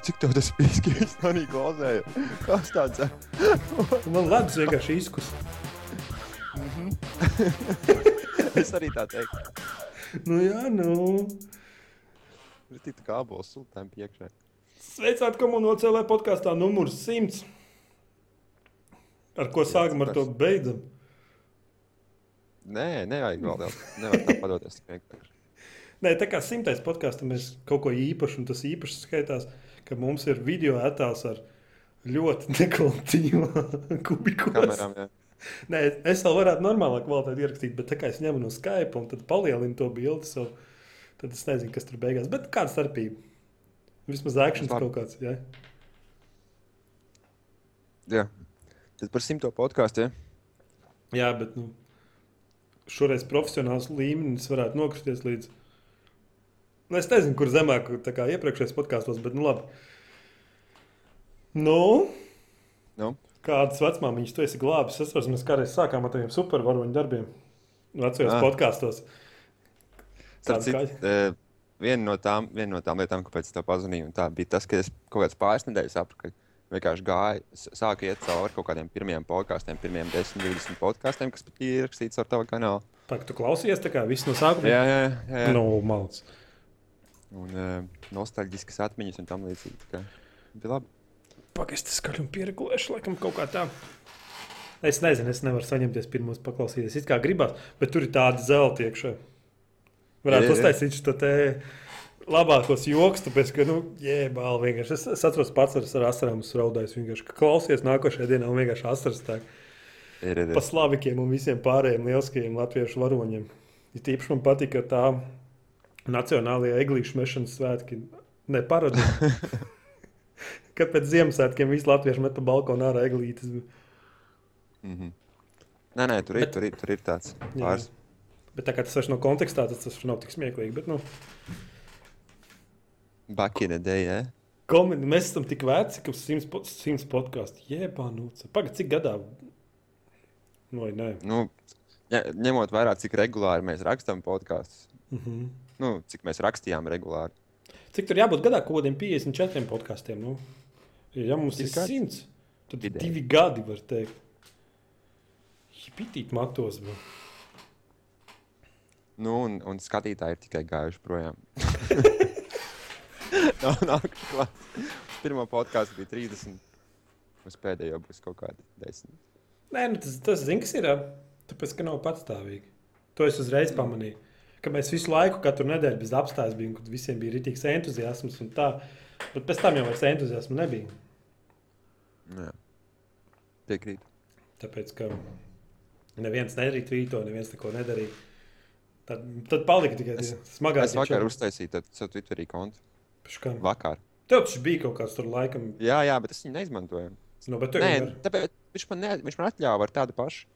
Cik tev tas bija? Es tam arī klausēju. Kas tāds? Man ledus vienkārši izkus. es arī tā teiktu. Nu, jā, nu. Ir tik kā abols sultām piekšā. Sveicināti komunācijā podkāstā numurs 100. Ar ko sākam, ar to beidzam. Nē, nevajag vēl daudz. Nevajag tā padoties tik vienkārši. Nē, tā kā simtais podkāstā mēs kaut ko īpašu, un tas īpaši skaitās, ka mums ir video attēls ar ļoti nekvalitatīvu kubiku. Jā. Nē, es vēl varētu normālā kvalitātē ierakstīt, bet tā kā es ņemu no Skype un tad palielinu to bildi, so, tad es nezinu, kas tur beigās. Bet kāda starpība? Vismaz akcents kaut kāds. Ja? jā. Tad par simto podkāstu. Ja? Jā, bet nu, šoreiz profesionāls līmenis varētu nokristies līdz. Nu, es nezinu, kur zemāk, kā iepriekšējos podkāstos, bet nu labi. Nu, Nu, kādas vecmāmiņas tu esi glābis? Es saprotu, mēs kādreiz sākām ar tādiem supervaroņu darbiem. Vecajos Ah. podkāstos. citu, eh, viena no, tām, viena no tām lietām, kāpēc es tev pazvanīju, bija tas, ka es kaut kādas pāris nedēļas atpakaļ vienkārši gāju, sāku iet cauri kaut kādiem pirmiem podkāstiem, pirmiem 10, 20 podkāstiem, kas pat ir ierakstīts ar tavu kanālu. Pagaid, tu klausies tā kā viss no sākuma? Jā, jā, jā. jā. No malts. Un uh, nostalģiskas atmiņas un tam līdzīgi. tā kā Bija labi. Pagaid, es skaļumu pieregulēšu, laikam kaut kā tā. Es nezinu, es nevaru saņemties pirmos paklausīties. It kā gribās, bet tur ir tādi zelti iekšā. Varētu uztaisīt šo te labākos joks, tāpēc, ka, nu, jēbāli vienkārši. Es, es atceros pats ar, ar asarām uzraudājis vienkārši, ka klausies nākošajā dienā un vienkārši asaras tā Ir, ir, pa ir. slavikiem un visiem pārējiem lieliskajiem latviešu varoņiem. Ir tīpaši man patīk, ka tā nacionālajā eglīšu mešanas svētki neparodija. Kad pēc Ziemassvētkiem visi latvieši met pa balkonu ārā eglītes. Mm -hmm. Nē, nē, tur ir, Bet- tur ir, tur ir tāds Jā. pāris. Bet tā kā tas vairs nav kontekstā, tas, tas nav tik smieklīgi. Bet, nu, Back in the day, ja? komedi, mēs esam tik veci, ka simts, po- simts podkāstu. Jēbā, nu, pagaidi, cik gadā? Nu, vai nē. Nu, ņemot vērā, cik regulāri mēs rakstām podkāstus, Uh -huh. Nu, cik mēs rakstījām regulāri. Cik tur jābūt gadā kaut kādiem 54 podkāstiem? Nu? Ja mums ir Cik gads? 100, tad ir divi gadi, var teikt. Pitīt matos. Bet... Nu, un, un skatītāji ir tikai gājuši projām. nav, nav klāt. Pirmā podkāstā bija 30. Uz pēdējo būs kaut kādi 10. Nē, nu, tas, tas zina, kas ir. Tāpēc, ka nav patstāvīgi. To es uzreiz pamanīju. Ka mēs visu laiku, katru nedēļu bez apstājas bijām, kad visiem bija rītīgs entuziasms un tā. Bet pēc tam jau vairs entuziasma nebija. Jā. Piekrīt. Tāpēc, ka neviens nedarīja tvīto, neviens neko nedarīja. Tad, tad palika tikai tie smagākie Es vakar uztaisīju savu Twitterī kontu. Piškām. Vakar. Tev taču bija kaut kāds tur laikam, Jā, jā, bet es viņu neizmantoju. no, bet tev Nē, ir. tāpēc viņš man, ne, viņš man atļāva ar tādu pašu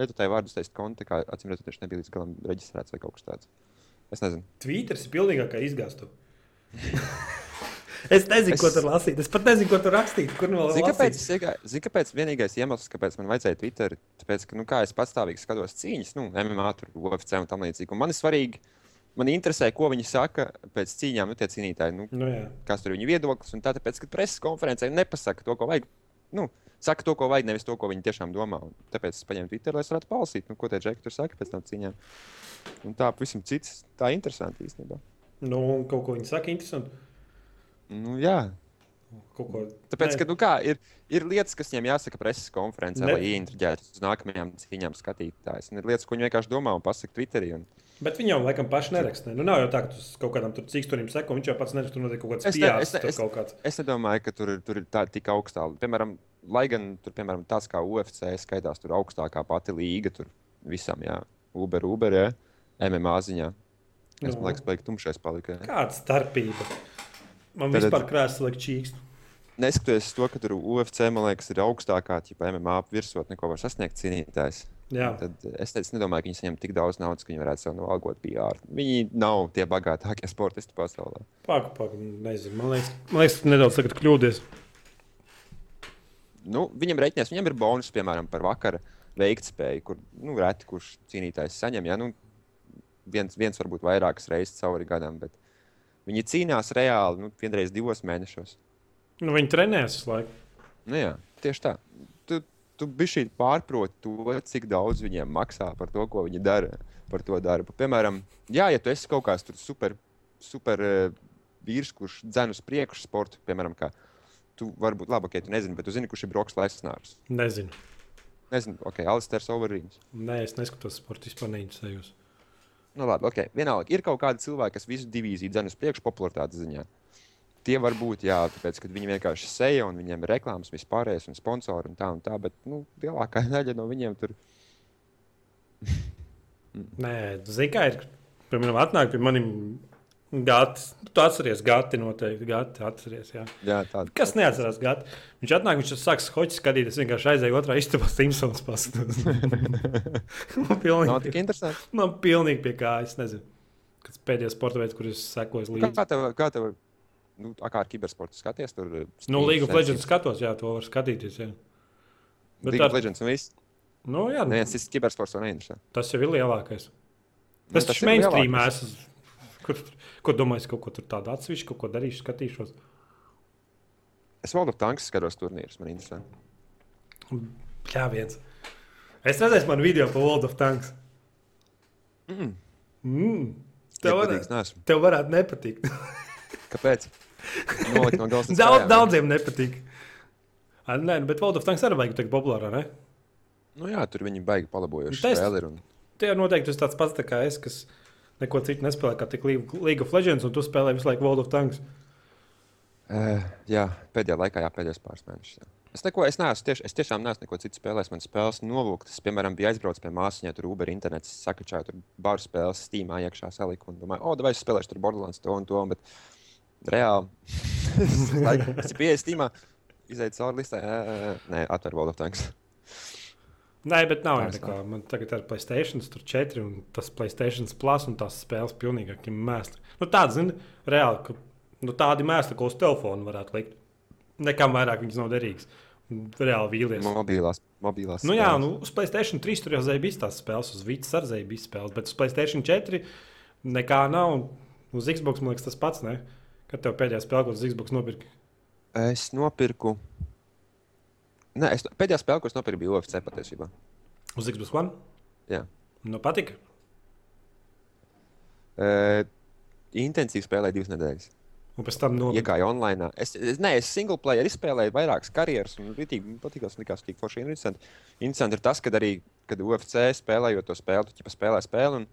lietotāju vārdu uztaisīt kontu, kā acīm redzot, viņš nebija līdz galam reģistrēts vai kaut kas tāds. Es nezinu. Twitteris ir pilnīgākā izgāstu. es nezinu, Es- ko tur lasīt. Es pat nezinu, ko tur rakstīt. Kur vēl Zini, kāpēc, iegāju- zini, kāpēc vienīgais iemesls, kāpēc man vajadzēja Twitter, tāpēc, ka, nu, kā es patstāvīgi skatos cīņas, nu, MMA, tur, UFC un tam līdzīgi. Un man ir svarīgi, man interesē, ko viņi saka pēc cīņām, nu, tie cīnītāji, nu, Nu, jā. kas tur ir viņu viedoklis. Un tā, tāpēc, ka preses konferencē nepasaka to, ko vajag. Nu, saka to, ko vajag, nevis to, ko viņi tiešām domā. Un tāpēc es paņēmu Twitter, lai es varētu palasīt, nu, ko tie džeki tur saka pēc tam cīņām. Un tā pavisam cits, tā interesanti īstenībā. Nu, un kaut ko viņi saka interesanti. Nu, jā, Kaut ko. tāpēc, Nē. ka, nu, kā, ir, ir lietas, kas viņiem jāsaka preses konferencē, Ne- lai ieinteresētu uz nākamajām cīņām skatītājus. Un ir lietas, ko viņi vienkārši domā un pasaka Twitterī. Un... Bet viņi jau laikam paši neraksta. Ne? Nu, nav jau tā, ka tu kaut kādam cīkstonim seko, viņš jau pats neraksta, tur notiek kaut kāds Es ne- es ne- es-. Es nedomāju, ka tur, tur ir tā tik augstā. Piemēram, lai gan tur, piemēram, tas kā UFC skaitās, tur augstākā pati līga, tur visam, jā, Uber, Uber, jā, MMA ziņā. Es Nu. domāju, ka spēlēju tumšais palika. jā. Kāda starpība? Man Tad- vispār krāsa liek čīkst. Neskatoties to, ka tur UFC, man liekas, ir augstākā, ja MMA virsotne, ko var sasniegt cīnītājs. Jā. Tad es, teicu, es nedomāju, ka viņi saņem tik daudz naudas, ka viņi varētu sev novalgot PR. Viņi nav tie bagātākie sportisti pasaulē. Pagaid, pagaid, nezinu. Man liekas, man liekas ka nedaudz kļūdies. Nu, viņam reiķinās, viņam ir bonus, piemēram, par vakara veiktspēju, kur nu, reti kurš cīnītājs saņem. Ja? Nu, viens, viens varbūt vairākas reizes cauri gadam, bet viņi cīnās reāli nu, vienreiz divos mēnešos. Nu, viņi trenējas visu laiku. Nu, jā, tieši tā. Tu, tu biji pārproti to, cik daudz viņiem maksā par to, ko viņi dara. Par to darbu. Piemēram, jā, ja tu esi kaut kāds super, super uh, vīrs, kurš dzen uz priekšu sportu, piemēram, kā tu vari būt labi, ok, tu nezini, bet tu zini, kurš ir Broks Lesnārs. Nezinu. Nezinu, ok, Alisters Overīns. Nē, es neskatos sporta vispār neinteresējos. Nu, labi, ok, vienalga. Ir kaut kādi cilvēki, kas visu divīziju dzen uz priekšu popularitātes ziņā. Tie var būt, jā, tāpēc, ka viņi vienkārši seja un viņiem ir reklāmas, vispārējais un sponsori un tā un tā, bet, nu, lielākā daļa no viņiem tur. Nē, zini, kā ir. Piemēram, atnāk pie manim Gati. Tu atceries, Gati noteikti. Gati atceries, jā. Jā, tāda. Kas neatcerās Gati? Viņš atnāk, viņš sāks hoci skatīties, vienkārši aizēja otrā istabā Simpsons paskatās. man Nav pilnīgi, tik interesanti. man pilnīgi pie kā, es nezinu. Kas pēdējais sporta veids, kur es sekoju līdzi. kā tev, kā tev, nu, kā ar kibersportu skaties? Tur, eh, Nu, League of Legends skatos, jā, to var skatīties. Jā. Bet League of tā- Legends un viss. Nu, jā, nu, Neviens cits kibersports to neinteresē. tas jau ir lielākais. Nu, Tas tas taču ir mainstreamā lielākais. Kur, ko domāju, kaut ko tur tādu atsevišķu, kaut ko darīšu, skatīšos. Es World of Tanks skatos turnīrus, man interesē. Jā, viens. Es redzēju, man video par World of Tanks. Mm. Mm. Tev, varētu, tev varētu nepatikt. Kāpēc? Nolikt no galvas. kājām, daudziem nepatīk. A, nē, nu, bet World of Tanks arī vajag teikt populārā. Ne? Nu jā, tur viņi baigi palabojuši spēli. ir Un... Tie ir noteikti tas tāds pats tā kā es, kas neko citu nespēlē, kā tik League of Legends, un tu spēlē visu laiku World of Tanks. Uh, jā, pēdējā laikā, jā, pēdējos pāris mēnešus. Jā. Es, neko, es, neesmu, tieši, es tiešām neesmu neko citu spēlējis. Man spēles nolūktas. Es, piemēram, biju aizbraucis pie māsas, tur Uber internets, sakačāju tur baru spēles, Steamā iekšā saliku un domāju, o, vai es spēlēšu tur Borderlands to un to. Bet reāli, es biju Steamā, izaicu cauri listai, nē, atver World of Tanks. Nē, bet nav Tā jau tā kā. Man tagad ir Playstation, tur 4 un tas Playstation Plus un tās spēles pilnīgi mēsli. Nu, tāda, zini, reāli, ka nu, tādi mēsli, ko uz telefonu varētu likt. Nekam vairāk viņas nav derīgas. Reāli vīlies. Mobilās, mobilās Nu, jā, nu, uz Playstation 3 tur jau zēja bijis tās spēles, uz Vītas arī zēja bijis spēles, bet uz Playstation 4 nekā nav. Uz Xbox man liekas tas pats, ne? Kad tev pēdējā spēlē, ko uz Xbox nopirka. Es nopirku. Nē, es, pēdējā spēle, ko es nopirku, bija UFC patiesībā. Uz Xbox One? Jā. Nu, patika. Uh, intensīvi spēlēju divas nedēļas. Un pēc tam no Iegāju online. Es, es, nē, es single player izspēlēju vairākas karjeras, un man patīkās, likās, tik forši un interesanti. Interesanti ir tas, ka arī, kad UFC spēlējot to spēli, tu ķipa spēlē spēli, un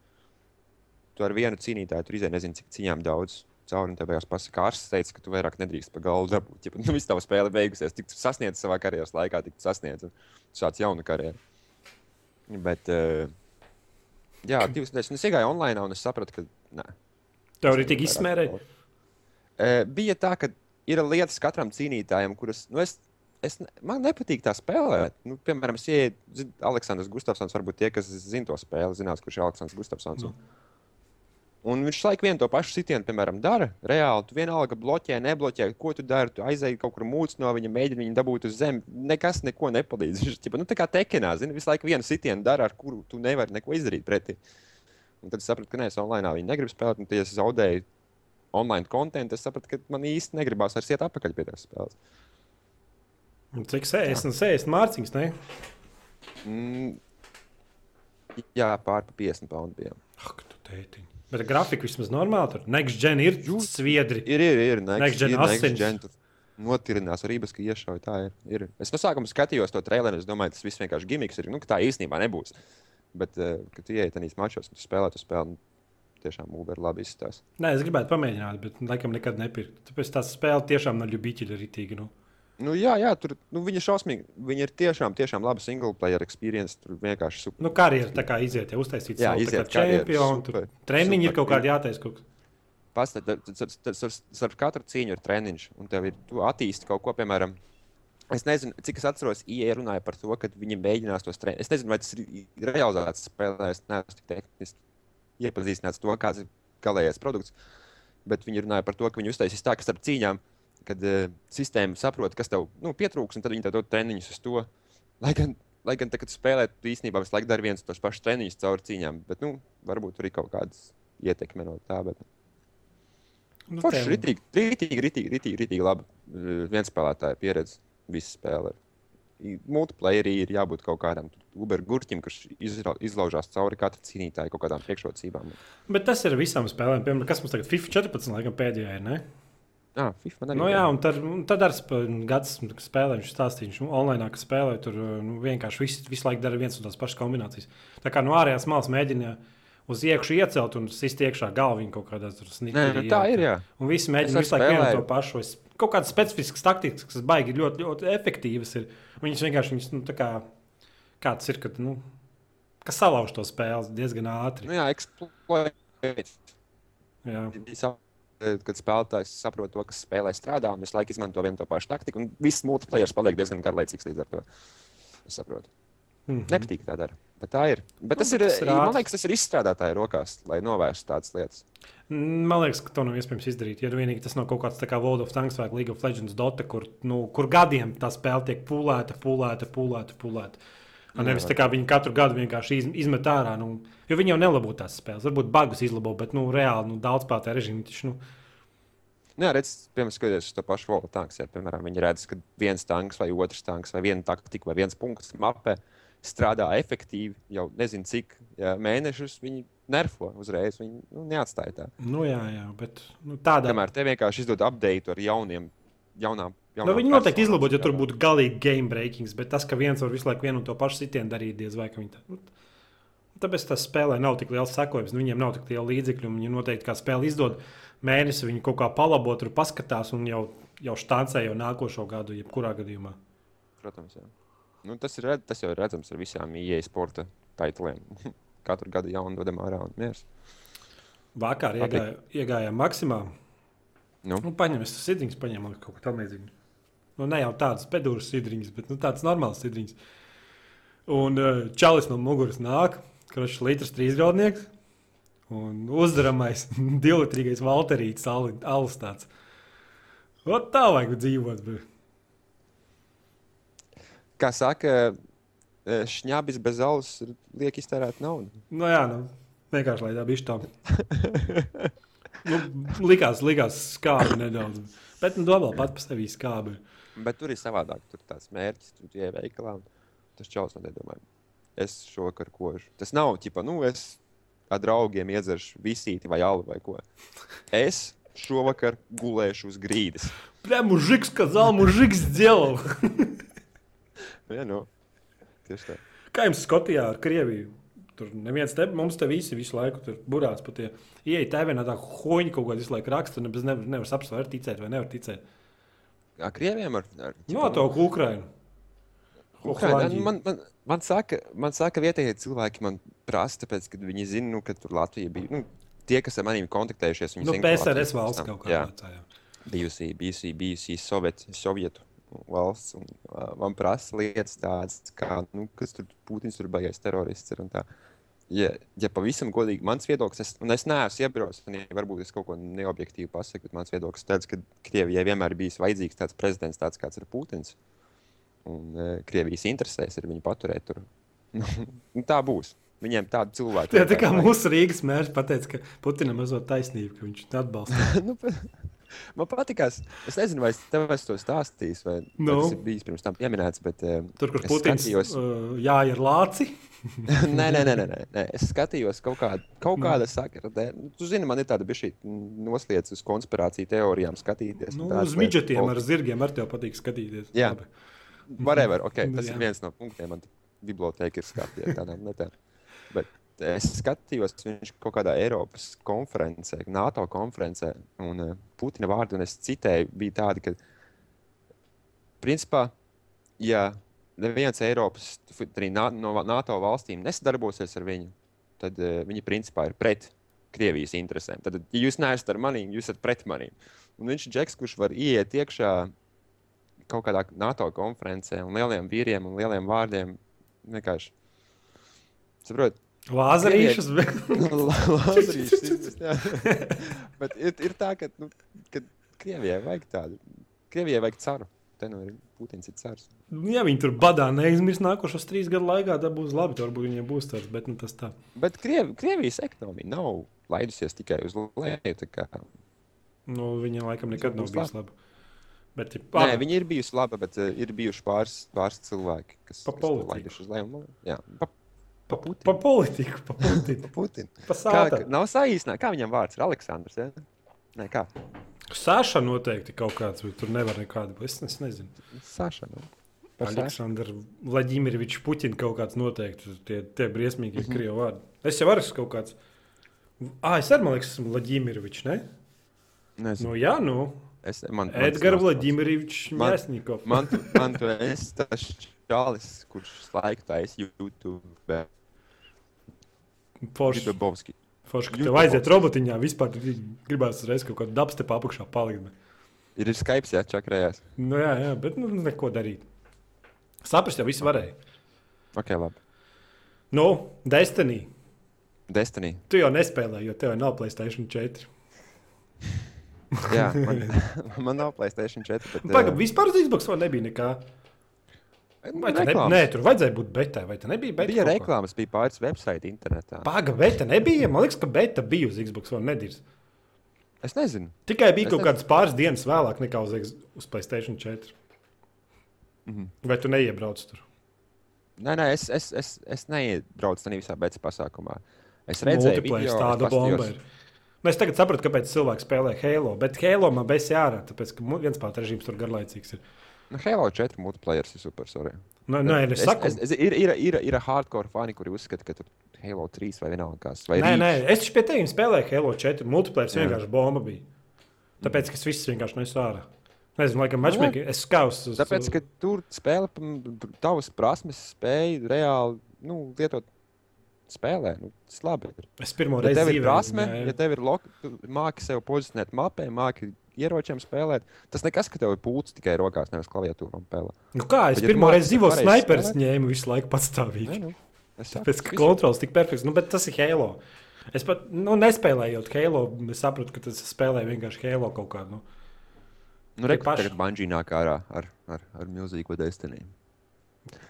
tu ar vienu cīnītāju tur izēji nezinu, cik cīņām daudz. Cauri un tev beigās pasakā, ārsts teica, ka tu vairāk nedrīkst pa galvu dabūt. Ja nu, viss tava spēle beigusies, tik tu sasniedz savā karjeras laikā, tik tu sasniedz. sāc jaunu karjeru. Bet, uh, jā, divas nedēļas. un Es iegāju online un es sapratu, ka nē, tev arī tik izsmērēja. Uh, bija tā, ka ir lietas katram cīnītājam, kuras nu, es, es, man nepatīk tā spēlēt. Nu, piemēram, es zin, Aleksandrs Gustafsons, varbūt tie, kas zina to spēli, zinās, kurš ir Aleksandrs Gustafsons. Nu. Un, viņš laiku vienu to pašu sitienu, piemēram, dara. Reāli, tu vienalga bloķē, nebloķē, ko tu dari. Tu aizēji kaut kur mūcis no viņa, mēģini viņu dabūt uz zemes. Nekas neko nepalīdz. Viņš ir nu, tā kā tekenā, zini, visu laiku vienu sitienu dara, ar kuru tu nevari neko izdarīt pretī. Un tad es sapratu, ka nē, es online viņi negrib spēlēt, un tad es zaudēju online kontekstu. Es sapratu, ka man īsti negribās vairs iet atpakaļ pie tās spēles. Un Cik sēž? Nu, sēž mārciņas, ne? Mm, jā, pār pa 50 poundu bija. Ak, tu tētiņ. Bet grafika vismaz normāli tur. Next gen ir sviedri. Ir, ir, ir. Next Next, gen ir, next asins. gen, tur Notirinās arī bez iešauja. Tā ir, ir. Es no sākuma skatījos to traileru. Es domāju, tas viss vienkārši gimiks ir. Nu, ka tā īstenībā nebūs. Bet, uh, kad tu ienāc tajos mačos, tu spēlē to spēli, nu, tiešām Uber labi izskatās. Nē, es gribētu pamēģināt, bet laikam nekad nepirkt. Tāpēc tā spēle tiešām nav ļubīķi ritīgi. Nu. Nu, jā, jā, tur nu, viņi ir šausmīgi. Viņi ir tiešām, tiešām labi single player experience. Tur vienkārši super. Nu, karjeras tā kā iziet, ja uztaisīt Jā, savu iziet čempionu. Super, treniņi ir super. kaut kādi jātaisa kaut. Pastāstiet, starp katru cīņu ir treniņš, un tev ir tu attīsti kaut ko, piemēram. Es nezinu, cik es atceros, IE runāja par to, ka viņi mēģinās tos treniņus. Es nezinu, vai tas ir realizēts spēlē, es neesmu tik tehniski iepazīstināts to, kāds ir galīgais produkts. Bet viņi runāja par to, ka viņi uztaisīs tā, ka starp cīņām, kad uh, sistēma saprot, kas tev nu, pietrūks, un tad viņi tev dod treniņus uz to. Lai gan, lai gan tā, kad tu spēlē, tu īstenībā visu laiku dari viens tos pašus treniņus caur cīņām, bet nu, varbūt tur ir kaut kādas ietekme no tā. Bet... Nu, Forši, tev- ritīgi, ritīgi, ritīgi, ritīgi, ritīgi labi. Uh, Viens spēlētāja pieredze, visi spēlē. Multiplayerī ir jābūt kaut kādam Uber gurķim, kurš izra- izlaužās cauri katru cīnītāju kaut kādām priekšrocībām. Bet tas ir visām spēlēm. Piemēram, kas mums tagad FIFA 14. laikam pēdējā ir. Ne? Ah, FIFA Nu, jā, un tad, un tad ar sp- gads spēlē, viņš stāstīja, viņš online ka spēlē, tur nu, vienkārši visu, visu laiku dara viens un tās pašas kombinācijas. Tā kā no ārējās malas mēģina uz iekšā iecelt un sist iekšā galvu kaut Nē, sniegās. nu, tā ir. Jā. Un visi mēģina visu laiku vienu spēlēju. to pašu. Es, kaut kādas specifiskas taktikas, kas baigi ļoti, ļoti efektīvas ir. Viņas vienkārši, viņas, nu, tā kā, kā tas ir, kad, nu, kas salauž to spēli diezgan ātri. Nu, jā, exploit. Visa- Kad spēlētājs saprot to, kas spēlē strādā, un visu laiku izmanto vienu to pašu taktiku, un viss multiplayer paliek diezgan garlaicīgs līdz ar to. Es saprotu. Mhm. Nepatīk tā dara. Bet tā ir. Bet tas Nu, ir, tas ir man liekas, tas ir izstrādātāju rokās, lai novērstu tādas lietas. Man liekas, ka to nav iespējams izdarīt. Ja vienīgi tas nav kaut kāds kā World of Tanks vai League of Legends Dota, kur, nu, kur gadiem tā spēle tiek pūlēta, pūlēta, pūlēta. pūlēta. Un nevis tā kā viņi katru gadu vienkārši iz, izmet ārā. Nu, jo viņi jau nelabo tās spēles. Varbūt bagus izlabo, bet nu, reāli nu, daudz spēlētāju režīmu. Taču, nu, Nu, jā, redz, piemēram, skatoties uz to pašu volu tanku. Ja, piemēram, viņi redz, ka viens tanks vai otrs tanks vai viena taktika vai viens punkts mapē strādā efektīvi jau nezinu cik ja, mēnešus. Viņi nerfo uzreiz, viņi nu, neatstāja tā. nu, jā, jā, bet nu, tādā Kamēr te vienkārši izdod update ar jauniem, jaunām. Nu, jaunām viņi noteikti izlabot, ja tur būtu galīgi game breakings, bet tas, ka viens var visu laiku vienu un to pašu sitienu darīt, diez vai ka viņi tā. Nu, tāpēc tas spēlē nav tik liels sekojums, nu, viņiem nav tik liela līdzekļu. un Viņi noteikti kā spēle izdod mēnesi, viņi kaut kā palabo, tur paskatās un jau, jau štāncē jau nākošo gadu, jebkurā gadījumā. Protams, jā. Nu, tas, ir, redz- tas jau ir redzams ar visām IE sporta tituliem. Katru gadu jaunu dodam ārā un miers. Vakar iegāja, iegājām maksimā. Nu. Nu, paņem, es sidriņus paņēmu man kaut ko tamlīdzīgu. Nu, ne jau tādas pedūras sidriņas, bet nu, tādas normālas sidriņas. Un uh, čalis no muguras nāk, kurš ir litrs trīsgraudnieks. Un uzdaramais divlitrīgais valterīts, alus tāds. Ot tā vajag dzīvot. Bet. Kā saka, eh, šņabis bez alus liek iztērēt naudu. Nu jā, nu, vienkārši lai tā bišķi tā. nu, likās, likās skābi nedaudz. Bet nu, domā pat par sevi skābi. Bet tur ir savādāk. Tur ir tāds mērķis, tur ir veikalā. un Tas čels man nedomā. Es šovakar kožu. Tas nav ķipa, nu, es ar draugiem iedzeršu visīti vai alu vai ko. Es šovakar gulēšu uz grīdas. Прям мужик сказал, мужик сделал. Ja, nu, tieši tā. Kā jums Skotijā ar Krieviju? Tur neviens te, mums te visi visu laiku tur burās pat tie. Ieej TV, tā hoņa kaut kādā visu laiku raksta, un bez nevar, nevar var ticēt vai nevar ticēt. Kā krieviem ar, ar No to Ukrainu. Ukrainā, nu, man, man, man, saka, man saka, vietējie cilvēki man prasa, tāpēc, ka viņi zina, nu, ka tur Latvija bija. Nu, tie, kas ar maniem kontaktējušies, viņi Nu, zina, PSRS valsts kaut kādā jā. bijusi, bijusi, bijusi Soviet, Sovietu valsts. Un, uh, man prasa lietas tādas, kā, nu, kas tur Putins tur baigais terorists ir un tā. Ja, ja pavisam godīgi, mans viedoklis, es, un es neesmu iebraucis, un ja varbūt es kaut ko neobjektīvi pasaku, bet mans viedoklis ir tāds, ka Krievijai vienmēr ir bijis vajadzīgs tāds prezidents, tāds kāds ir Putins. Un uh, Krievijas interesēs ir viņu paturēt tur. Tā būs. Viņiem tādu cilvēku. Tā, tā kā mūsu Rīgas mērs pateica, ka Putinam mazot taisnība, ka viņš atbalsta. nu, man patīkās. Es nezinu, vai es tev esmu to stāstījis, vai, Nu? vai tas ir bijis pirms tam pieminēts. Bet, eh, Tur, kur Putins skatījos- uh, jāja ar lāci. nē, nē, nē, nē, nē. Es skatījos kaut, kādu, kaut Nu. kāda sakra. Nu, Tu zini, man ir tāda bišķi noslēdz uz konspirāciju teorijām skatīties. Nu, un tādas uz midžetiem O, ar zirgiem ar tev patīk skatīties. Jā. Labi. Whatever, okay, tas jā. ir viens no punktiem. Man biblioteka ir skatīta tādām lietām. Bet es skatījos, viņš kaut kādā Eiropas konferencē, NATO konferencē, un uh, Putina vārdu, un es citēju, bija tādi, ka, principā, ja neviens Eiropas, arī no NATO valstīm nesadarbosies ar viņu, tad uh, viņi principā ir pret Krievijas interesēm. Tad, ja jūs neesat ar maniem, jūs esat pret maniem. Un viņš ir džeks, kurš var ieiet iekšā kaut kādā NATO konferencē un lieliem vīriem un lieliem vārdiem vienkārši. Saprotiet, Lāzerīšas, jā. Bet ir, ir tā, ka, nu, ka Krievijai vajag tādu. Krievijai vajag caru. Te nu ir Putins ir cars. Nu, ja viņi tur badā neizmirs nākošos trīs gadu laikā, tad būs labi. Tur varbūt viņiem būs tāds, bet nu, tas tā. Bet Kriev, Krievijas ekonomija nav laidusies tikai uz leju. kā Nu, viņa laikam nekad nav bijusi laba. Bet, ja, Nē, viņi ir bijusi laba, bet uh, ir bijuši pāris, pāris cilvēki, kas Pa kas laiduši uz leju. Jā, pa, pa, Putinu. pa politiku, pa. Putinu. pa Kā, sāta. ka- nav saīsinājums. Kā viņam vārds ir Aleksandrs? Ja? Nē, kā? Sāša noteikti kaut kāds, bet tur nevar nekādu. Es, es nezinu. Saša. Nu. Aleksandrs Vladimirovičs Puķins kaut kāds noteikti. Tie, tie briesmīgi Mhm. ir krievu vārdi. Es jau varu kaut kāds. Ah, es arī, man liekas, esmu Vladimirovičs, ne? Nezinu. Nu, jā, nu. Es, man, mans Edgars Vladimirovičs Man- Mēsnikov. Man, tu, man tu esi tas čalis, kurš laiku taisa YouTube. Forši, Gribovski. forši, ka tev aiziet robotiņā, vispār gribās uzreiz kaut kādu dabstepu apakšā palikt. bet- Ir Skype, jā, čakrējās. Nu, jā, jā, bet nu, neko darīt. Saprast jau visu varēja. Ok, labi. Nu, Destiny. Destiny. Tu jau nespēlēji, jo tev jau nav Playstation 4. Jā, man, man nav Playstation 4. Bet, Pagaidām, vispār uz Xbox vēl nebija nekā. Vai tā ne, reklāmas. nē, tur vajadzēja būt betā, vai tā nebija beta? Bija reklāmas, bija pāris websaiti internetā. Pagaidām, beta nebija. Man liekas, ka beta bija uz Xbox One. Nedirz. Es nezinu. Tikai bija Es kaut nezinu. kādas pāris dienas vēlāk nekā uz, uz Playstation 4. Mhm. Vai tu neiebrauc tur? Nē, nē, es, es, es, es neiebraucu tajā visā beigās pasākumā. Es redzēju, video, tāda bomba. Ir. Nu, es tagad sapratu, kāpēc cilvēki spēlē Halo. Bet Halo man bez jārā, tāpēc ka viens pats režīms tur garlaicīgs ir. Nu, Halo 4 multiplayer ir super. Sorry. Nu, nē, es, es saku, es, es, ir, ir, ir, ir hardcore fani, kuri uzskata, ka tur Halo 3 vai vienalga kas. Vai nē, Reach. nē, es taču pie tevis spēlēju Halo 4. Multiplayer Jā. vienkārši bomba bija. Tāpēc, ka viss vienkārši nesu ārā. Nezinu, laikam, Nu, matchmaking. Es skaus uz Tāpēc, ka tur spēle, tavas prasmes spēja reāli nu, lietot spēlē. Nu, tas labi. Es pirmo Ja reizi tev ir prasme, jā, jā. ja tev ir lok, tu māki sev pozicionēt mapē, māki ieročiem spēlēt, tas nekas, ka tev ir pūcis tikai rokās, nevis klaviatūrā un pēlē. Nu kā, es Bet, ja pirmo māki reizi sniperis spēlēt? ņēmu visu laiku patstāvīgi. Nē, nu, es Tāpēc, ka kontrols tik perfekts, nu, bet tas ir Halo. Es pat nu, nespēlējot Halo, es sapratu, ka tas spēlē vienkārši Halo kaut kādu. Nu. Nu, Tie re, paši. tagad Banģī nāk ārā ar, ar, ar milzīgu Destiny.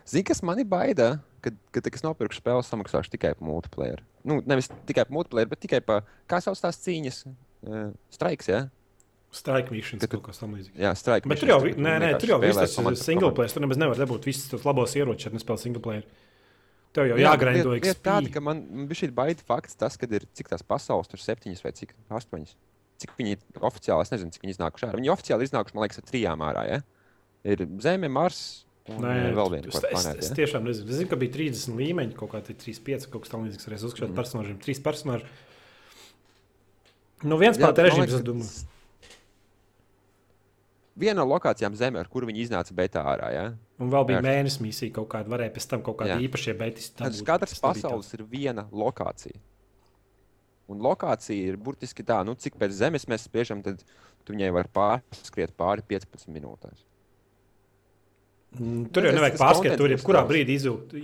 Zini, kas man ir baida, kad, kad es nopirku spēli, samaksāšu tikai par multiplayer. Nu, nevis tikai par multiplayer, bet tikai par, kā sauc tās cīņas, uh, strikes, jā? Strike Ka tu- kaut kas tamlīdzīgs. Jā, strike. Bet tur jau, nē, nē, tur jau viss tas ir single player. Tur nemaz nevar dabūt visus tos labos ieročus, ja nespēlē single player. Tev jau jāgraindo lieta- lieta tāda, XP. ka man bija šī baida fakts, tas, ka ir cik tās pasaules, tur septiņas vai cik astoņas. Cik viņi ir oficiāli, es nezinu, cik viņi iznākuši ārā. Viņi oficiāli iznākuši, man liekas, ar trijām ārā. Ja? Ir Zeme, Mars Nē, Nē, vēl viena es, kāda es, es tiešām nezinu. Es zinu, ka bija 30 līmeņi, kaut kādi 35, kaut kas tamlīdzīgs. Reiz uzskatīt Mhm. par personāžiem. Trīs personāži. Nu, viens Jā, man režīms, es domāju. Viena no lokācijām Zemē, ar kuru viņi iznāca betā ārā. Ja? Un vēl bija Jā. mēnesis misija, kaut kāda varēja pēc tam kaut kāda īpaša beigas. Tas katrs pasaules ir viena lokācija. Un lokācija ir burtiski tā, nu, cik pēc zemes mēs spiežam, tad tu viņai var pārskriet pāri 15 minūtēs. Mm, Tur jau Tas- nevajag pārskatīt, tur jebkurā brīdī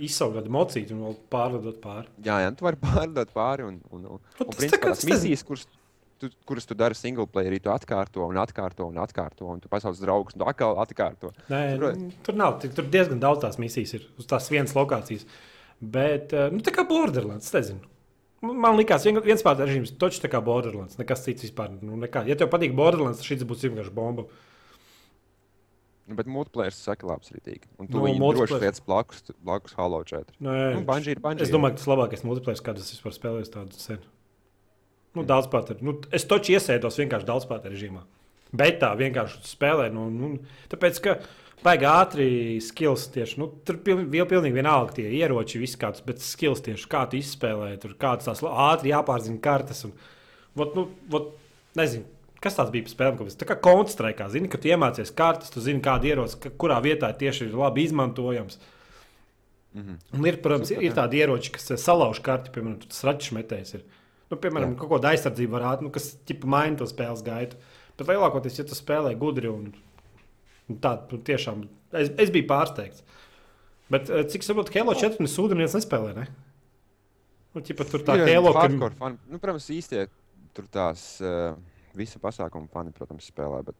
izsaukt mocītu un pārlidot pāri. Jā, jā, tu vari pārdot pāri. Un, un, un, Nu, un tas principā, tā tas misijas, kuras tu, kuras tu dari single player, tu atkārto un atkārto un atkārto, un tu pasauc draugus, un tu atkal atkārto. Nē, Tur- nu, tur nav. Tur diezgan daudz tās misijas ir uz tās vienas lokācijas. Bet, eh, nu, tā kā Borderlands, nezinu. Man liekas, vien- viens pats režīms, točs tā kā Borderlands. Nekas cits vispār. Nu, nekā. Ja tev patīk Borderlands, tad šis būs vienkārši bomba. Nu, Bet multiplayer saka, labs rītīgi. Un tu Nu, nu, multiplayer- droši lietas blakus, blakus Halo 4. Nē, Nu, Bungie ir Bungie. Es domāju, ka tas labākais multiplayer, kādu es vispār spēlēju, tādu sen. Nu, daudz pāri. Nu, es toču iesēdos vienkārši daudz pāri režīmā. Bet tā vienkārši spēlē. Nu, nu, tāpēc, ka vajag ātri skills tieši. Nu, tur piln, vēl pilnīgi vienalga tie ieroči, viss kāds, bet skills tieši kā tu izspēlē. Tur kāds tās ātri jāpārzina kartes. Un, vot, nu, vot, nezinu. Kas tāds bija spēlēm? Kāpēc? Tā kā kontrastrēkā. Zini, ka tu iemācies kartes, tu zini, kāda ierocis, ka, kurā vietā tieši ir labi izmantojams. Mhm. Un ir, protams, Super, ir tādi ieroči, kas salauž karti, piemēram, tas raķis metējs. Ir. Nu, piemēram, Jā. kaut kāda aizsardzība varētu, nu, kas maina to spēles gaitu. Bet lielākoties, ja tu spēlē gudri un, un tā, nu, tiešām es, es biju pārsteigts. Bet eh, cik saprotu, Halo 4 sūdu neviens nespēlē. Ne? Nu, ķipa, tur tā Ir Halo, ka hardcore fani. Nu, protams, īstie tur tās uh, visa pasākuma fani, protams, spēlē. Bet...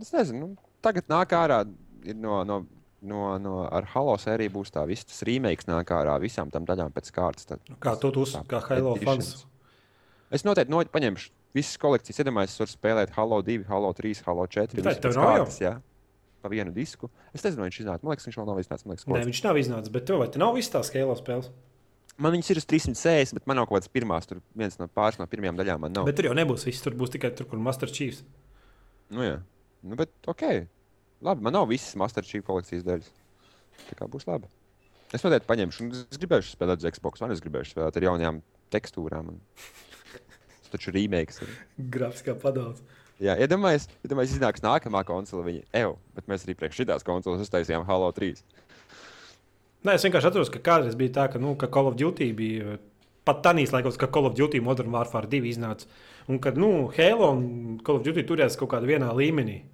Es nezinu, nu, tagad nāk ārā ir no, no, no, no ar Halo sēriju būs tā viss remakes nāk ārā visām tam daļām pēc kārtas. Tad, kā tu uz, tā, kā Halo fans. Es noteikti no, paņemšu visas kolekcijas. Iedomājieties, es varu spēlēt Halo 2, Halo 3, Halo 4. Bet tā jau? kārtas, jā. Pa vienu disku. Es nezinu, vai viņš iznāca. Man liekas, viņš vēl nav iznācis. Liekas, Nē, viņš nav iznācis, bet tev te nav visas tās Halo spēles? man viņas ir uz 360, bet man nav kaut kāds pirmās, tur viens no pāris no pirmajām daļām. Bet tur jau nebūs viss, tur būs tikai tur, kur Master Chiefs. Nu, jā. Nu, bet ok. Labi, man nav visas Master Chief kolekcijas daļas. Tā kā būs labi. Es noteikti paņemšu. un Es gribēju spēlēt uz Xbox, vai es gribēju spēlēt ar jaunajām tekstūrām. Un... Tas taču remakes. Ir. Grafiskā padaudzē. Jā, iedomājieties, iedomājies, iznāks nākamā konsole. Viņa, evo, bet mēs arī priekš šīs konsoles uztaisījām Halo 3. Nē, es vienkārši atceros, ka kādreiz bija tā, ka, nu, ka Call of Duty bija pat tādīs laikos, ka Call of Duty Modern Warfare 2 iznāca. Un kad nu, Halo un Call of Duty turējās kaut kādā vienā līmenī.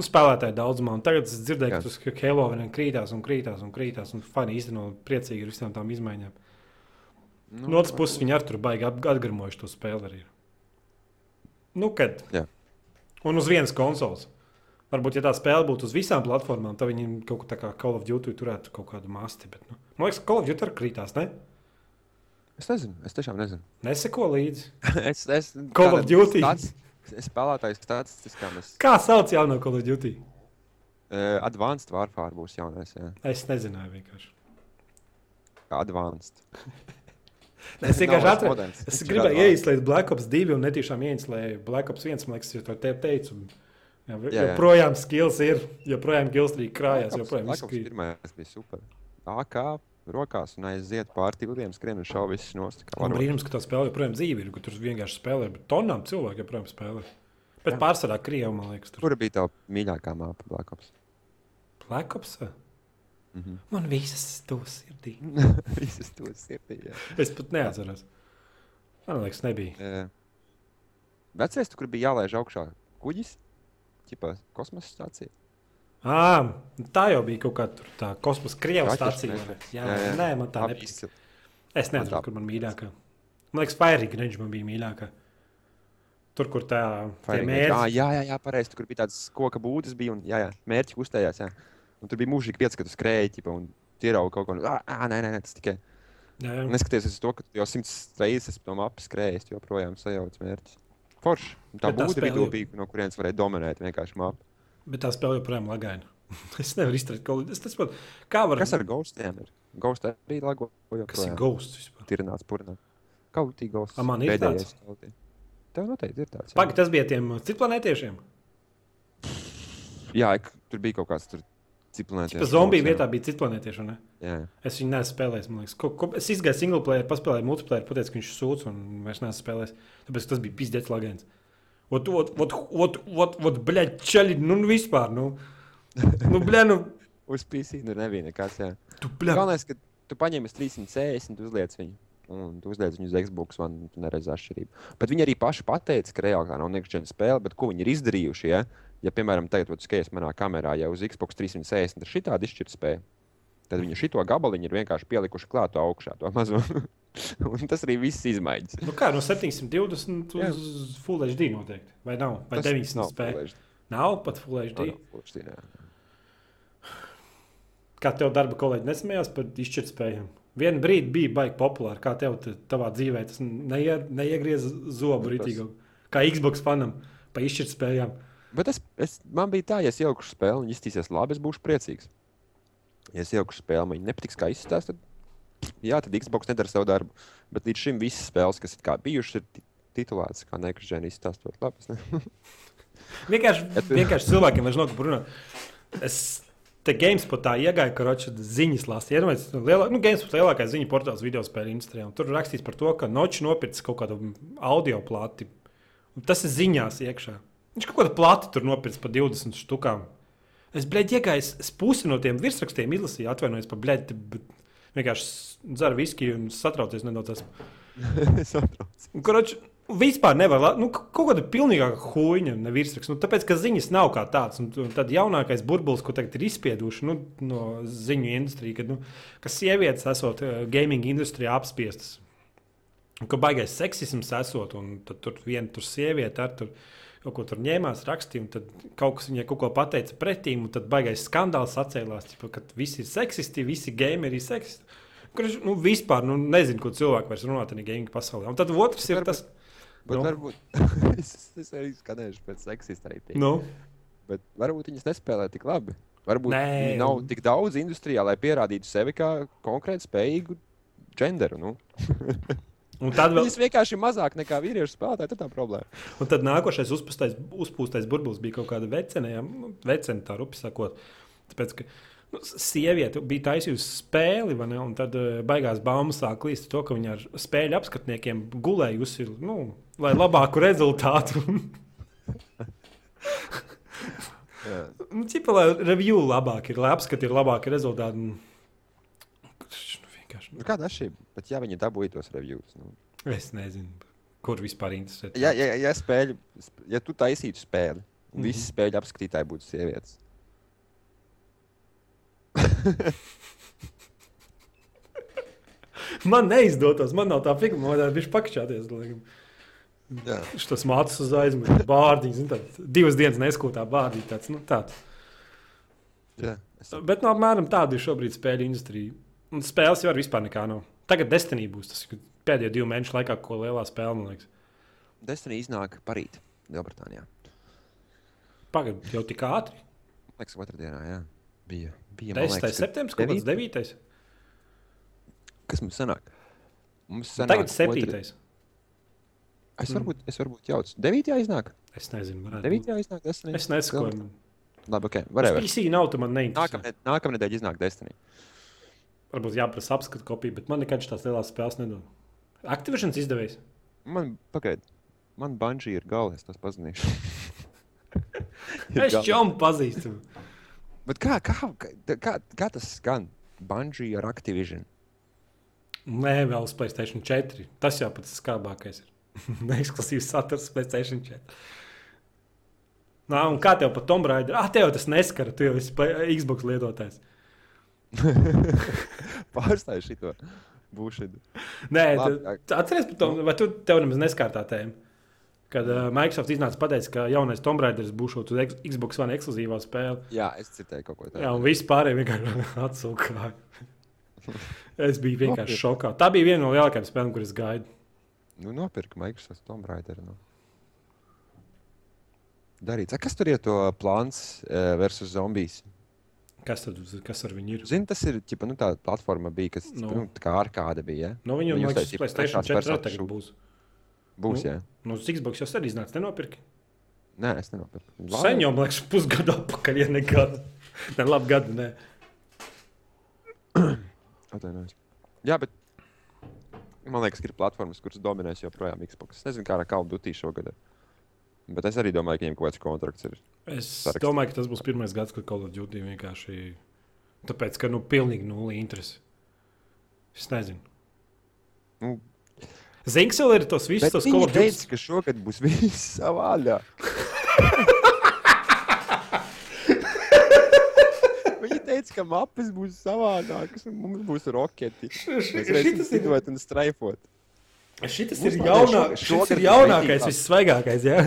Nu, spēlētāji daudzumā, un tagad es dzirdēju, Jā. ka tas Halo vienam krītās un krītās un krītās. Un fani īstenībā priecīgi ar visām tām izmaiņām. Nu, No otras puses, viņi ar tur baigi atgarmojuši to spēli arī. Nu, kad? Jā. Un uz vienas konsoles. Varbūt, ja tā spēle būtu uz visām platformām, tad viņi kaut kā tā kā Call of Duty turētu kaut kādu masti. Bet, nu, man liekas, ka Call of Duty arī krītās, ne? Es nezinu, es tiešām nezinu. Neseko līdzi. es, es, Call of Duty. Tāds, spēlētājs statistiskām. Es, Kā sauc jauno Call of Duty? uh, advanced Warfare būs jaunais. Jā. Es nezināju vienkārši. Advanced. Es Nav vienkārši atradu. Es gribēju ieinstallēt Black Ops 2 un netīšām ieinstallēju Black Ops 1. Man liekas, jo to te teicu. Jā, Jā, jā. joprojām skills ir, joprojām gilstrīgi krājās, joprojām Black Ops izkrīt. pirmais bija super. AK rokās un aiziet pāri tiltiem, skrien un šaubu visus nost. brīnums, ka tā spēle joprojām dzīve ir, ka tur vienkārši spēlē, bet tonām cilvēki joprojām spēlē. Bet pārsvarā Krievijā, man liekas, tur Kura bija tā mīļākā māpa Black Ops? Black Ops. Mhm. Man visas to sirdī. Visas to sirdī. jā. Es pat neatceros. Man liekas, nebija. Eh, Vecais, kur bija jālaiž augšā kuģis, ķipā kosmosa stācija. À, tā jau bija kaut kāda tā kosmosa krievu Kaķis, stācija. Jā, Jā, jā. nē, man tā nepatīk. Es nezinu, kur man mīļākā. Man liekas, Fairy Grange man bija mīļākā. Tur, kur tā Range. mērķi. Ā, Jā, jā, jā pareizi. Tur bija tādas koka būdas, bija, un jā, jā, mērķi kustējās. Jā. Un tur bija mūžīgi pieci, kad tu skrēji, ķipa, un ieraugi kaut ko. Ā, ā, nē, nē, nē, tas tikai. Jā, jā. Neskatoties uz to, ka jau simts reizes to mapu skrējies, tu joprojām sajauc mērķus. Forši. Tā spēle vidū bija, no kurienes varēja dominēt vienkārši mapu. Bet tā spēle joprojām lagaina. es nevaru izturēt ko tādu. Kā var Kas ar Ghostiem ir? Ghost arī lago Kas ir ghosts vispār? Tirnāts, purināt. Kautī Ghosts. A, man ir Pēdējais kautī. Tev noteikti ir tāds. Pagaid, tas bija tiem citplanētiešiem. Jā, ik- tur bija kaut kāds tur ciplināts. Tas zombiju vietā bija citplanētieši. ne? Jā, Es viņu neesmu spēlējis. man liekas. Ko, ko, es izgāju single player, paspēlēju multiplayer, pateicu, ka viņš sūdz un vairs neesmu spēlējis. Tāpēc tas bija pizdēts lagains. Ot, ot, ot, ot, ot, ot, bļaļ, čaļi, nu vispār, nu. Nu, bļaļ, nu, uz PC nu nebija nekas. Jā. tu, bļaļ. Galvenais, ka tu paņem uz 360 un uzliec viņu. Un tu uzliec viņu uz Xbox One, tu neredzi atšķirību. Bet viņi arī paši pateica, ka reāli tā nav nekāda spēle, bet ko viņi ir izdarījuši. Ja, ja piemēram, tagad, kad skaties manā kamerā, ja uz Xbox 360 ir šī tāda izšķirtspēja, tad viņi šo gabaliņu ir vienkārši pielikuši klāt augšā, un tas arī viss izmaiņas. Nu kā, no 720 Jā. uz Full HD noteikti. Vai nav? Vai Tas 900 nav HD. Nav pat Full HD. Nav, nav Full HD. Kā tev darba kolēģi nesmējās par izšķirtspējām? Vienu brīdi bija baigi populāri. Kā tev te- tavā dzīvē tas neie, neiegriez zobu Nu, rītīgo? Kā Xbox fanam par izšķirtspējām. Bet es, es, man bija tā, ja es ielikšu spēli un iztīsies labi, es būšu priecīgs. Ja es ielikšu spēli, man viņa nepatiks, kā izskatās, tad, jā, tad Xbox nedara savu darbu. Bet līdz šim visas spēles, kas ir kā bijušas, ir ti- titulētas kā nekrišķēni izstāstot. Labi, ne... Vienkārši, vienkārši cilvēkiem vairs nav ko runāt. Es te GameSpotā iegāju, ka roča ziņas lasīju. Iedomājieties, nu, lielā, nu, GameSpot lielākais ziņu portāls video spēļu industrijā. Tur rakstīts par to, ka Nočs nopircis kaut kādu audio plati. Un Tas ir ziņās iekšā. Viņš kaut kādu plati tur nopircis par 20 štukām. Es blēģi iegāju, pusi no tiem virsrakstiem izlasīju, atvainojos par blēģi. bet Vienkārši dzeru viskiju un satraucies nedaudz. Koroč, vispār nevar. Nu, kaut kāda pilnīgāka huīņa, nevis virsraksts. Nu, tāpēc, ka ziņas nav kā tāds. Un, tad jaunākais burbulis, ko tagad ir izspieduši nu, no ziņu industrijas, kad nu, sievietes esot uh, gaming industrijā apspiestas. Un ka baigais seksisms esot, un tad tur viena tur sieviete ar tur. Kaut ko tur ņēmās, rakstīja, un tad kaut kas viņai kaut ko pateica pretī, un tad baigais skandāls atcēlās, ķipa, ka visi ir seksisti, visi gameri ir seksisti. kurš nu, vispār nu, nezina, ko cilvēku vairs runā tajā gaming pasaulē. Un tad otrs ir tas, Bet Nu. varbūt es, es arī skatīšu pēc seksista arī. Nu, Bet varbūt viņas nespēlē tik labi. Varbūt Nē. Nav tik daudz industrijā, lai pierādītu sevi kā konkrēti spējīgu genderu. Nu. un tad vēl. Viņas vienkārši ir mazāk nekā vīriešu spēlētāji. Tā ir tā problēma. Un tad nākošais uzpūstais, uzpūstais burbulis bija kaut kāda vecene, ja, nu, vecene tā rupi sakot. Tāpēc, ka nu, sieviete bija taisījusi spēli, vai ne? Un tad uh, baigās baumas sāk līst to, ka viņa ar spēļu apskatniekiem gulējusi, nu, lai labāku rezultātu. Nu, Cipa, lai review labāk ir, lai apskati ir labāki rezultāti. Nu, Nu, kāda atšķirība? Pat ja viņi dabūja tos reviews. Nu. nu, es nezinu, kur vispār interesē. Ja, ja, ja, spēļu, sp- ja tu taisītu spēli, un Mhm. visi spēļu apskatītāji būtu sievietes. Man neizdotos, man nav tā figūra, man vajadzētu viņš pakšķāties. Laikam. Jā. Šis mācās uz aizmugures, bārdiņš. nu, tad Divas dienas neskūtā bārdī. Tāds, nu, tāds. Jā. Es, Bet no, apmēram tāda ir šobrīd spēļu industrija. Un spēles jau vispār nekā nav. Tagad Destiny būs tas pēdējo divu mēnešu laikā, ko lielā spēle, man liekas. Destiny iznāk parīt Lielbritānijā. Pagaid, jau tik ātri. Liekas, otrdienā, jā. Bija. bija man 10. liekas, ka septembris, kaut kāds devīt- 9. Kas mums sanāk? Mums sanāk Tagad 7. otri- Es varbūt, es varbūt jaucu. 9. iznāk. Es nezinu, varētu 9. būt. iznāk Destiny. Es nesakoju. Labi, ok. Whatever. PC nav, tu man neinteresē. Nākamnedēļ nedēļa iznāk Destiny. Varbūt jāprasa apskatu kopiju, bet man nekad šīs lielās spēles nedod. Activisions izdevējs. Man pagaid. Man banģī ir gala, es tas pazīšu. Es čomu pazīstu. Bet kā, kā, kā, kā tas skan? Banģī ar Activision. Nē, vēl uz Playstation 4. Tas jau pats skarbākais ir. Neekskluzīvs saturs Playstation 4. Nā, un kā tev par Tomb Raider? Ah, tev tas neskara, tu jau esi Xbox lietotājs. Pārstāj šito būšanu. Nē, atceries par to, vai tu tev nemaz neskār tā tēma? Kad uh, Microsoft iznāca pateikt, ka jaunais Tomb Raider būs uz Xbox One ekskluzīvā spēle. Jā, es citēju kaut ko tādu. Jā, un viss pārējie vienkārši atsūkāja. Es biju vienkārši šokā. Tā bija viena no lielākajām spēlēm, kuras gaidu. Nu, nopirka Microsoft Tomb Raider. Nu. Darīts. A, Kas tur ir to plāns uh, versus zombijas? Kas tad kas ar viņu ir? Zini, tas ir ģipa, nu, tā platforma, bija, kas Nu. nu. nu, tā kā arkāde bija. Ja? No viņu jau tādā Playstation trešās 4 personas tagad būs. Būs, Nu. jā. No Xbox jau sen iznāca, nenopirki. Nē, es nenopirku. Sen jau, man liekas, pusgadu atpakaļ, ja nekad. Ne, labi, gadu, nē. Atvainojos. Jā, bet man liekas, ka ir platformas, kuras dominēs joprojām Xbox. Es nezinu, kā ar Call of Duty šogad. ir. Bet es arī domāju, ka viņiem kaut kāds kontrakts ir. Es Sarakstīt. domāju, ka tas būs pirmais gads, kad Call of Duty vienkārši. Tāpēc, ka nu pilnīgi nulle interesi. Es nezinu. Nu, Zinks vēl ir tos visus Bet tos Call of Duty. teica, ka šogad būs viss savādāk. Viņi teica, ka mapes būs savādākas un mums būs roketi. Mēs varēsim lidot un straifot. Mums ir, jaunā, šogad ir jaunākais, vissvaigākais. Ja?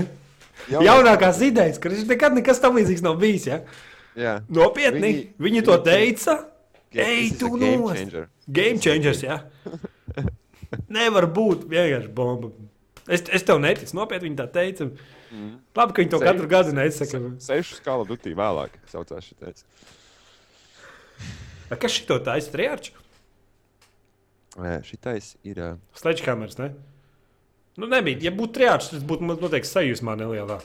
Jaunā- Jaunākās idejas, ka viņš nekad nekas tam līdzīgs nav bijis. Ja? Jā. Nopietni, viņi, Viņi- to teica. Ej, tu nost! changer. Game changers, jā. Nevar būt vienkārši bomba. Es, es tev neticu, nopietni viņi tā teica. Mm. Labi, ka viņi to Sevi- katru gadu nesaka. Sešus skala dutī vēlāk saucās šitais. Vai Kas šito taisa triārču? Ē, Šitais ir. ā, Sledgehammers, ne? Nu, nebija. Ja būtu triārčs, tas būtu noteikti sajūsmā nelielā.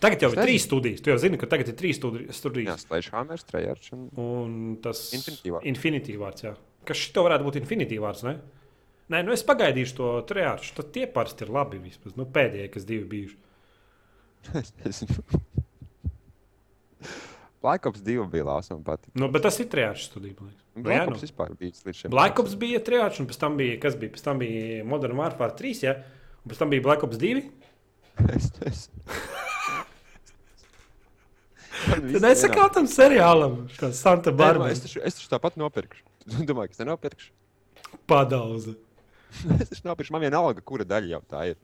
Tagad jau ir trīs studijas. Tu jau zini, ka tagad ir trīs studi- Jā, studijas. Sledgehammers, Trejārds un Un tas. Infinity vārds, jā. Kas šito varētu būt Infinity vārds, ne? Nē, nu es pagaidīšu to triārču. Tad tie parasti ir labi vismaz. Nu, pēdējie, kas divi bijuši. es nezinu. Black Ops 2 bija lāsa man patīk. Nu, bet tas ir triārčs studija. Nu, Black nu. Ops vispār bija līdz šim. Black Ops bija triārčs, un pēc tam bija, kas bija? Pēc tam bija Modern Warfare 3, ja? un pēc tam bija Black Ops 2. Es nezinu. Tad es saku tam seriālam, kā Santa Barbara. Es taču, es taču tāpat nopirkšu. Tu domā, ka es nenopirkšu? Padauza. es taču nopirkšu. Man vienalga, kura daļa jau tā ir.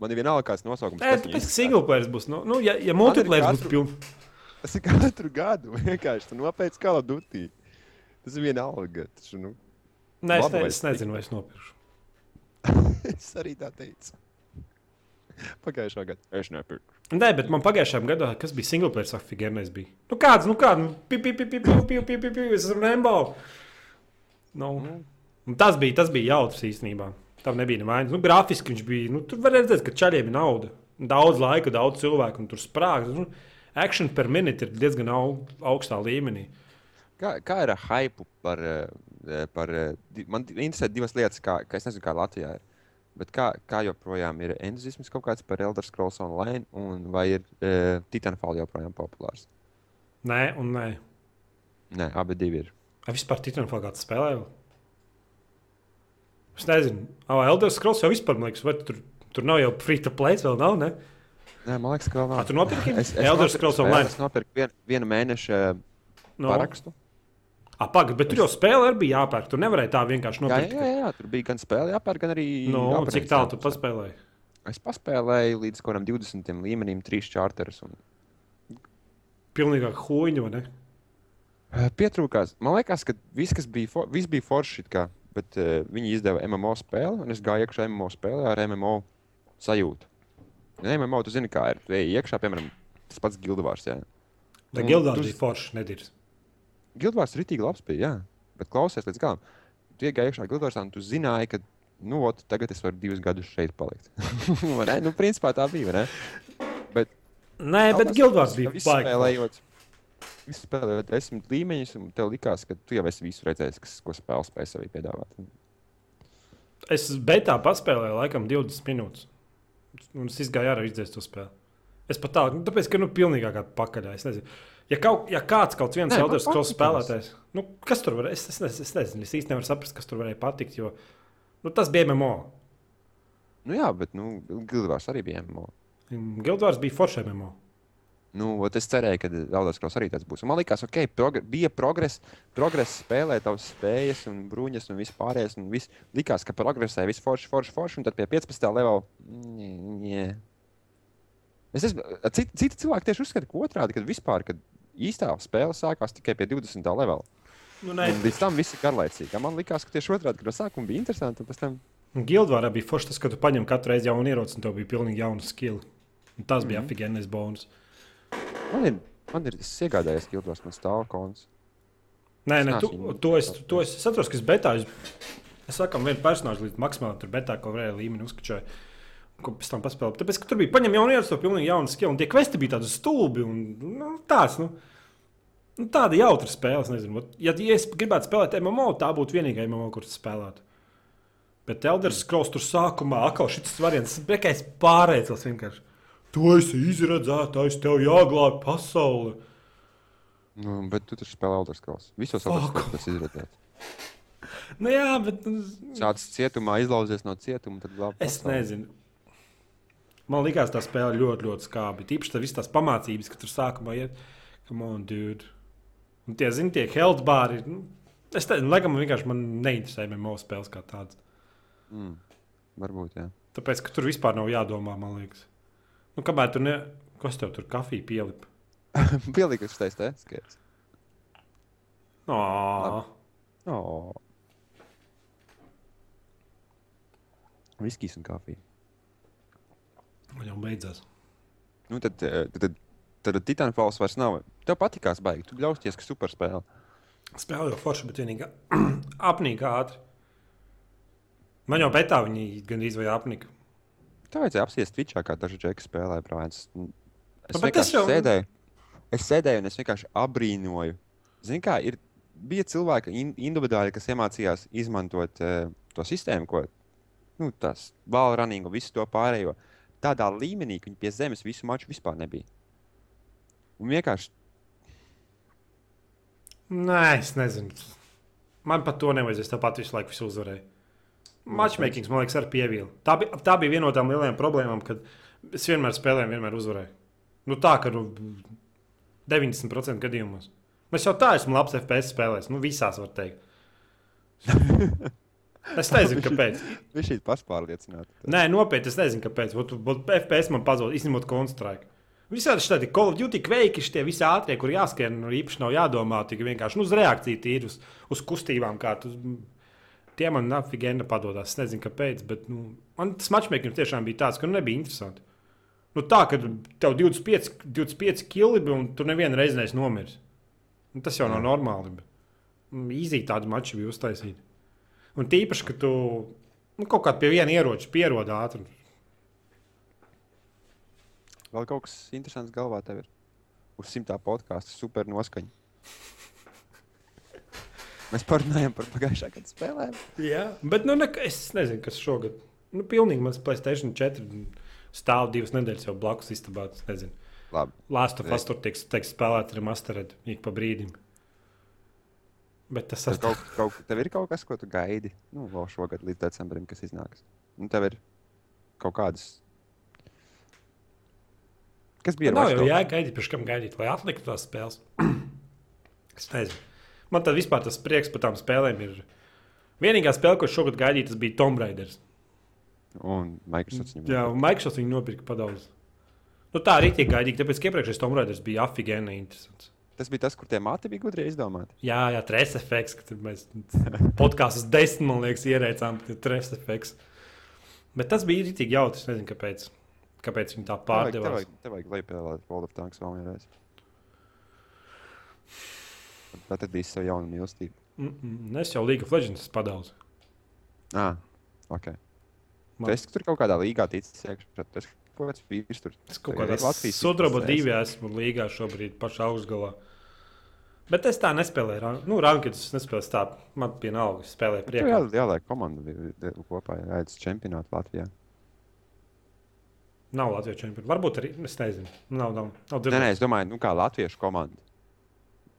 Man ir vienalga, kāds nosaukums. Nē, tāpēc, ka single players būs. Nu, nu, ja, ja multiplayer būs pilns. Tas ir katru gadu. Vienkārši nopērts kā ladutī. Tas ir vienalga. Taču, nu, Nē, es, ne, es nezinu, vai es nopirkšu. es arī tā teicu. Pagājušā gada. Es nepirku. Nē, bet man pagājušā gada, kas bija single player, saka, figūrnais bija. Nu kāds, nu kāds, nu, pipi, es esmu Rembo. Nu. Un tas bija, tas bija jautrs īstenībā. Tam nebija nevainas. Nu, grafiski viņš bija. Nu, tur var redzēt, ka čaļiem ir nauda. Daudz laika, daudz cilvēku, un tur sprāgs. Nu, action per minute ir diezgan au, augstā līmenī. Kā, kā ir ar hype par, eh, par. eh, Man interesē divas lietas, kā, kā es nezinu, kā Latvijā ir. Bet kā, kā joprojām ir entuziasms kaut kāds par Elder Scrolls Online, un vai ir uh, Titanfall joprojām populārs? Nē, un nē. Nē, abi divi ir. Vai vispār Titanfall kāds spēlē? Es nezinu. Ah, Elder Scrolls jau vispār, man liekas, vai tur, tur nav jau free to play, vēl nav, ne? Nē, man liekas, ka vēl nav. tu nopirki? Es, es Elder Scrolls Online. Es nopirku vien, vienu mēnešu uh, No. parakstu. Pagaidi, bet tur jau spēle arī bija jāpērk. Tur nevarēja tā vienkārši Jā, nopirkt. jā, jā, tur bija gan spēle, jāpērk, gan arī. No, abonents cik tālu tu paspēlēji? Es paspēlēju līdz kaut kādam 20 līmenim, 3 čārterus. Un... Pilnīgāk huīņu, vai ne? Eh, Pietrūkās. Man liekas, ka viss, kas bija, for, viss bija forši, kā, bet uh, viņi izdeva MMO spēli, un es gāju iekšā MMO spēlē ar MMO sajūtu. Ja MMO, tu zini, kā ir. Ej iekšā, piemēram, tas pats Gildvārs. Jā. Tā gildās tu- bija forši, nedirs. Gildvārs ritīgi labs bija, jā. Bet klausies līdz galam. Tu iegāji iekšā Gildvārsā, un tu zināji, ka, nu, ot, tagad es varu divus gadus šeit palikt. Ne? nu, principā tā bija, ne? Bet Nē, bet gildās bija spēlējot. Spēlējot desmit līmeņus, un tev likās, ka tu jau esi visu redzējis, kas, ko spēle spēj sevī piedāvāt. Es betā paspēlēju laikam 20 minūtes. Un es izgāju ārā izdzēst to spēli. Es pat tādu, nu, tāpēc, ka nu pilnīgā kā pakaļā. Es nezinu. Ja, kaut, ja kāds kaut viens Nē, man Elder Scrolls patīk spēlētājs, nu, kas tur var, es, es, es, es nezinu, es īsti nevaru saprast, kas tur varēja patikt, jo nu, tas bija MMO. Nu, jā, bet nu, Gildvārs arī bija MMO. Gildvārs bija foršs MMO. Nu, es cerēju, ka Eldas Kross arī tāds būs. Un man liekas, ok, progr bija progress, progress spēlē tavas spējas un bruņas un viss pārējais. Un viss likās, ka progresē viss forši, forši, forši. Un tad pie 15. level. Nē. Es esmu, citi, citi cilvēki tieši uzskata, ka otrādi, kad vispār, kad īstā spēle sākās tikai pie 20. levela. Nu, nē, Un līdz tam viss ir garlaicīgi. Man liekas, ka tieši otrādi, kad no sākuma bija interesanti, un pēc tam Gildvārā bija forši tas, ka tu paņem katru reizi jaunu ieroci, un tev bija pilnīgi jauna skilla. Un tas bija mm. -hmm. apgājienas bonus. Man ir, man ir es iegādājies Gildvārs, man stāv konts. Nē, nē, tu, to es, to es, es atceros, ka es betā. Es, es sakām, vienu personāžu līdz maksimāli tur betā, ko varēja līmeni uzskačot. Ko pēc tam paspēlēt. Tāpēc, ka tur bija paņemta jauna ieroci, to pilnīgi jauna skilla. Un tie kvesti bija tādi stulbi. Un, nu, tāds, nu, nu, tāda jautra spēle. Nezinu, ja, ja es gribētu spēlēt MMO, tā būtu vienīgā MMO, kuras spēlētu. Bet Elder Scrolls tur sākumā atkal šis variants, kā es pārēcos vienkārši. Tu esi izredzētājs, tev jāglābj pasauli. Nu, bet tu taču spēlē Eldas Kross. Visos. Eldas Kross tas izredzēts. Nu, jā, bet nu, Sācis cietumā, izlauzies no cietuma, tad glābj. Es nezinu. Man liekas, tā spēle ļoti, ļoti skābi. Tīpaši tas visas tās pamācības, ka tur sākumā iet, come on, dude. Un tie, zini, tie health bāri. Nu, es nezinu, laikam, man vienkārši man neinteresē MMO spēles kā tādas. Mm. Varbūt, jā. Tāpēc, ka tur vispār nav jādomā, man liekas. Nu, kamēr tur ne... Kas tev tur kafija pielipa? Pielikuši šis te skaits. Oh, Oh. Viskijs un kafija. man jau beidzās. Nu, tad, eh, tad, tad, tad Titanfalls vairs nav. Tev patīkās baigi. Tu bļausties, ka super spēle. Spēle jau forša, bet vienīgi apnīka ātri. Man jau betā viņi gandrīz vai apnika. Tā vajadzēja apsiest Twitchā, kā daži džeki spēlē. Brāns. Es Nu, bet tas vienkārši jau- sēdēju. Es sēdēju un es vienkārši abrīnoju. Zini, kā ir. Bija cilvēki in, individuāli, kas iemācījās izmantot uh, to sistēmu, ko nu, tas valrunning un visu to pārējo. Tādā līmenī, ka viņi pie zemes visu maču vispār nebija. Un vienkārši Nē, es nezinu. Man pat to nevajadzēs. Tāpat visu laiku visu uzvarēju. Matchmaking, man liekas, arī pievīla. Tā bija, tā bija viena no tām lielajām problēmām, kad es vienmēr spēlēju, vienmēr uzvarēju. Nu, tā, nu, 90% gadījumos. Es jau tā esmu labs FPS spēlēs. Nu, visās var teikt. Es nezinu, kāpēc. viņš ir pašpārliecināts. Nē, nopietni, es nezinu, kāpēc. Ot, ot, FPS man pazūd, izņemot Counter-Strike. Visādi šādi Call of Duty kveiki, šie visi ātrie, kur jāskrien, nu, īpaši nav jādomā, tikai vienkārši nu, uz reakciju tīri uz, uz kustībām. Kā tu, Tie man nafigēna padodas. Es nezinu, kāpēc, bet nu, man tas matčmaking tiešām bija tāds, ka nu, nebija interesanti. Nu, tā, ka tev 25, 25 kili un tu nevienu reizi neesi nomiris. Nu, tas jau nav normāli. Bet, mm, īzī tādu maču bija uztaisīti. Un tīpaši, ka tu nu, kaut kādā pie viena ieroča pierod ātri. Vēl kaut kas interesants galvā tev ir. Uz simtā podkāstu super noskaņa. Mēs parunājam par pagājušā gada spēlēm. Jā, bet nu, ne, es nezinu, kas šogad. Nu, pilnīgi mans Playstation 4 stāv divas nedēļas jau blakus istabā. es nezinu. Labi. Lāstu fast tur tiek, tiek spēlēts ar masterēdu ik pa brīdim. Bet tas sastāv. kaut, kaut, tev ir kaut kas, ko tu gaidi nu, vēl šogad līdz decembrim, kas iznāks. Nu, tev ir kaut kādas. Kas bija Nav jau jāgaidīt, pēc kam gaidīt, lai atliktu tās spēles. es nezinu. Man tad vispār tas prieks par tām spēlēm ir. Vienīgā spēle, ko šogad gaidīju, tas bija Tomb Raider. Un Microsoft viņam Jā, un Microsoft viņu nopirka padaudz. Nu, tā arī tiek gaidīta, tāpēc, ka iepriekšējais Tomb Raider bija afigēni interesants. Tas bija tas, kur tie mati bija gudri izdomāti. Jā, jā, tres efekts, ka tur mēs podkāstus desmit, man liekas, ierēcām, tres efekts. Bet tas bija rītīgi jautri. Es nezinu, kāpēc, kāpēc viņi tā Tev vajag, tev pārdevās. vajag, tev vajag lejupielādēt World of Tanks vēl vienreiz. Tad bija savu jaunu mīlestību. Mm -mm, es jau League of Legends padaudzu. Ah, ok. Man- esi tur kaut kādā līgā ticis iekšā. Tas kaut kāds vīrs tur. Es kaut kādā Latvijas sudraba divi esmu līgā šobrīd, pašā augstgalā. Bet es tā nespēlēju. Nu, rankets es nespēlēju tā. Man vienalga, es spēlēju priekšā. jā, jāliek komanda vi- vi- kopā, aicis čempionātu Latvijā. Nav Latvijas čempions. Varbūt arī, es nezinu. Nav, nav, nav Nē, nē, es domāju, nu kā latviešu komanda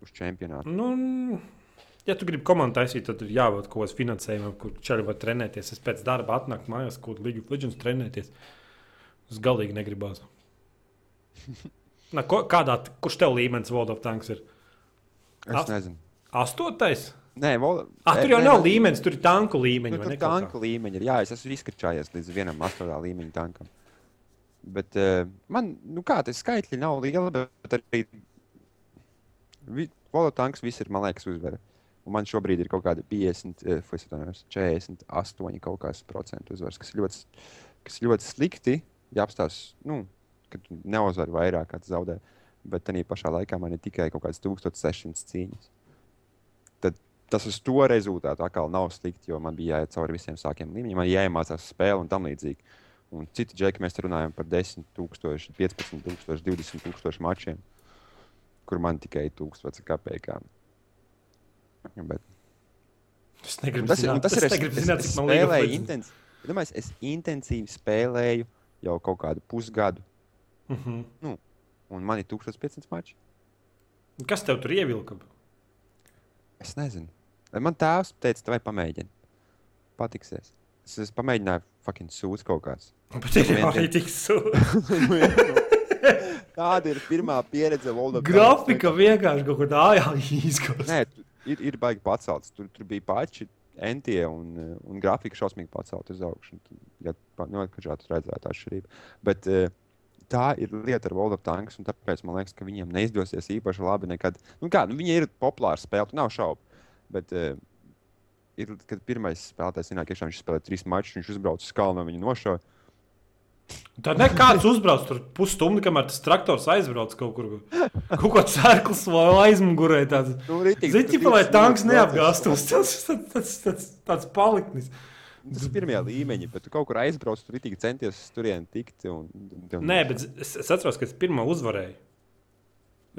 uz čempionātu. Nu, ja tu gribi komandu taisīt, tad ir jābūt kaut kāds finansējumam, kur čeli var trenēties. Es pēc darba atnāku mājās, kur of Legends trenēties. Es galīgi negribās. Na, ko, kādā, kurš tev līmenis World of Tanks ir? Es Ast- nezinu. Astotais? Nē, vol... Ah, tur jau nē, nav nē, līmenis, tur ir tanku līmeņi. Nu, tur tanka līmeņa ir. Jā, es esmu izkačājies līdz vienam astotā līmeņa tankam. Bet uh, man, nu kā tas skaitļi nav lieli, bet arī Volo tanks viss ir, man liekas, uzvara. Un man šobrīd ir kaut kāda 50, eh, vai es atvainojos, 48 kaut kāds procentu uzvaras, kas ļoti, kas ļoti slikti, ja apstās, nu, kad neuzvar vairāk, kā tu zaudē. Bet tajā pašā laikā man ir tikai kaut kāds 1600 cīņas. Tad tas uz to rezultātu atkal nav slikti, jo man bija jāiet cauri visiem sākiem līmeņiem, man jāiemācās spēle un tam līdzīgi. Un citi džeki mēs runājam par 10, 000, 15, 000, 20 tūkstošu mačiem, kur man tikai 1000 kapekām. Bet Es negribu tas, zināt, tas ir. es negribu zināt, cik man Legends. intens, domāju, es intensīvi spēlēju jau kaut kādu pusgadu, Mhm. un man ir 1500 mači. Kas tev tur ievilka? Es nezinu. Man tēvs teica, vai pamēģini. Patiksies. Es, es pamēģināju, fucking sūdz kaut kāds. Bet ir vien- arī tik sūdzīga. Tāda ir pirmā pieredze Volga. Grafika vienkārši kaut kur tādā izskatās. Nē, ir, ir baigi pacelts. Tur, tur bija pači entie un, eh, un grafika šausmīgi pacelt uz augšu. Ja, nu, ka šādi redzētu atšķirību. Bet eh, tā ir lieta ar World of Tanks, un tāpēc man liekas, ka viņiem neizdosies īpaši labi nekad. Nu, kā, nu, viņi ir populāri spēlētāji, nav šaubu. Bet uh, ir, kad pirmais spēlētājs ienāk viņš spēlē trīs mačus, viņš uzbrauc uz kalnu un viņu nošauja. Tā nekāds uzbrauc tur pusstundu, kamēr tas traktors aizbrauc kaut kur. Kaut kāds sērklis vai aizmugurē. Nu, ritīgi, Zini, tu ķipa, lai 20 tanks neapgāstos. Tas ir tāds, tāds, tāds paliknis. Tas ir pirmie līmeņi, bet tu kaut kur aizbrauc, tur ritīgi centies uz turieni tikt. Un, un, Nē, bet es, es atceros, ka es pirmā uzvarēju.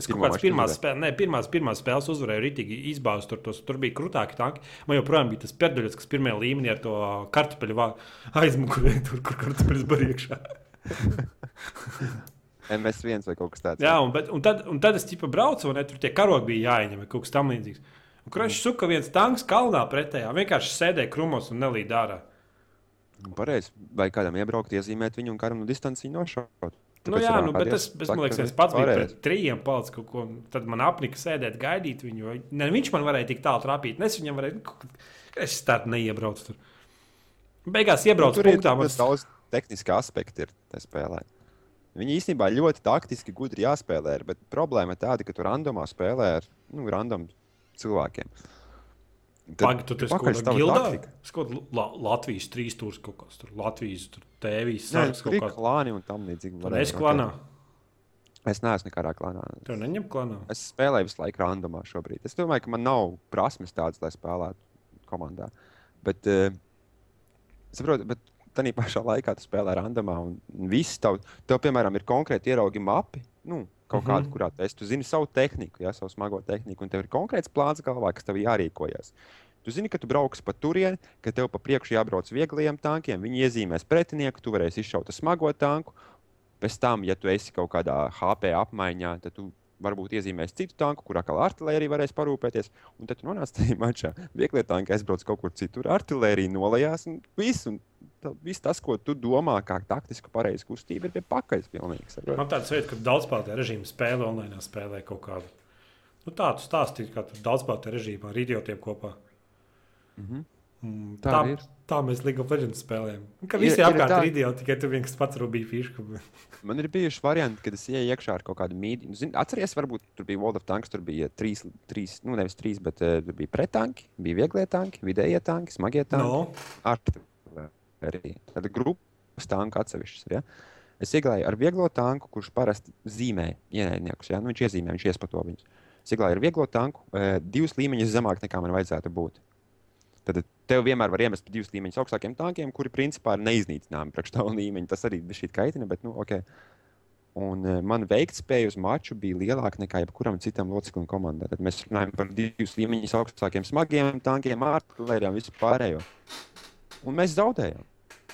Es kaut kādas pirmās, uzvarēji? spēle, ne, pirmās, pirmās spēles uzvarēju, rītīgi izbāztu tur, tos, tur bija krūtāki tanki. Man joprojām bija tas perduļs, kas pirmajā līmenī ar to kartupeļu aizmugurē, tur, kur kartupeļs bija iekšā. MS1 vai kaut kas tāds. Jā, un, bet, un, tad, un tad es tipa braucu, un ne, tur tie karogi bija jāieņem, kaut kas tam līdzīgs. Un kur viņš suka viens tanks kalnā pretējā, vienkārši sēdēja krumos un nelīd ārā. Pareizi. Vai kādam iebraukt, iezīmēt viņu un karam no distanci nošaut. Nu, jā, nu, bet es, es man liekas, es pats biju pret trījiem palicis kaut ko. Tad man apnika sēdēt, gaidīt viņu. Ne, viņš man varēja tik tālu trāpīt. ne Es viņam varēju, nu, kā- es tādu neiebraucu tur. Beigās iebraucu Nu, tur ir punktā. ļoti Man... daudz tehniski aspekti ir tajā spēlē. Viņi īstenībā ļoti taktiski gudri jāspēlē, ir, bet problēma ir tāda, ka tu randomā spēlē ar nu, random cilvēkiem. Pagaid, tu gildā? taktika. Es kaut kādā La Latvijas trīs stūris kaut kas tur. Latvijas tur tēvijas tur kaut ir kāds. klāni un tam līdzīgi. Tu ok. klanā. Es neesmu nekādā klānā. Tev neņem klanā. Es spēlēju visu laiku randomā šobrīd. Es domāju, ka man nav prasmes tādas, lai spēlētu komandā. Bet, uh, saprotu, bet tā pašā laikā tu spēlē randomā. Un viss tev, tev, piemēram, ir konkrēti ieraugi mapi. Nu, kaut Mhm. mm -hmm. kurā tu esi. Tu zini savu tehniku, ja, savu smago tehniku, un tev ir konkrēts plāns galvā, kas tev jārīkojas. Tu zini, ka tu brauksi pa turieni, ka tev pa priekšu jābrauc viegliem tankiem, viņi iezīmēs pretinieku, tu varēsi izšaut smago tanku. Pēc tam, ja tu esi kaut kādā HP apmaiņā, tad tu varbūt iezīmēsi citu tanku, kurā kā artērija varēs parūpēties. Un tad tu nonāc tajā mačā. Viegli tanki aizbrauc kaut kur citur, artērija nolējās un viss. Un tā- viss tas, ko tu domā, kā taktiski pareizi kustība, ir pilnīgi. saproti? Man tāds veids, ka daudzspēlētāju režīmu spēlē online spēlē kaut kādu. Nu, tā tu stāstīji, kā tur daudzspēlētāju režīmā ar idiotiem kopā. Mhm. Mm, Tā tā, arī ir. tā mēs League of Legends spēlējam. Ka visi ir apkārt ir idioti, tikai tu viens pats rūpīgi fišku. Man ir bijuši varianti, kad es ienāku iekšā ar kaut kādu mītīnu. Zini, Atceries, varbūt tur bija World of Tanks, tur bija trīs, trīs nu nevis trīs, bet uh, tur bija pretanki, bija vieglie tanki, vidējie tanki, smagie tanki. No. Artērija. Tad grupas tanku atsevišķas. Ja? Es iegāju ar vieglo tanku, kurš parasti zīmē ienaidniekus. Ja? Nu, viņš iezīmē, viņš iespato viņus. Es iegāju ar vieglo tanku, uh, divus līmeņus zemāk nekā man vajadzētu būt. Tad tev vienmēr var iemest pa divus līmeņus augstākiem tankiem, kuri principā ir neiznīcināmi priekš tā līmeņa. Tas arī bija šī kaitina, bet nu, ok. Un uh, man veiktspēja uz maču bija lielāka nekā jebkuram citam loceklim komandā. Tad mēs runājam par divus līmeņus augstākiem smagiem tankiem, artērijām, visu pārējo. Un mēs zaudējām.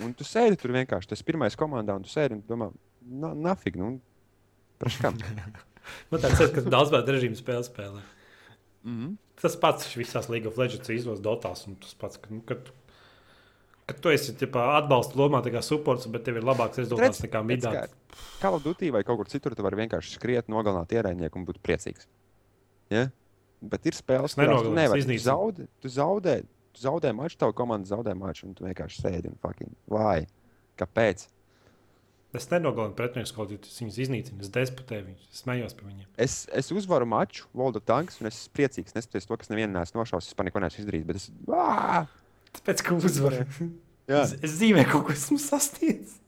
Un tu sēdi tur vienkārši, tas pirmais komandā, un tu sēdi un domā, na, nafig, nu, praši kam. Man tāds ir, ka daudzspēlētāju režīmu spēle spēlē. mm -hmm. Tas pats visās League of Legends izlases dotās. un Tas pats, ka, nu, kad, kad tu esi ķipā, atbalsta lomā, kā supports, bet tev ir labāks rezultāts nekā midā. Kā Latvijā vai kaut kur citur, tu vari vienkārši skriet, nogalināt ierēdnieku un būt priecīgs. Ja? Bet ir spēles, Es kurās tu nevari. iznīcinu. zaudē, tu zaudē, tu zaudē maču, tava komanda zaudē maču, un tu vienkārši sēdi un fucking vai. Kāpēc? Es nenogalinu pretiniekus, kaut kā viņus iznīcinu. Es despotēju viņus, es smējos par viņiem. Es, es uzvaru maču, Volda Tanks, un es esmu priecīgs. Neskatoties to, kas nevienu neesmu nošaus, es par neko neesmu izdarījis. Bet es, Ā! Tāpēc, ka uzvarēju. Es, es zīmēju kaut ko, esmu sasniedzis.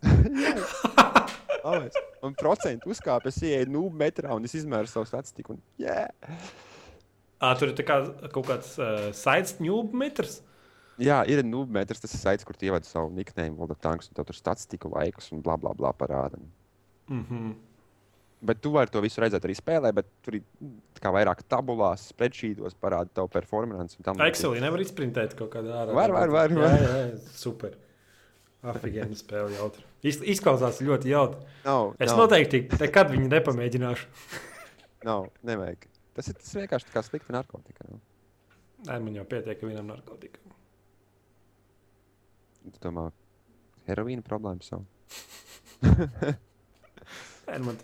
Un procentu uzkāpju, es ienāku nūju metrā un es izmēru savu statistiku. Un, yeah. À, tur ir tā kā kaut kāds uh, saites ņūbu metrs. Jā, ir metrs, tas ir saits, kur tu ievadi savu niknēmu, Volda Tanks, un tur statistiku laikus un bla bla bla parāda. Mm -hmm. Bet tu vari to visu redzēt arī spēlē, bet tur ir mm, vairāk tabulās, spreadsheetos parāda tavu performance. un tam līdzīgi. Excelī nevar izprintēt kaut kādā ārā. Var, var, var, Jā, var. jā, jā, super. Afigēna spēle jautri. Iz, izklausās ļoti jautri. Nav, Es nav, noteikti nekad viņu nepamēģināšu. Nav, nevajag. Tas ir tas vienkārši tā kā slikta narkotika. Nu. Nē, man jau pietiek, ka vienam narkotikam. Tu domā, heroīna problēma savu. Nē, nu man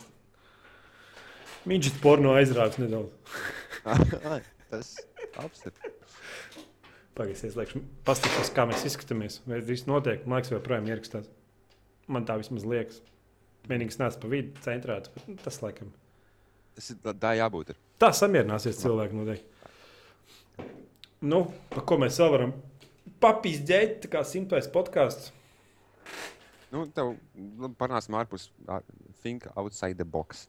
Viņš ir porno aizrāvis nedaudz. Tas apsver. Pagaidzi, es lieku, paskatīšos, kā mēs izskatāmies. Vai viss notiek? Man liekas, joprojām ierakstās. Man tā vismaz liekas. Vienīgais nāc pa vidu, centrēts. Bet, nu, tas, laikam, Tas ir tā jābūt. Ir. tā samierināsies cilvēki noteikti. Nu, par ko mēs vēl varam papīzdēt, tā kā simtais podkāsts. Nu, tev nu, parunāsim ārpus, ār- think outside the box.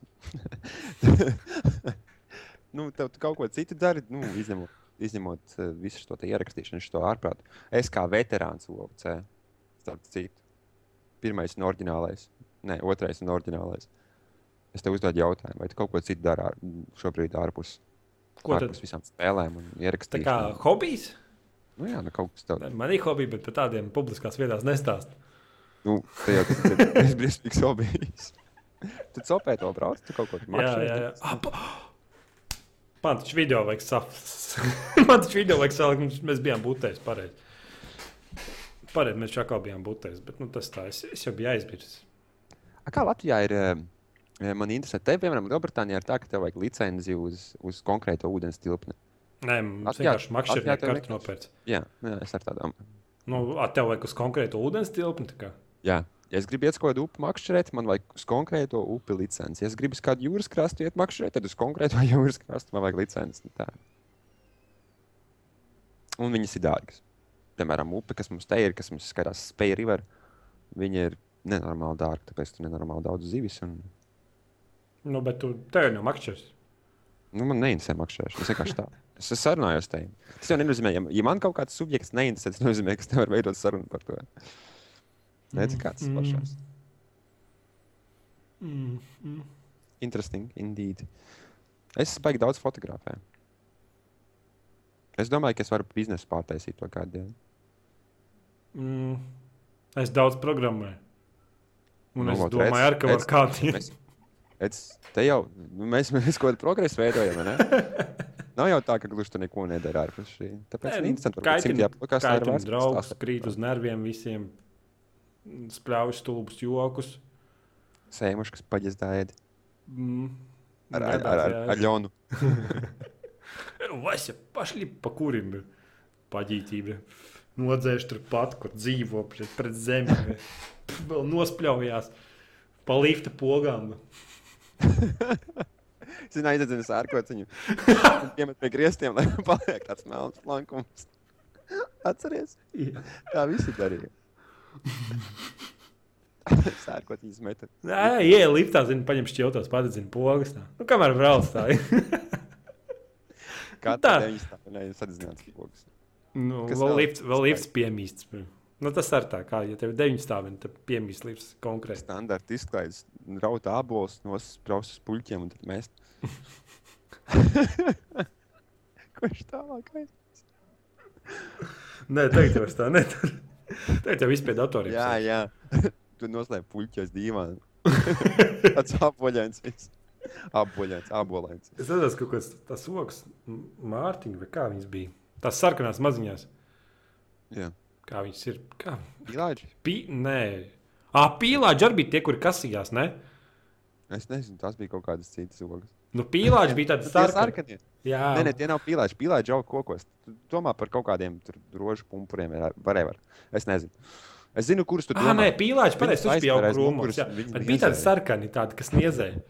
nu, tev tu kaut ko citu dari, nu, izņemot, izņemot uh, visu šo ierakstīšanu, šo ārprātu. Es kā veterāns OVC, starp citu, pirmais un oriģinālais, ne, otrais un oriģinālais. Es tev uzdodu jautājumu, vai tu kaut ko citu dari šobrīd ārpus, Ko tad? ārpus visām spēlēm un Tā kā hobijs. Nu, jā, nu, kaut kas tāds. Man ir hobiji, bet par tādiem publiskās vietās nestāst. Nu, tā jau tas ir briesmīgs hobijs. Tu copē to brauc, tu kaut ko tādu. Ap- Man taču video vajag saprast. Man taču video vajag mums- mēs bijām būtēs pareizi. Pareizi, mēs šakā bijām būtēs, bet nu, tas tā, es, es jau biju aizmirsis. A, Kā Latvijā ir? Man interesē, te, piemēram, Lielbritānijā ir tā, ka tev vajag licenci uz, uz konkrēto ūdens tilpni. Nē, mums vienkārši makšķernieki nekas. nopērts. Jā, jā es ar tādām. Nu, tev vajag uz konkrētu ūdens tilpni, kā. Jā. Ja es gribu iet uz kādu upi makšķerēt, man vajag uz konkrēto upi licenci. Ja es gribu uz kādu jūras krastu iet makšķerēt, tad uz konkrēto jūras krastu man vajag licenci. Nu tā. Un viņas ir dārgas. Piemēram, upe, kas mums te ir, kas mums skatās Spēja River, viņa ir nenormāli dārga, tāpēc tur nenormāli daudz zivis. Un... Nu, bet tu tev jau makšķers. Nu, man neinteresē makšķerēšana. Es vienkārši tā. Es esmu sarunājos te. Tas jau nenozīmē, ja, ja man kaut kāds subjekts neinteresē, tas nozīmē, ka es nevaru veidot sarunu par to. Redzi, kāds tas pašās. Mm, mm. Interesting, indeed. Es baigi daudz fotografēju. Es domāju, ka es varu biznesu pārtaisīt to kādu dienu. Mm. Es daudz programmēju. Un Nu, es domāju, ar, ka var kādiem. Mēs, redz, te jau nu, mēs, mēs kaut kādu progresu veidojam. Nav jau tā, ka gluži tur neko nedara ārpus šī. Tāpēc Nē, nu, interesanti, ka tas ir jāplakās. Kā tam draugs krīt uz nerviem visiem, spļauj stulbus jokus. Sēmuškas paģizdājiet. Mm. Ar, ar, ar, ar, ar Ļonu. Vasja, pašli pa kurim ir paģītība. Nodzēš turpat, kur dzīvo pret zemi. Vēl nospļaujās pa lifta pogām. Zināju, aizdzēnu sārkot viņu. Piemet pie griestiem, lai paliek tāds melns plankums. Atceries? Jā. Tā visi darīja. Sērkot izmetu. Nē, ieej liftā, zini, paņem šķiltos, padedzina pogas. Tā. Nu, kamēr brauc tā. Kā tā. tā? Viņa nē, sadedzināts pogas. nu, vēl lifts, vēl lifts piemīsts. Nu, tas ar tā, kā, ja tev ir deviņi stāvi, tad piemīsts lifts konkrēti. Standarta izklaides, raut ābolus, nospraust uz puļķiem un tad mēs. Kurš tālāk? Nē, tagad jau tā nedaru. Tagad jau viss pie datoriem. Jā, jā. Tu noslēp puļķos dīvaini. Tāds apoļains. viss. Apoļains, abolēns. Es redzēju, ka kaut kāds tas oks, Mārtiņš, vai kā viņas bija. Tās sarkanās maziņās. Jā. Kā viņas ir? Kā? Pīlāģi? Pī... Nē, ah, pīlāģi arī bija tie, kuri kasījās. Ne? Es nezinu, tas bija kaut kādas citas ogas. Nu, pīlāģi bija tādi Tie sarkani. Jā, Nē, nē, tie nav pīlāģi. Pīlāģi jau kokos. Tu domā par kaut kādiem rožu pumpuriem. Whatever. Es nezinu. Es zinu, kurus tu Ah, domā. nē, pīlāģi pareizi. Jā. viņi Bet bija tādi sarkani, tādi, kas niezēja.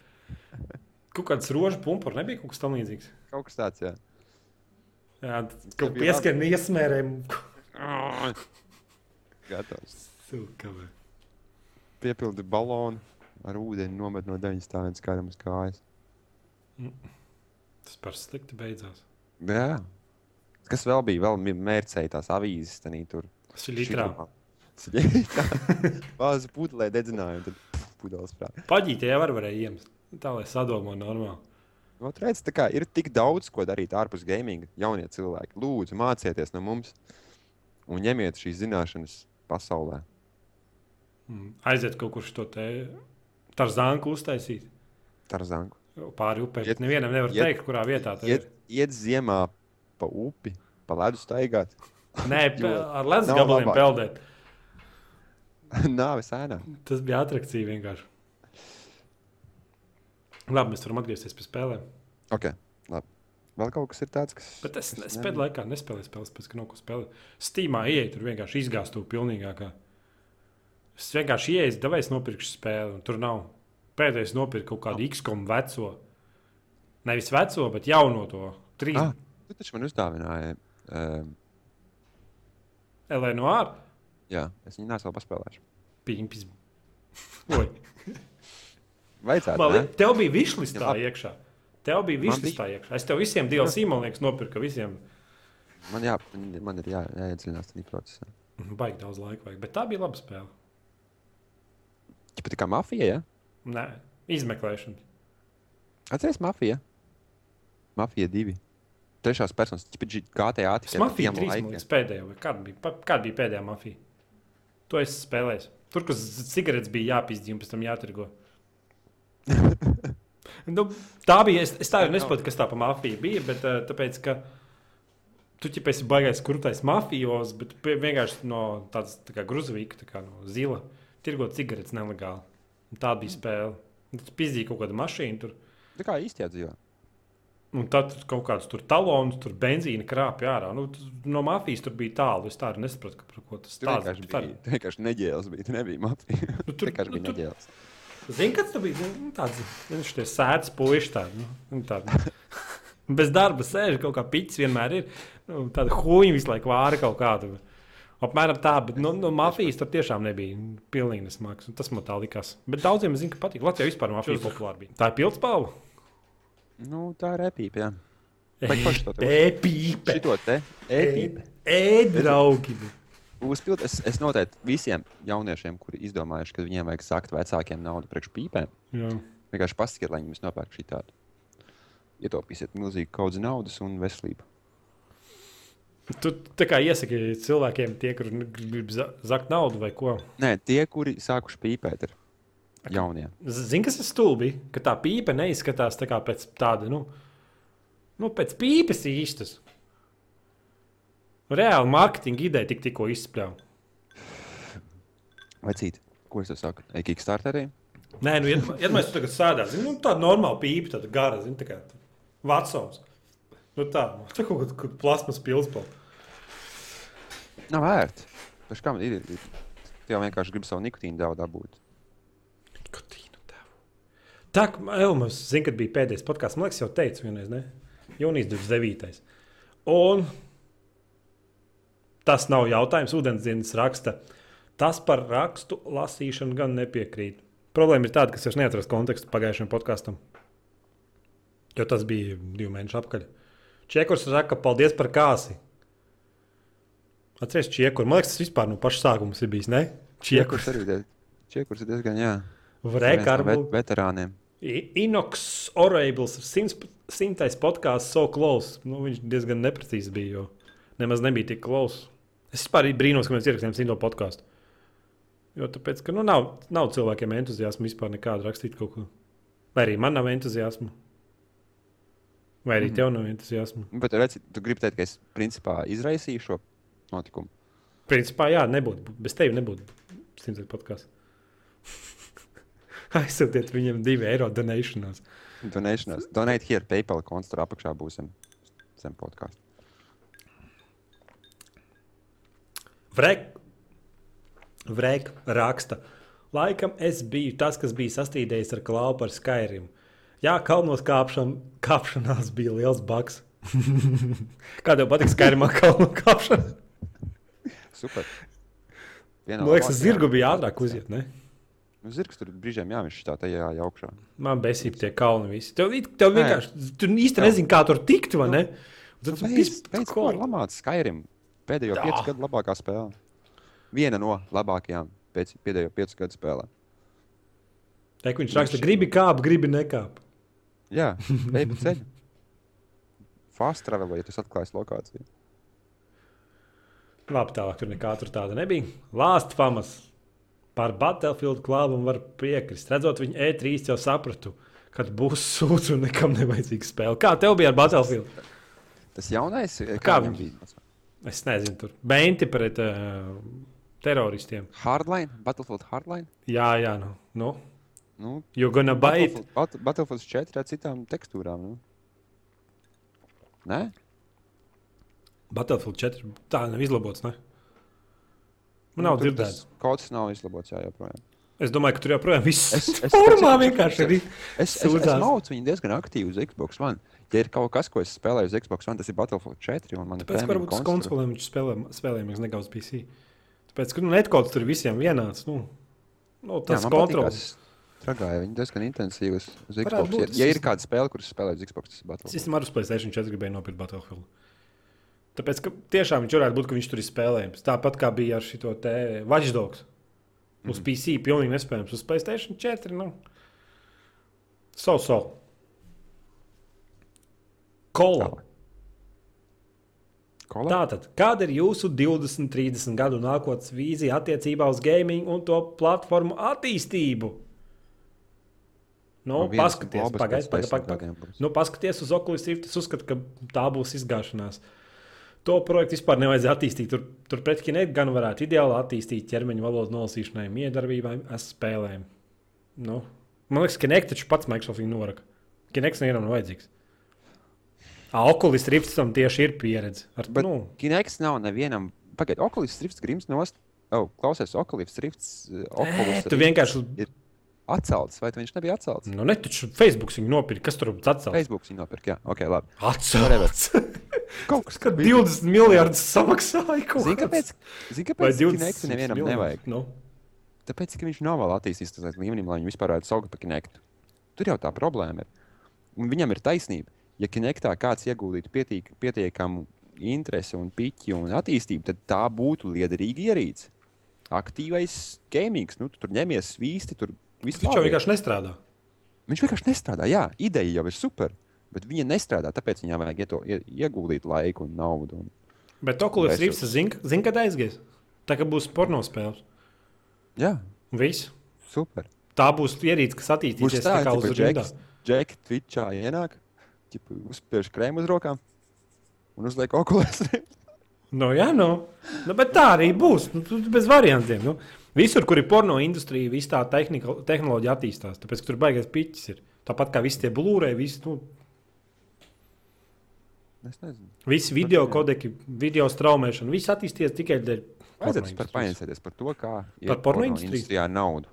Kaut kāds rožu pumpurs nebija kaut kas tam līdzīgs. Kaut kas tāds, jā. Jā, kaut pieskarni iesmērēm. Gatavs. Silkavē. Piepildi balonu ar ūdeni, nomet no deviņas stāvības kādam uz kājas. Tas par slikti beidzās. Jā. Kas vēl bija? Vēl mērcēja tās avīzes. Tanī, tur. Tas ir litrā. Bāzi pudelē dedzināja, un tad pudeles prāt. Paģītē jau var varēja iemest. Tā lai sadomā normāli. Nu, redz, tā kā ir tik daudz, ko darīt ārpus gaming. Jaunie cilvēki, lūdzu, mācieties no mums un ņemiet šīs zināšanas pasaulē. Mm. Aiziet kaut kur šo te tarzānku uztaisīt. Tarzanku. Pāri upē. Iet- Nevienam nevar iet- teikt, kurā vietā tas Iet, ir. iet ziemā pa upi, pa ledu staigāt. Nē, ar ledus gabaliem labāk. peldēt. Nāves ēnā. Tas bija attraktīvi vienkārši. Labi, mēs varam atgriezties pie spēlēm. Ok, labi. Vēl kaut kas ir tāds, kas. Bet es, kas es pēdējā laikā nespēlēju spēles, pēc tam, ko spēlēju. Steamā ieeju, tur vienkārši izgāstu pilnīgākā. Es vienkārši ieeju, devēju, nopirkšu spēli, un tur nav. Pēdējais nopirku kaut kādu X-kom veco. Nevis veco, bet jauno to. Trīs Ah, tu taču man uzdāvināji. Um, Eleonora. jā, es viņu nesu vēl paspēlējuši. Pimpis. Oi. Vajadzētu. Man tev bija višlistā iekšā. Tev bija višlistā iekšā. Es tev visiem man liekas, nopirku visiem. Man, jā, man ir jā, jāiedziļinās tajā procesā. Baigi daudz laika vajag, bet tā bija laba spēle. Tāpat tā kā mafija, ja? Nē, izmeklēšana. Atceries mafija? Mafija divi. Trešās personas, tāpat GTA Tas mafija trīs pēdējā, vai kāda bija, kāda bija pēdējā mafija? To es spēlēju. Tur, kur cigaretes bija jāpīzdī un pēc tam jātirgo. nu, tā bija. Es, es tā jau nesaprotu, kas tā pa mafiju bija, bet uh, tāpēc, ka tu jau esi baigais krūtais mafijos, bet vienkārši no tādas tā kā gruzavīka, tā kā no zila, tirgot cigaretes nelegāli. Tā bija spēle. Un Tas pīzdīja kaut kādu mašīnu tur. Tā kā īstajā dzīvē. Un tad tur kaut kāds tur talons, tur benzīna krāpja ārā. Nu, no mafijas tur bija tālu. Es tādu nesapratu, ka par ko tas Tur tāds vienkārši bija. Tur vienkārši neģēlis bija. Tur nebija mafija. Nu, Tur tur- vienkārši nu, bija tur- neģēlis. Zini, kas tas bija? Nu, tāds - viņš tie sēdz puiši tādi. Nu, nu, tādi. Bez darba sēž kaut kā pits vienmēr ir. Nu, tāda huīņa visu laiku vāra kaut kādu. Apmēram tā, bet no, no mafijas tur tiešām nebija pilnīgi nesmags. Tas man tā likās. Bet daudziem es zinu, ka patīk. Latvijā vispār mafija populāra bija. Tā ir pildspalva. Nu, tā ir epīpa. Jā. Vai paši to tev? Epīpe. Šito te epīpa. Ē, draugi. Uzpild, es, es noteikti visiem jauniešiem, kuri izdomājuši, ka viņiem vajag sākt vecākiem naudu priekš pīpēm, Jā. vienkārši pasakiet, lai viņi nopērk šī tādu. Ietaupīsiet milzīgi kaudzi naudas un veselību. Tu tā kā iesaki cilvēkiem, tie, kur grib za- zakt naudu vai ko. Nē, tie, kuri sākuši pīpēt, ir jaunie. Zini, kas ir stulbi? Ka tā pīpe neizskatās tā pēc tāda, nu, nu pēc pīpes īstas. Reāli mārketinga ideja tik, tikko izspļāva. Vecīt, ko es tev saku? Kickstarterī. Nē, nu, mēs tagad sēdām, nu, tāda normāla pīpe, tāda gara, zini, tā kā Vatsons. Nu, tā, tā kaut kāda plasmas pilspala. Nav vērts. Pēc kam ir? ir Tie jau vienkārši grib savu nikotīnu daudz dabūt. Nikotīnu devu. Tā, Elmas, zina, kad bija pēdējais podkāsts, man liekas, jau teicu vienreiz, ne? Jūnijas 29. Un tas nav jautājums. Ūdensdienas raksta. Tas par rakstu lasīšanu gan nepiekrīt. Problēma ir tāda, ka es vairs neatceros kontekstu pagājušajam podkāstam. Jo tas bija divi mēneši atpakaļ. Čekurs saka, paldies par kāsi. Atcerieties, Čekurs. Man liekas, tas vispār no paša sākuma ir bijis. Ne? Čekurs. Čiekurs. Čiekurs ir diezgan, jā. No ar vet veterāniem. I- Inox Orables ir simts- simtais podkāsts, so close. Nu, viņš diezgan neprecīzi bija, jo nemaz nebija tik close. Es vispār brīnos, ka mēs ierakstījām simto podkāstu. Jo tāpēc, ka nu, nav, nav cilvēkiem entuziasma vispār nekādu rakstīt kaut ko. Vai arī man nav entuziasma. Vai arī Mhm. tev nav entuziasma. Bet redzi, tu gribi teikt, ka es principā izraisīju šo notikumu. Principā, jā, nebūtu. Bez tevis nebūtu simtais podkāsts. Aizsūtiet viņiem divu eiro donēšanos. Donationās. Donate here, PayPal konts tur apakšā būsim zem podkāstu. Vrek, Vrek raksta. Laikam es biju tas, kas bija sastrīdējis ar klaupu par Skyrim. Jā, kalnos kāpšana, kāpšanās bija liels baks. Kā tev patīk Skyrimā kalnu kāpšana? Super. Vienā Man liekas, tas zirgu bija ātrāk uziet, ne? Nu, zirgs tur brīžiem jāmiš tā tajā augšā. Man besīja tie kalni visi. Tev, tev vienkārši, tu īsti nezini, kā tur tikt, vai ne? Un Tad tu Beidz, pis- beidz, Pēdējo piecu gadu labākā spēle. Viena no labākajām pēc pēdējo piecu gadu spēlēm. Teik, viņš raksta, gribi kāpt, gribi nekāpt. Jā, ej pa ceļu. Fast travel, ja tas atklājas lokāciju. Labi, tālāk tur nekā tur tāda nebija. Lāst famas par Battlefield klābumu var piekrist. Redzot viņu E3, jau sapratu, kad būs sūds un nekam nevajadzīga spēle. Kā tev bija ar Battlefield? Tas jaunais, eh, Kā viņam viņš- bija? Es nezinu, tur benti pret uh, teroristiem. Hardline, Battlefield Hardline. Jā, jā, nu. nu. Nu, You're gonna bite. Battlefield, Bat Battlefield 4 ar citām tekstūrām. Nu. Nē, Battlefield 4. Tā nav izlabots, ne? Man nav Nu, dzirdēts. tas Kods nav izlabots, jā, joprojām. Es domāju, ka tur joprojām viss Es- es- formā es- vienkārši ir. Es, es, es Sūdzās. maucu viņu diezgan aktīvi uz Xbox One. Ja ir kaut kas, ko es spēlēju uz Xbox One, tas ir Battlefield 4. un Man ir Pēc tam, premium varbūt konsoles. konsolēm viņš spēlē, spēlējams nekā uz PC. Tāpēc, ka nu, netkods tur visiem vienāds. Nu, nu, tas Jā, kontrols. Tragāja viņi diezgan intensīvi uz, uz Xbox. būt, Ja, ja ir kāda spēle, kuras spēlē uz Xbox, tas ir Es Battlefield. īstenībā uz Playstation 4 gribēju nopirkt Battlefield. Tāpēc, ka tiešām viņš varētu būt, ka viņš tur ir spēlējams. Tāpat kā bija ar šo te Watchdogs. Uz Mhm. PC pilnīgi nespējams. Uz Playstation 4. Nu. So, so. Kola. Tālāk. Kola? Tātad, kāda ir jūsu 20, 30 gadu nākotnes vīzija attiecībā uz gaming un to platformu attīstību? Nu, Nu, vienas paskaties, pagaidi, pagaidi, gadiem būs. Nu, paskaties uz Oculus Rift. Es uzskatu, ka tā būs izgāšanās. To projektu vispār nevajadzēja attīstīt. Tur, turpretī Kinect gan varētu ideāli attīstīt ķermeņa valodas nolasīšanai, miedarbībai, spēlēm. Nu, man liekas, ka Kinect taču pats Microsoft viņu noraka. Kinect nevienam nav vajadzīgs. Oculus Rift tam tieši ir pieredze. Ar, Bet nu, Kineks nav nevienam. Pagaidiet, Oculus Rifts grims nost. Oh, klausies, Oculus Rifts. Ē, Oculus tu Rift vienkārši ir atcelts, vai viņš nebija atcelts? Nu, ne taču Facebook viņu nopirka. Kas tur atcēlās? Facebook viņa nopirka, jā, ok, labi. Atcēlās. Kaut kas, Kad 20 miljardus samaksāja Zini, kāpēc? Zini, kāpēc 20 Kinectu nevienam miljardus? nevajag? Nu. Tāpēc, ka viņš nav vēl attīstīts tādā līmenī, lai viņu vispār varētu saukt par Kinectu. Tur jau tā problēma ir. Un viņam ir taisnība. Ja Kinektā kāds ieguldītu pietiek, pietiekamu interesi un piķi un attīstību, tad tā būtu liederīga ierīce. Aktīvais gaming, nu, tu tur ņemies svīsti, tur viss Viņš jau vienkārši nestrādā. Viņš vienkārši nestrādā. Jā, ideja jau ir super, bet viņa nestrādā. Tāpēc viņam vajag ieto, ie, ieguldīt laiku un naudu. Un... Bet Oculus Rift zina, zin, kad aizgies. Tā kā būs porno spēles. Jā, viss. super. Tā būs ierīce, kas attīstīsies tā, tā kā uz rindā. Džeki Twitchā ienāk, ķipa, uzspiež krēmu uz rokām un uzliek okulēs. Nu, jā, nu. nu, bet tā arī būs. Nu, bez variantiem. Nu. Visur, kur ir porno industrija, viss tā tehnika, tehnoloģija attīstās. Tāpēc ka tur baigais piķis ir. Tāpat kā visi tie blūrēji, visi, nu, es nezinu. visi video kodeki, video straumēšana, viss attīstīsies tikai dēļ. Vajadzētu par paņemties par to, kā Par porno industrijā naudu.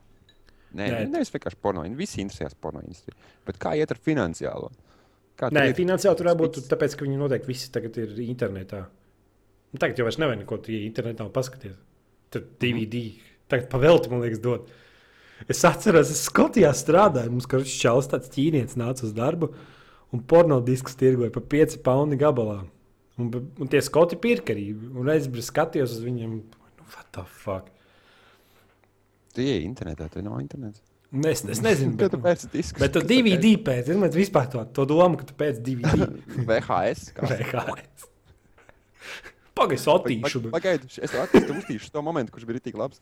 Nē, Nē. Nevis vienkārši porno. Visi interesējas porno industrijā. Bet kā iet ar finansiālo? Kā Nē, ir? finansiāli tur jābūt, tāpēc, ka viņi noteikti visi tagad ir internetā. Nu, Tagad jau vairs nevajag neko tie internetā paskatīties. Tur DVD. Tagad pavelti, man liekas, dod. Es atceros, es Skotijā strādāju. Mums kā čels tāds ķīnietis nāca uz darbu un porno diskus tirgoja par 5 poundu gabalā. Un, un tie skoti pirka arī. Un es skatījos uz viņiem. Nu, what the fuck? Tie ir internetā, tur nav internets. Es, es nezinu, bet, pēc diskus? bet tu DVD pēc, zini, bet vispār to, to domu, ka tu pēc DVD. VHS. kā? VHS. Pagaidi, satīšu. bet- Pagaidiet, es tev attīstīšu, uztīšu to momentu, kurš bija tik labs.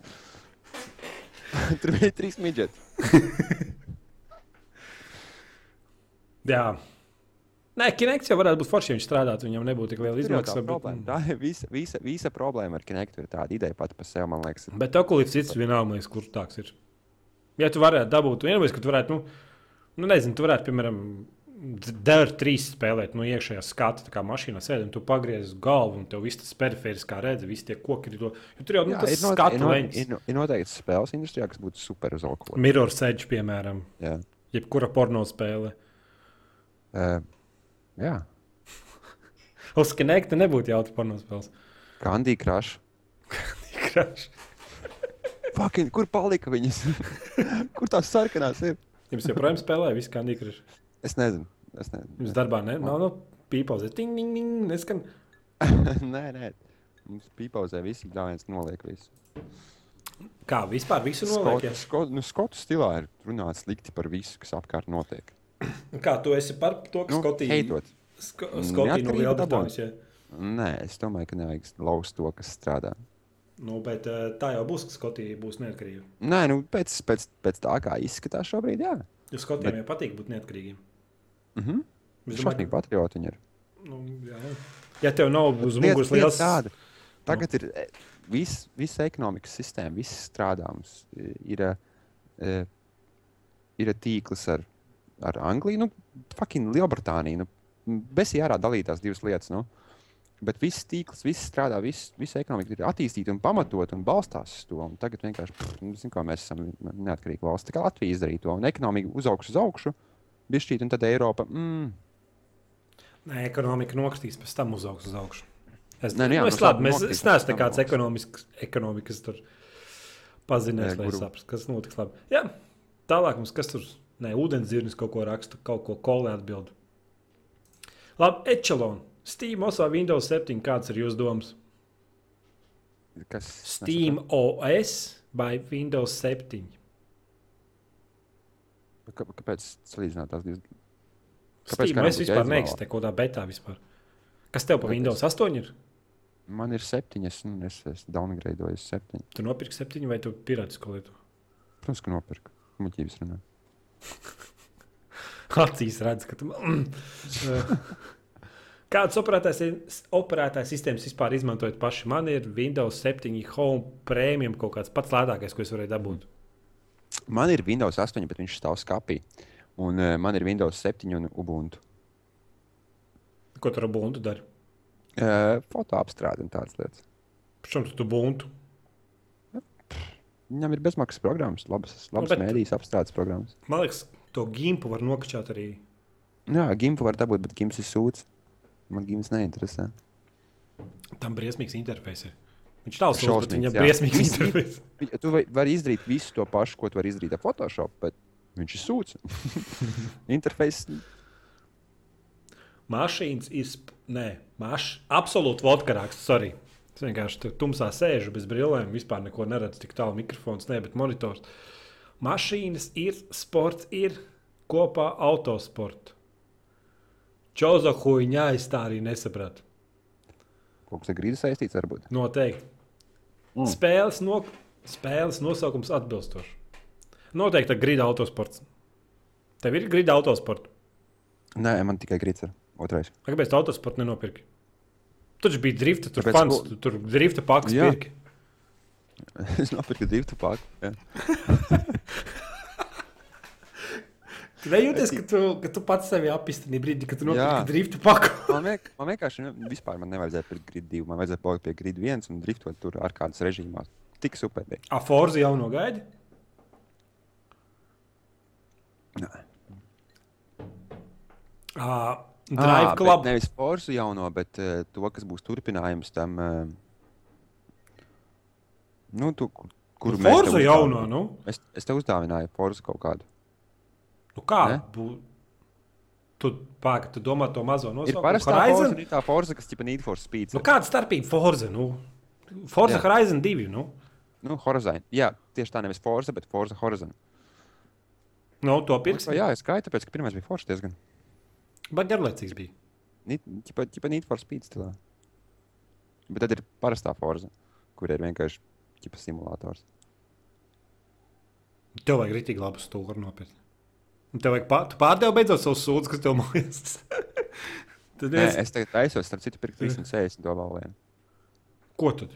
Tur bija trīs midžeti. Jā. Nē, Kinects jau varētu būt forši, ja viņš strādātu. Viņam nebūtu tik liela jau tā izmaksa. problēma. Tā ir visa, visa, visa problēma ar Kinectu. Ir tāda ideja pati par sevi, man liekas. Bet okulīts cits vienalga, man liekas, kurš tāds ir. Ja tu varētu dabūt, vienmēr, ka tu varētu, nu, nu nezinu, tu varētu, piemēram, Dēļ trīs spēlēt no iekšējā skata, tā kā mašīnā sēdi, un tu pagriez galvu, un tev viss tas perifērs, kā redzi, visi tie koki ir to. Jo tur jau nu, Jā, tas ir, skatu ir, leņķis. ir, ir noteikti spēles industrijā, kas būtu super uz alkoholu. Mirror Edge, piemēram, Jā. jebkura porno spēle. Uh, jā. Uz Kinecta nebūtu jautri porno spēles. Candy Crush. Crash. Fucking, kur palika viņas? kur tās sarkanās ir? Jums joprojām spēlē, viss kā Nīkrišs. Es nezinu. Es nezinu. Jums darbā ne? nav no pīpauzē. Ting, ting, ting, neskan. nē, nē. Mums pīpauzē visi gājiens noliek visu. Kā vispār visu noliek? Skotu, ja? skotu, nu, skotu stilā ir runāts slikti par visu, kas apkārt notiek. Kā tu esi par to, ka Nu, Skotija heitot. Sko Skotija no Lielbritānijas. ja? Nē, es domāju, ka nevajag lauzt to, kas strādā. Nu, bet eh, tā jau būs, ka Skotija būs neatkarīga. Nē, nu, pēc, pēc, pēc tā, kā izskatās šobrīd, jā. Jo Skotijam jau patīk būt neatkarīgiem. Mhm. Es Šausmīgi domāju, patrioti viņi ir. nu, jā. ja tev nav uz muguras liels tāda. Tagad ir e, viss, visa ekonomikas sistēma, viss strādā mums. e, Ir, e, ir tīkls ar, ar Angliju, nu, fucking Lielbritāniju. Nu, bez jārā dalītās divas lietas. Nu. Bet viss tīkls, viss strādā, viss, visa ekonomika ir attīstīta un pamatot un balstās uz to. Un tagad vienkārši, pff, nu, zin, mēs esam neatkarīgi valsts. Tā kā Latvija izdarīja to, un ekonomika uzaugs uz augšu, bišķīt, un tad Eiropa. Mm, Nē, ekonomika nokristīs, pēc tam uzaugs uz augšu. Es, Nē, nu jā, nu, nu es, labi, labi, mēs, es neesmu ekonomisks, ekonomikas tur pazinējis, Nē, lai saprastu, kas notiks labi. Jā, tālāk mums kas tur, nē, ūdensdzirnis kaut ko raksta, kaut ko kolē atbild. Labi, Echelon, Steam, OS vai Windows 7, kāds ir jūsu domas? kas, Steam OS vai Windows 7? Kā, kāpēc salīdzināt tās divas? Kāpēc Steam OS vispār neeksistē, kaut kādā betā vispār. Kas tev pa Kāpēc? Windows 8 ir? Man ir septiņas, un es esmu downgradeojis septiņas. Tu nopirki 7 vai tu pirātisko lietu? Protams, ka nopirku. Muļķības runā. Acīs redz, ka tu. Kādas operētājas operētāja sistēmas vispār izmantojat paši? Man ir Windows 7 Home Premium kaut kāds pats lētākais, ko es varēju dabūt. Man ir Windows 8, bet viņš stāv skapī. Un uh, man ir Windows 7 un Ubuntu. Ko tur ar buntu dari? Uh, foto apstrāde un tādas lietas. Šim tu buntu. Viņam ir bezmaksas programmas, labas, labas bet- nu, mēdīs, apstrādes programmas. Man liekas, to gimpu var nokačāt arī. Jā, gimfu var dabūt, bet gims ir sūds. Man gims neinteresē. Tam briesmīgs interfejs ir. Viņš nav sūds, bet Šausmīgs, viņam jā. briesmīgs interfejs. Tu vari izdarīt visu to pašu, ko tu vari izdarīt ar Photoshop, bet viņš ir sūds. Interfejs Mašīnas ir. Nē, maš... absolūti vodkarāks. Sorry. Es vienkārši tumsā sēžu bez brillēm, vispār neko neredzu. Tik tālu mikrofons, ne, bet monitors. Mašīnas ir, sports ir kopā autosports. Čoza huīņā es tā arī nesapratu. kaut kas ar grīdu saistīts, varbūt. Noteikti. Mm. Spēles, no... Spēles nosaukums atbilstošs. Noteikti grida autosports. Tev ir grida autosports. Nē, man tikai grīds ar otrais. A, Kāpēc tu autosportu nenopirki? Tur bija drifta, tur bija fans, ko- tu, tur drifta pakas es nopirku driftu paku. Tu nejūties, ka tu, ka tu pats sevi apistini brīdī, kad tu nopirki drifta paku. Man, liek, man vienkārši nu, vispār man nevajadzēja pirkt grīdu divu. Man vajadzēja palikt pie grīdu viens un driftot tur ar kādas režīmās. Tik super bija. A, Forza jau nogaidi? Nē. Uh, Drive Club. Nevis forsu jauno, bet uh, to, kas būs turpinājums tam. Uh, nu, tu, kur, kur mēs Forza jauno, nu. Es, es tev uzdāvināju forsu kaut kādu. Nu kā? Ne? Bū... Tu, pāk, tu domā to mazo Ir nosaukumu? parastā forza, Horizon? ir tā forza, kas tipa Need for Speed. Nu, kāda starpība Forza? Nu? Forza Jā. Horizon 2. Nu? Nu, Horizon. Jā, tieši tā nevis Forza, bet Forza Horizon. Nu, to pirks. Jā, es skaitu, tāpēc, ka pirmais bija Forza diezgan. Bet garlaicīgs bija. Tipa, tipa Need for Speed stilā. Bet tad ir parastā Forza, kur ir vienkārši tipa simulators. Tev vajag rītīgi labu stūri nopirkt. Tev vajag pār, tu pārdevi beidzot savus sūdzes, kas tev mājas. Tad Nē, es... es tagad taisos, starp citu, pirkt 360 to vēl vienu. Ko tad?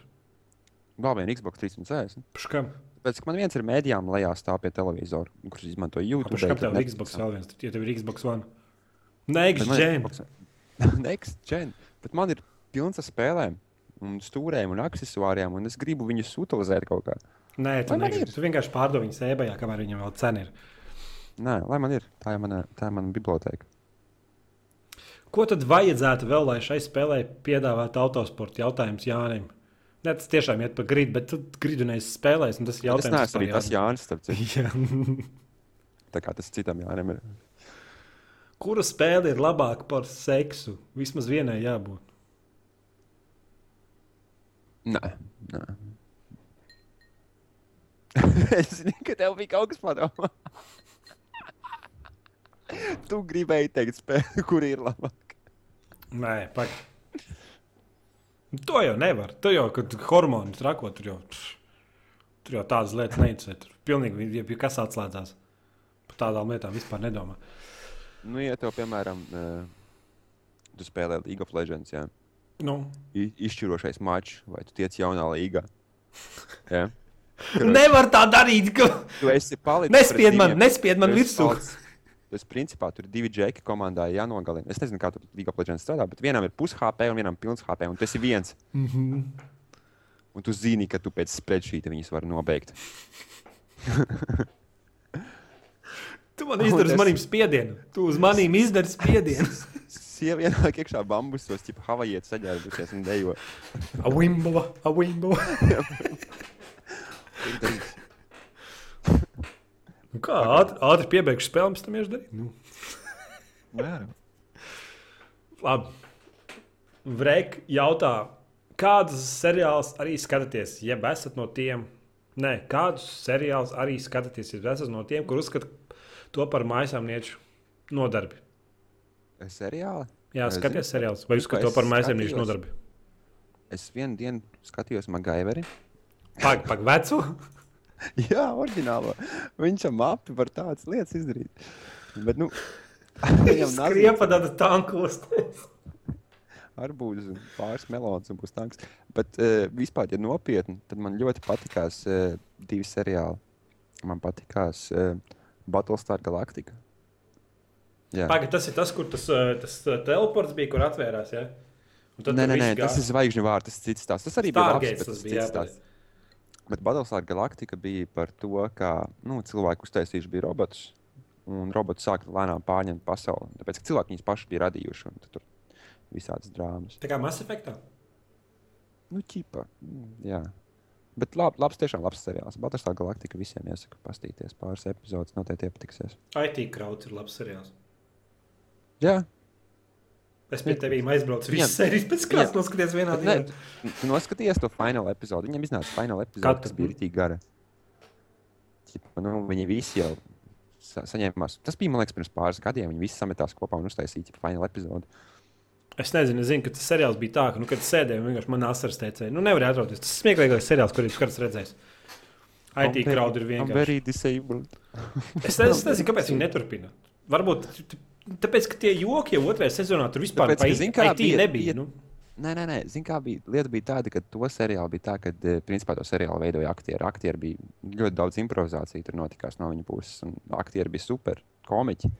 Vēl vienu Xbox 360. Paškam? Pēc tam man viens ir mēdījām lejā stāv pie televizora, kurš izmanto YouTube. Paškam tev ir. Xbox vēl viens. Ja tev ir Xbox One. Xgen. Xbox- Next gen. Bet man ir pilns ar spēlēm, un stūrēm un accessoriem, un es gribu viņus utilizēt kaut kā. Nē, negribi. ir. tu vienkārši pārdevi viņu sēbajā, kamēr viņam vēl cena ir. Nē, lai man ir. Tā ir mana, tā ir mana biblioteka. Ko tad vajadzētu vēl, lai šai spēlē piedāvātu autosporta jautājums Jānim? Nē, tas tiešām iet pa gridu, bet tu gridu neesi spēlējis, un tas ir jautājums. tas Jānis, starp citu. Jā. Tā kā tas citam Jānim ir. Kura spēle ir labāka par seksu? Vismaz vienai jābūt. Nē, nē. es zinu, ka tev bija kaut kas padomā. tu gribēji teikt, spēle, kur ir labāk. Nē, pagaidi. To jau nevar. Tu jau, kad hormoni trako, tur jau, tur jau tādas lietas neinteresē. Tur pilnīgi ja kas atslēdzās. Par tādām lietām vispār nedomā. Nu, ja tev, piemēram, uh, tu spēlē League of Legends, jā, Nu, i- izšķirošais mačs, vai tu tiec jaunā līgā. Jā. nevar tā darīt. Ka... Tu esi palicis. Nespied man, nespied man virsū. palicis- Esi principā tur divi džeki komandā jānogalina. Es nezinu, kā tur of Legends strādā, bet vienam ir pus HP un vienam pilns HP, un tu esi viens. Mm -hmm. Un tu zini, ka tu pēc spreadsheeta viņus vari nobeigt. Tu man izdari es- maniem spiedienu. Tu uz maniem izdari spiedienu. Sieviete ienāk iekšā bambusos, tipā havajietis saģērbusies un dejo. Awimbova, awimbova. Ir. Nu Kā ātri, ātri piebeigšu spēli, tam iešu darīt. Nu. Jā. Labi. Vrek jautā, kādus seriālus arī skatāties, ja esat no tiem? Nē, kādus seriālus arī skatāties, ja esat no tiem, kur uzskata to par maisaimnieču nodarbi? Seriāli? Jā, Es skaties seriālus, vai uzskata to par maisaimnieku skatījos. nodarbi? Es vienu dienu skatījos Magaiveri. Pag, pag, vecu. Jā, oriģinālo. Viņš ar mapi var tādas lietas izdarīt. Bet, nu, viņam Skriepa tāda tankos. Arbūs, pāris melons un būs tanks. Bet uh, vispār, ja nopietni, tad man ļoti patīkās uh, divi seriāli. Man patīkās uh, Battlestar Galactica. Jā, Pagaid, tas ir tas, kur tas, eh, tas eh, teleports bija, kur atvērās. Ja? Nē, nē, nē viss tas gāja. ir zvaigžņu vārds. Tas, cits stāsts. tas arī bija Stargates labs, bet tas bija, bija jā, cits stāsts. Bet Battlestar Galactica bija par to, ka nu, cilvēki uztaisījuši bija robotus, un roboti sāka lēnām pārņemt pasauli. Tāpēc, cilvēki viņus paši bija radījuši, un tur visādas drāmas. Tā kā Mass Effectā. Nu, ķipa, jā. Bet lab, labs, tiešām labs seriāls. Battlestar Galactica visiem iesaku pastīties pāris epizodes, noteikti iepatiksies. IT Krauts ir labs seriāls. Jā, Es pie tevis aizbraucu visas sērijas, pēc Viņam- noskaties vienā dienā. tu- noskaties to fināla epizodi. Viņam iznāca fināla epizode, Kad kas bija rītīgi gara. Nu, viņi visi jau sa saņēmās. Tas bija, man liekas, pirms pāris gadiem. Viņi visi sametās kopā un uztaisīja fināla epizodi. Es nezinu, es zinu, ka tas seriāls bija tā, ka, nu, kad sēdēju, vienkārši man asaras teicēja, nu, nevar atrauties. Tas smieklīgākais seriāls, kur es kāds redzējis. IT Crowd ir vienkārši. Es, es nezinu, kāpēc viņi neturpina. Varbūt tāpēc, ka tie joki jau otrajā sezonā tur vispār Tāpēc, pa IT bija- nebija. bija- Nu. Nē, nē, nē. Zini, kā bija. Lieta bija tāda, ka to seriālu bija tā, ka, eh, principā, to seriālu veidoja aktieri. Aktieri bija ļoti daudz improvizāciju, tur notikās no viņa puses. Un aktieri bija super komiķi.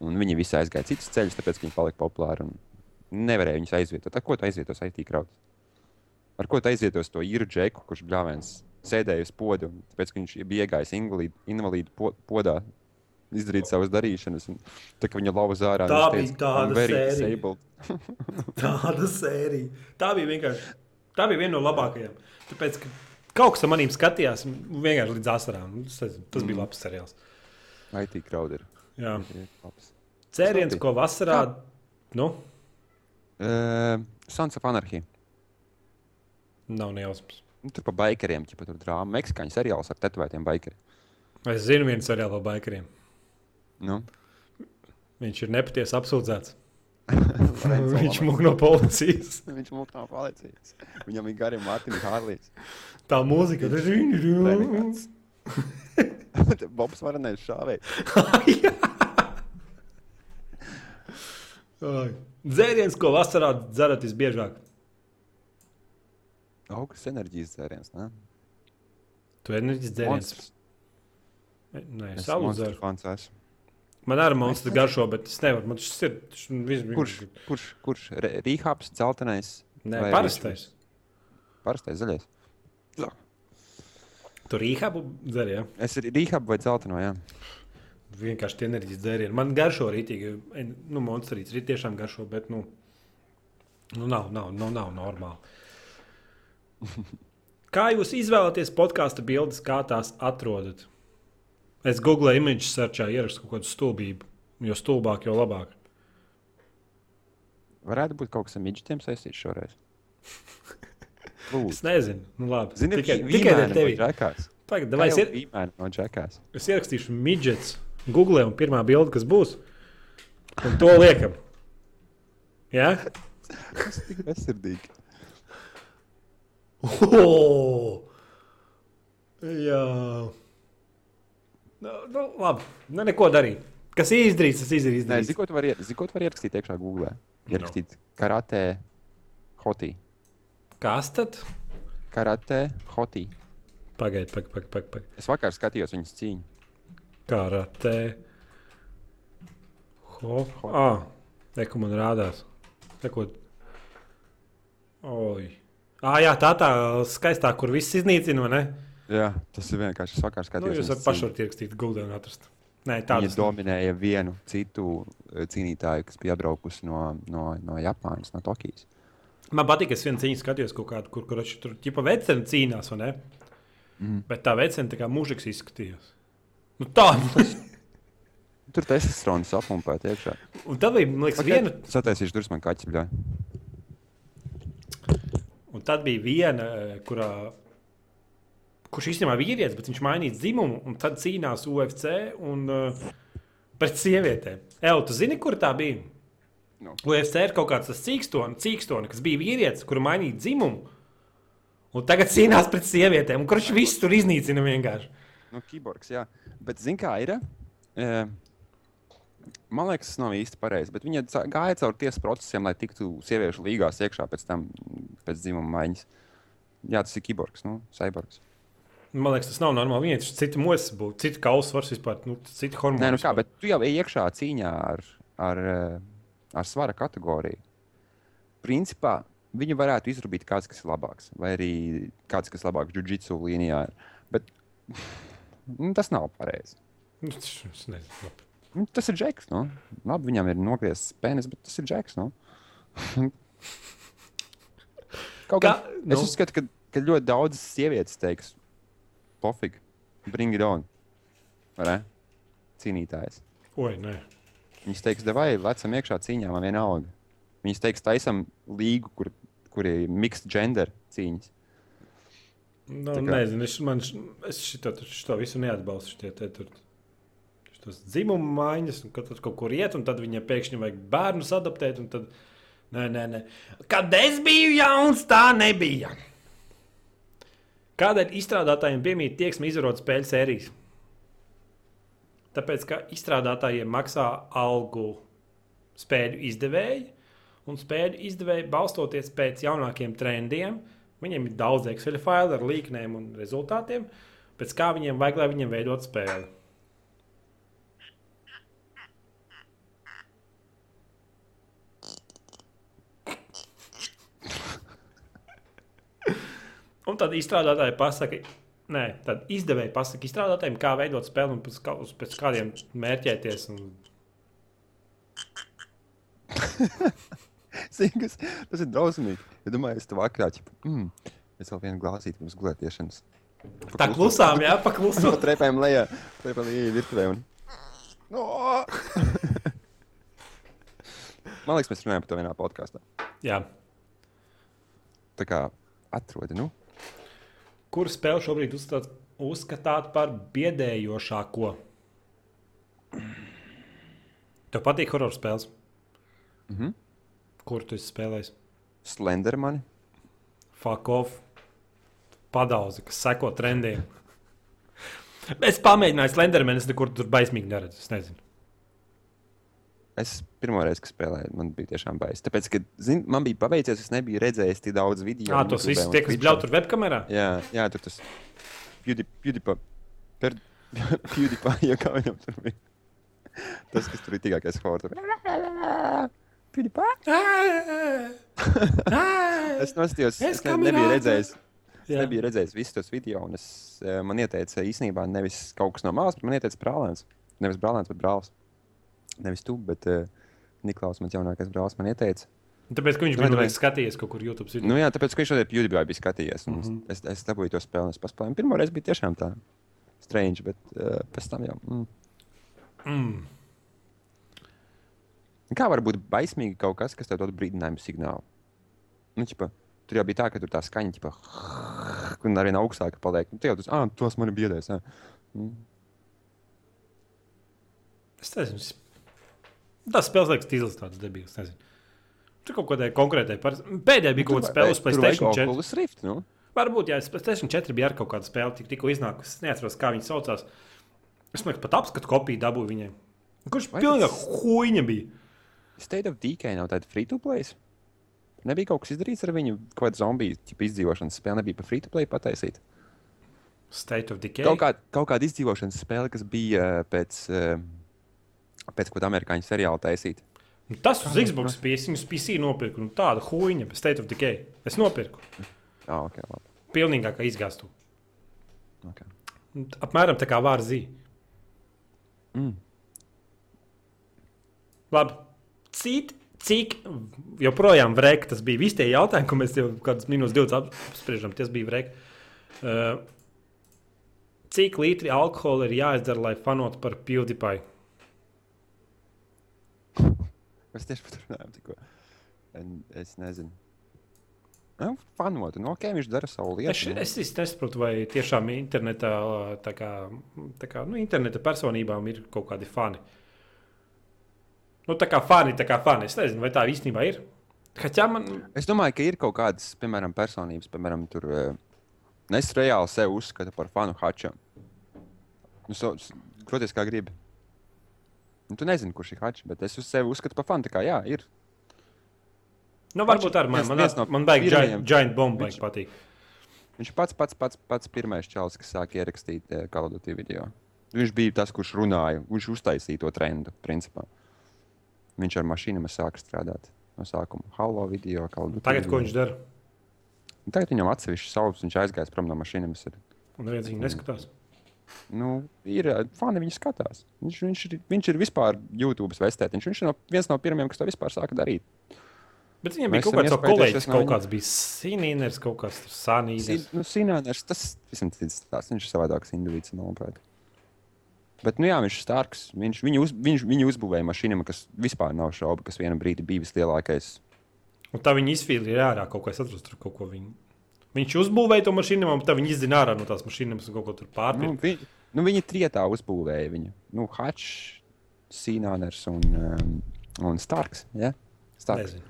Un viņi visi aizgāja citus ceļus, tāpēc viņi palika populāri. Nevarēja viņus aizvietot. Ar ko tu aizvietos IT krauts? Ar ko tu aizvietos to īru džeku, kurš bļāviens sēdēja uz podu, un tāpēc, ka viņš bija iegājis invalīdu, invalīdu po, podā, izdarīt savas darīšanas. Un, tā kā viņa lauza ārā, Tā viņš bija tāda "I'm very sērija." disabled." Tāda sērija. Tā bija vienkārši. Tā bija viena no labākajām. Tāpēc, ka kaut kas maniem skatījās, vienkārši līdz asarām. Tas, tas Mm. bija labs seriāls. IT crowd ir. Jā. Cēliens, ko vasarā. Nu, Uh, Sons of Anarchy. nav nejausmas. Nu, tur pa baikariem, ja tur drāma. Meksikāņu seriāls ar tetovētiem baikariem. Es zinu vienu seriālu par baikariem. Nu, Viņš ir nepatiesi apsūdzēts. Viņš mūk no policijas. Viņš mūžā nav palicis. Viņam ir garīgi Mārtiņš Hārlīs. Tā mūzika ir Renegāts. Bobs Varanais šāvēja. Dzēriens, ko vasarā dzerat visbiežāk. Augstas enerģijas dzēriens. ne? Tu enerģijas dzēriens. Monstrs. Nē, Es savu monstru dzeru. fans esmu. Man arī monstrs garšo, bet es nevaru. Man tas ir. tas viss- Kurš? Kurš? Kurš? Rīhāps, dzeltenais. Nē, parastais. Parastais zaļais. Tur īhabu dzer, jā. Es ir rīhāps vai dzelteno, jā. Vienkārši tie enerģijas dzērieni. Man garšo rītīgi. Nu, monstrīts ir tiešām garšo, bet, nu, nu nav, nav, nav, nav normāli. Kā jūs izvēlaties podkāstu bildes, kā tās atrodat? Es googlēju imidžu searchā, ierakstu kaut kādu stulbību. Jo stulbāk, jo labāk. Varētu būt kaut kas ar midžetiem saistīts šoreiz. Lūdzu. Es nezinu, nu, labi. Zini, tikai, tikai ar tevi. Tagad, vai es, ir, no džekās. es ierakstīšu midžets Google un pirmā bilde, kas būs. Un to liekam. Jā? Tas ir tik bezsirdīgi. Oh! Jā. Nu, nu, labi. Nu, neko darīt. Kas izdarīts, tas Nē, izdarīts. tu vari, zini, ko tu vari ierakstīt iekšā Google? Ierakstīt karate hotī. Kas tad? Karate hotī. Pagaidiet, pagaidi, pagaidi. Pag, pag. Es vakar skatījos viņas cīņu. Karate. Ho. Ah, neko man rādās. Neko. Oi. Ah, jā, tā tā skaistā, kur viss iznīcina, vai ne? Jā, tas ir vienkārši. Es vakar Nu, jūs varat varat ierakstīt Google un atrast. Nē, Viņa tādas nav. dominēja vienu citu eh, cīnītāju, kas bija atbraukusi no, no, no Japānas, no Tokijas. Man patīk, ka es vienu cīņu skatījos kaut kādu, kur, kur tur ķipa veceni cīnās, vai ne? Mm. Bet tā vecena tā kā mūžiks izskatījās. Nu, tā. Tur tas ir strūns apumpēt iekšā. Un tad bija, man liekas, viena. Sataisīšu durvis man kaķis, bļā. Un tad bija viena, eh, kurā, kurš īstenībā bija vīrietis, bet viņš mainīja dzimumu, un tad cīnās UFC un uh, pret sievietēm. Evo, tu zini, kur tā bija? Nu. UFC ir kaut kāds cīkstoni, cīkstoni, kas bija vīrietis, kuru mainīja dzimumu. Un tagad cīnās pret sievietēm, kurš visu tur iznīcina vienkārši. Nu, kiborgs, jā. Bet, zini, kā ir? E, man liekas, tas nav īsti pareizi. Bet viņa gāja cauri tiesas procesiem, lai tiktu sieviešu līgās iekšā pēc tam, pēc dzimuma maiņas. Jā, tas ir kiborgs, nu, cyborgs. Man liekas, tas nav normāli. Viņai tas cits mūzis būtu, cits kausa svars vispār, nu, cits hormoni. Nē, nu kā, bet tu jau ej iekšā cīņā ar, ar, eh, ar svara kategoriju. Principā viņu varētu izrūpīt kāds, kas ir labāks, vai arī kāds, kas labāks jiu-jitsu līnijā. Ir. Bet nu, tas nav pareizi. Nu, Es. Nu, Tas ir Džeks. Nu. Labi, viņam ir nogriezts penis, bet tas ir Džeks. Nu. Kaut kā, Kā- es nu. uzskatu, ka, ka ļoti daudz sievietes teiks, pofīgi, bring it on. Ne? Cīnītājs. Oi, nē. Viņas teiks, vai lecam iekšā cīņā, man vienalga. Viņas teiks, taisam līgu, kur, kur ir mixed gender cīņas. Nu, kā- nezinu, es, man, es šito, šito visu neatbalstu. Šitie, te, tur, šitos dzimumu maiņas, un kad tas kaut kur iet, un tad viņai pēkšņi vajag bērnus adaptēt. un Tad, nē, nē, nē. Kad es biju jauns, tā nebija. Kādēļ izstrādātājiem piemīt tieksme izvarot spēļu sērijas? Tāpēc, ka izstrādātājiem maksā algu spēļu izdevēji, un spēļu izdevēji balstoties pēc jaunākiem trendiem. Viņiem ir daudz Excel failu ar līknēm un rezultātiem, pēc kā viņiem vajag, lai viņiem veidot spēli. Un tad izstrādātāji pasaka, nē, tad izdevēji pasaka izstrādātājiem, kā veidot spēli un pēc, kā, pēc kādiem mērķēties. Un... Zini, kas, tas ir drausmīgi. Ja domāju, es tev vakarā, ķipa, mm, es vēl vienu glāzīti pirms gulētiešanas. Tā klusām, jā, paklusām. No trepēm lejā, trepēm lejā virtuvē. Un... No! Man liekas, mēs runājam par to vienā podkāstā. jā. Tā kā atrodi, nu, Kuru spēli šobrīd uzstāt, uzskatāt par biedējošāko? Tev patīk horror spēles? Mhm. Kur tu esi spēlējis? Slendermani. Fuck off. Padauzi, kas seko trendiem. Es pamēģināju Slendermanu, es nekur tur baismīgi neredzu. Es nezinu. Es pirmo reizi, kad spēlēju, man bija tiešām baisa. Tāpēc, ka zin, man bija paveicies, es nebiju redzējis tik daudz video. Jā, tos visus tie, kas bļauj tur webkamerā. Jā, jā, tur tas PewDiePie, per, PewDiePie, ja kā viņam tur bija. Tas, kas tur ir tikākais. PewDiePie. Es nostājos, Es es, ne, nebiju redzējis. Es Jā. nebiju redzējis visus tos video, un es, eh, man ieteica īstenībā nevis kaut kas no malas, bet man ieteica brālēns. Nevis brālēns, bet brālis. Nevis tu, bet uh, Niklaus, mans jaunākais brālis, man ieteica. Tāpēc, ka viņš bija nu, skatījies kaut kur YouTube video. Nu, jā, tāpēc, ka viņš šodien PewDiePie bija skatījies. Mm. -hmm. Es, es dabūju to spēli, es paspēlēju. Pirmā reize bija tiešām tā strange, bet uh, pēc tam jau. Mm. Mm. Kā var būt baismīgi kaut kas, kas tev dod brīdinājumu signālu? Nu, ķipa, tur jau bija tā, ka tur tā skaņa, ķipa, un arī augstāka paliek. Nu, tie jau tas, ah, tos man ir biedēs. ā." Mm. Es nezinu. Tas spēles liekas, tīzlis tāds debils. Tur kaut kādai konkrētai personai. Pēdējā bija kaut kāda spēle uz Playstation 4. Oculus Rift, nu? Varbūt, jā, Playstation 4 bija ar kaut kāda spēle, tik, tikko iznākusi. Es neatceros, kā viņi saucās. Es domāju, ka pat apskatu kopiju dabūju viņai. Kurš pilnīgi huīņa bija? State of Decay nav tāda free to play. Nebija kaut kas izdarīts ar viņu, kaut kāda zombiju izdzīvošanas spēle, nebija pa free to play pataisīta. State of Decay. Kaut, kā, kaut kāda izdzīvošanas spēle, kas bija uh, pēc, uh, pēc kaut kāda amerikāņu seriāla taisīta. Nu, Tas uz Xbox bija. Es viņu PC nopirku. Nu, tāda huīņa, bet State of Decay. Es nopirku. Ah, ok, labi. Pilnīgākā izgāstu. Okay. Apmēram tā kā vārzī. Mm. Labi. Cik, cik joprojām vrēk, tas bija visi tie jautājumi, ko mēs jau kādus minūtes, divas apspriežam. Tas bija vrēk. Uh, cik litri alkohola ir jāizdara, lai fanotu par PewDiePie? Mēs tieši par to runājām tikko. Es nezinu. Nu, fanot, nu, ok, viņš dara savu lietu. Es, nu. es īsti nesaprotu, vai tiešām internetā, tā kā, tā kā nu, interneta personībām ir kaut kādi fani. Nu, tā kā fani, tā kā fani. Es nezinu, vai tā īstenībā ir. Kaķā man. Es domāju, ka ir kaut kādas, piemēram, personības, piemēram, tur. eh, nu, Es reāli sevi uzskatu par fanu hačam. Nu, so, s- Groties kā gribi. Nu, tu nezini, kurš ir hačs, bet es uz sevi uzskatu par fanu. Tā kā jā, ir. Nu, varbūt arī man, viens- man, viens no man pirmajiem. giant, giant bomba Viņš- patīk. Viņš pats, pats, pats, pats pirmais čels, kas sāka ierakstīt uh, kalodotī video. Viņš bija tas, kurš runāja, viņš uztaisīja to trendu, principā. Viņš ar mašīnām sāka strādāt. no sākuma. Halo video, kā jau Tagad, ko viņš dara? Tagad viņam atsevišķi savs, viņš aizgājis prom no mašīnas. Ir, Un neviens viņu neskatās. Nu, ir ā, fani viņu skatās. Viņš, viņš, ir, viņš ir vispār YouTube vestētiņš. Viņš ir no, viens no pirmajiem, kas to vispār sāka darīt. Bet viņam bija kaut kāds kolēģis, no kaut viņa. kāds bija Sinīners, kaut kāds Sanīners. Sin- Nu, Sināners, tas visam cits stāsts. Viņš ir savādāks individs, manuprāt. Bet, nu jā, viņš ir starks. Viņš, viņu, uz, viņš, viņu uzbūvēja mašīnām, kas vispār nav šaubu, kas vienā brīdī bija vislielākais. Un tā viņi izfiltrēja ārā kaut ko, es atradu tur kaut ko viņu. Viņš uzbūvēja to mašīnu, un tad viņi izzina ārā no tās mašīnas un kaut ko tur Nu, pārpildīja. vi, nu, viņi trietā uzbūvēja viņu. Nu, Hačs, Sīnāners un, um, un Starks. Ja? Starks. Nezinu.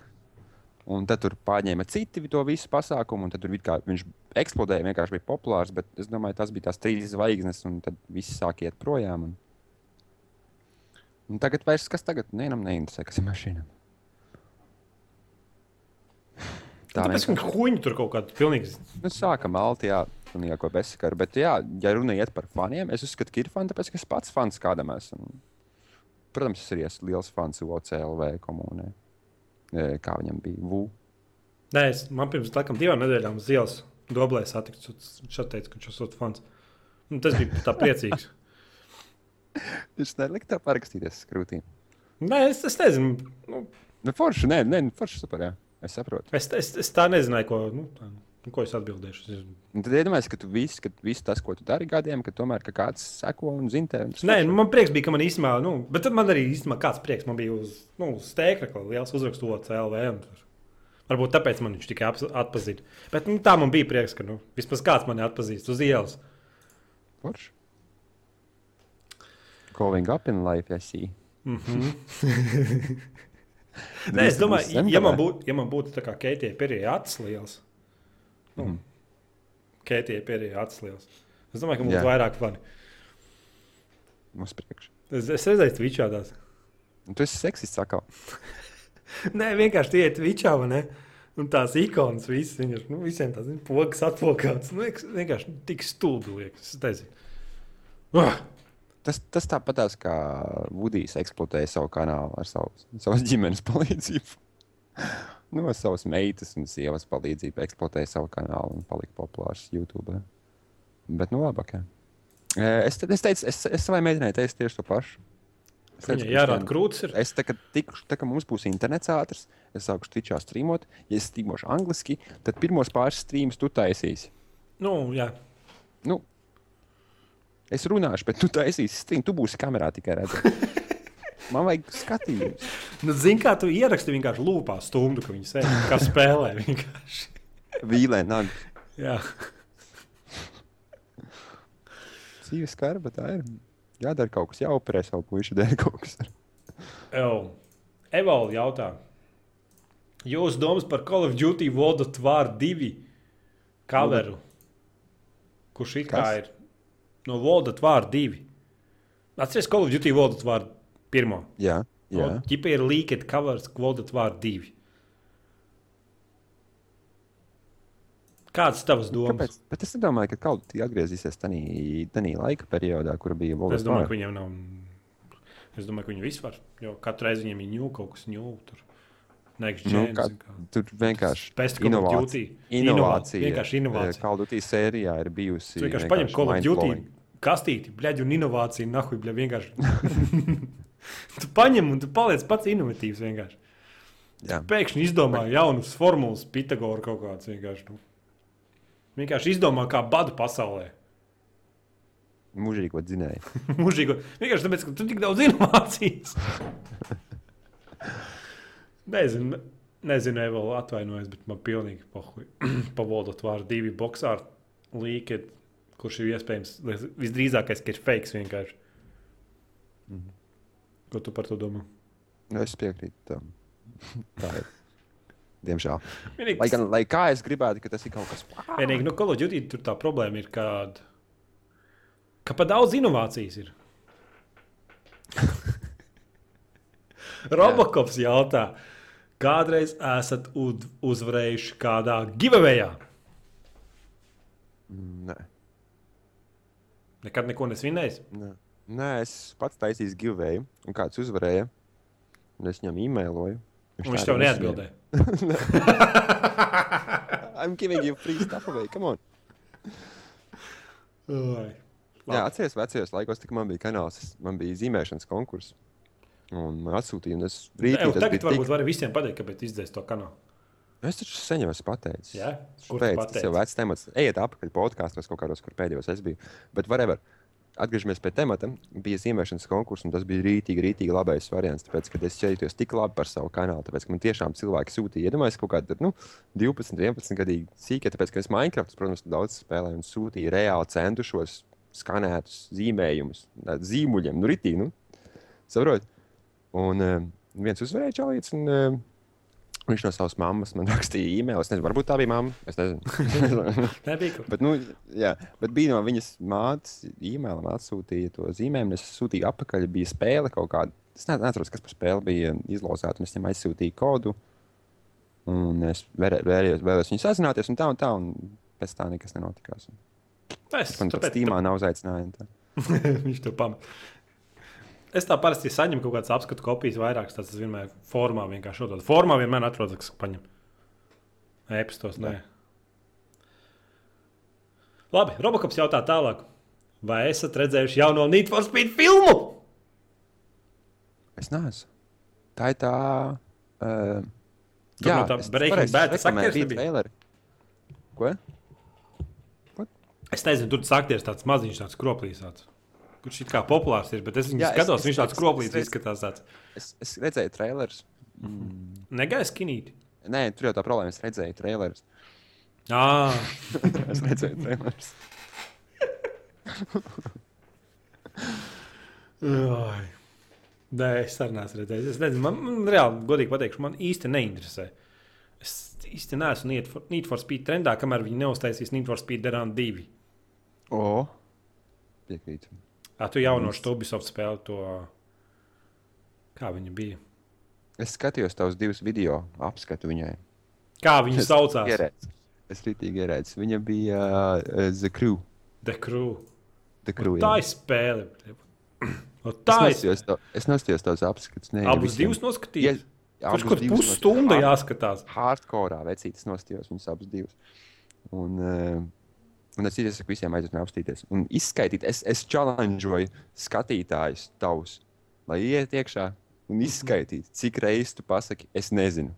Un tad tur pārņēma citi to visu pasākumu, un tad kā viņš eksplodēja, vienkārši bija populārs. Bet es domāju, tas bija tās trīs zvaigznes, un tad viss sāk iet projām. Un... Un tagad vairs kas tagad nevienam neinteresē, kas ir mašīna. Tā Tāpēc, vienkārši. ka huņi tur kaut kāda pilnīgi. Nu, sākam malti, jā, un ko bezsakaru. Bet, jā, ja runa iet par faniem, es uzskatu, ka ir fani, tāpēc, ka es pats fans kādam esmu. Protams, es arī esmu liels fans OCLV komunē. E, Kā viņam bija? Vu. Nē, es, man pirms laikam divām nedēļām uz ielas doblē satikts. Viņš teica, ka viņš esot fans. Nu, tas bija tā priecīgs. Viņš nelika tā parakstīties skrūtīm. Nē, es, es nezinu. Nu, Nu, forši, nē, nē, nu, forši super, jā. Es saprotu. es, es, es tā nezināju, ko, nu, tā, nu, ko es atbildēšu. Un tad iedomājieties, ka viss, ka viss tas, ko tu dari gadiem, ka tomēr ka kāds seko un zina tevi. Nē, nu, man prieks bija, ka man īstenībā, nu, bet man arī īstenībā kāds prieks. Man bija uz, nu, uz stēkla liels un tur- Varbūt tāpēc man viņš tikai atpazina. Bet nu, tā man bija prieks, ka nu, vismaz kāds mani atpazīst uz ielas. Forši. Going up in life, I see. Mm -hmm. Nē, es domāju, ja man būtu, ja man būtu tā kā Keitija Perija acis liels, nu, Mhm. Keitija Perija acis liels, es domāju, ka mums būtu vairāk fani. Mums priekš. Es, es redzēju, tu vičādās. Un tu esi seksists atkal. Nē, vienkārši tie ir vičā, vai ne? Un tās ikonas visas, viņas, nu, visiem tās pogas atpokāts. Nu, vienkārši- tik stulbi liekas, es nezinu. Ah! Tas, tas tāpat kā Vudijs eksploatēja savu kanālu ar savu, savas ģimenes palīdzību. No savas meitas un sievas palīdzību eksploatēja savu kanālu un palika populārs YouTube. Bet, nu, labi. Okay. Es, es teicu, es, es savai meitenei teicu tieši to pašu. Es teicu, jārāda es- krūtis. Ir. Es tā kā, tikšu, tā kā mums būs internets ātrs, es sāku twitchā streamot. Ja es streamošu angliski, tad pirmos pāris streamus tu taisīsi. Nu, jā. Nu, es runāšu, bet tu taisīsi streamu. Tu būsi kamerā tikai redzams. Man vajag skatījums. Nu, Zini, kā tu ieraksti vienkārši lūpā stundu, ka viņi sēž kā spēlē. vienkārši. Vīlē, nāk. Jā. Dzīve skarba, tā ir. Jādara kaut kas, jāoperē savu puišu dēļ kaut kas. Evo, Evolūcija jautā. Jūsu domas par Call of Duty of War 2 kaveru? Kurš it kā ir no of War 2? Atcerieties, Call of Duty of War 1. Jā, jā. Ķipa ir leaked covers of War 2. Kādas tavas domas? Kāpēc? Bet es nedomāju, ka kaut kas atgriezīsies tajā laika periodā, kur bija Volga. Es domāju, ka viņiem nav. Es domāju, ka viņi vispār, jo katru reizi viņiem ir ņū kaut kas ņū. Next Nu, gen. kā, tur vienkārši Best inovācija. Inovācija. Vienkārši inovācija. Kāda Duty sērijā ir bijusi. Tu vienkārši paņem Call of Duty kastīti, bļaģi, un inovāciju, nahuj, bļaģi, vienkārši. tu paņem un tu paliec pats inovatīvs vienkārši. Jā. Pēkšņi izdomā jaunas formulas, Pitagora kaut kāds vienkārši. Nu. Vienkārši izdomā, kā badu pasaulē. Mūžīgo dzinēju. Mūžīgo. Vienkārši tāpēc, ka tur tik daudz inovācijas. nezinu, nezinu, vēl atvainojos, bet man pilnīgi pohuj. pavodot vārdu divi boxāri līķi, kurš ir iespējams visdrīzākais, ka ir fakes vienkārši. Mhm. Ko tu par to domā? Es piekrītu tam. Tā ir. Diemžēl. Vienīgi, Lai, gan, lai kā es gribētu, ka tas ir kaut kas tāds. vienīgi nu, Call of Duty tur tā problēma ir, kad, ka pa daudz inovācijas ir. Robokops jautā, kādreiz esat uzvarējuši kādā giveawayā? Nē, Nekad neko nesvinējis. nē. nē, es pats taisīju giveaway, un kāds uzvarēja. Un es viņam e-mailoju. Un viņš tev neatbildēja. I'm giving you free stuff away. Come on. Oi. Jā, atceries vecajos laikos, kad man bija kanāls, man bija zīmēšanas konkurss. Un man atsūtīja, un es rītī tas tagad varbūt tik... vari visiem pateikt, kāpēc izdzēs to kanālu. Es taču sen jau esmu pateicis. Jā? Tu Pēc, tas jau vecs temats. Ejiet apakaļ podkāstos kaut kādos, kur pēdējos es biju. Bet, whatever. Atgriežamies pie temata. Bija zīmēšanas konkurss, un tas bija rītīgi, rītīgi labais variants. Tāpēc, kad es ķērijos tik labi par savu kanālu, tāpēc, ka man tiešām cilvēki sūtīja, iedomājieties, kaut kādi nu, 12, 11 gadīgi sīkie. Tāpēc, ka es Minecraft, protams, daudz spēlēju un sūtīju reāli centušos skanētus zīmējumus, zīmuļiem, nu, rītīgi. Nu, Saprotiet? Un uh, viens uzvarēja čalīts. Un, uh, Viņš no savas mammas man rakstīja e-mail. Es nezinu, varbūt tā bija mamma. Es nezinu. Nebija Bet, nu, jā, bet bija no viņas mātes e-mail, atsūtīja to zīmējumu. Es sūtīju atpakaļ, bija spēle kaut kāda. Es ne- neatceros, kas par spēli bija izlozēta. Es viņam aizsūtīju kodu. Un es vēlējos, vēlējos viņu sazināties, un tā un tā. Un pēc tā nekas nenotikās. Es Man tāpēc, Steamā nav uzaicinājumu. tā. viņš to pamet. Es tā parasti saņemu kaut kādas apskatu kopijas, vairākas tādas vienmēr formā vienkārši atrodot. Formā vienmēr atrodas, kas paņem. Ēpastos, nē. Labi, Robokops jautā tālāk. Vai esat redzējuši jauno Need for Speed filmu? Es neesmu. Tā ir tā. Uh, Tur no tā Breaking Bad aktieris. Ko? Es nezinu, tur tas aktieris tāds maziņš, tāds kroplīs. Kurš it kā populārs ir, bet es viņu Jā, skatos, es- viņš tāds es- izskatās. Tāds. Es, es redzēju trailerus. Mm. Negaiss skinīti. Nē, tur jau tā problēma. Es redzēju trailerus. Ah, Es redzēju trailerus. Ai. Nē, es arī neesmu redzējis. Es nezinu, man, man reāli, godīgi pateikšu, man īsti neinteresē. Es īsti neesmu Need for, Need for Speed trendā, kamēr viņi neuztaisīs Need for Speed Darānu 2. O, piekrītu. Ah, tu jauno Ubisoft spēli to. Kā viņa bija? Es skatījos tavus divus video apskatu viņai. Kā viņa saucās? Ierēdz. Es rītīgi ierēdzu. Viņa bija uh, The Crew. The Crew. The Crew Tā ir spēle. O, Es Tā ir. noskatījos to- Es noskatījos tavus apskatus. Ne, Abus divus noskatījos. Ja, Kurš kur pusstunda jāskatās? Hardcore vecītis nostājos viņus abus divus. Un, uh, un es iesaku visiem aiziet un apstīties. Un izskaidrot, es, es challengeoju skatītājus tavus, lai iet iekšā un izskaidrot, cik reizes tu pasaki, es nezinu.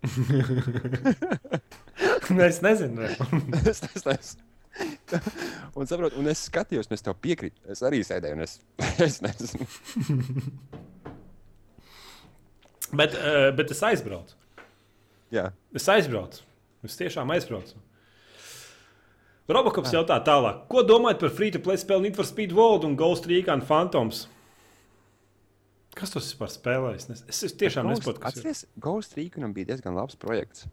es nezinu. es, es, es, un, saprot, un es skatījos, un es tev piekrītu. Es arī sēdēju, un es, es nezinu. bet, uh, bet es aizbraucu. Jā, Es aizbraucu. Es tiešām aizbraucu. Robokops jautā tālāk. Ko domājat par free to play spēli Need for Speed World un Ghost Recon Phantoms? Kas tas ir par spēlē? Es, nes... es tiešām nesaprotu, kas ir. Atceries, Ghost Reconam bija diezgan labs projekts.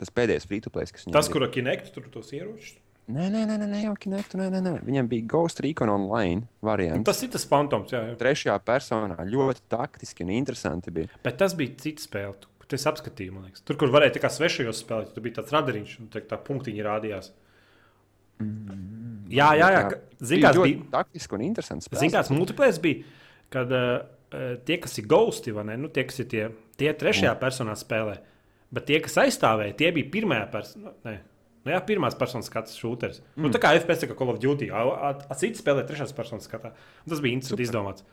Tas pēdējais free to play, kas viņam Tas, bija. kura kinektu tur tos ieročus. Nē, nē, nē, nē, jau kinektu, nē, nē, nē. Viņam bija Ghost Recon online variants. Tas ir tas Phantoms, jā, jā. Trešajā personā ļoti taktiski un interesanti bija. Bet tas bija cits spēle. Esi apskatījis, man liekas. Tur, kur varēja tikai svešajos spēlēt, tur bija tāds radariņš un tā, tā punktiņi rādījās. Jā, jā, jā. Zini, kāds ļoti bija? taktiski un interesants. Zini, kāds multiplērs bija? Kad uh, tie, kas ir ghosti, vai ne? Nu, tie, kas ir tie, tie trešajā personā spēlē, bet tie, kas aizstāvēja, tie bija pirmajā personā. Nu, jā, pirmās personas skats šūteris. Mm. Nu, tā kā FPS, kā Call of Duty, a, a, a citi spēlē trešās personas skatā. Tas bija interesanti izdomāts.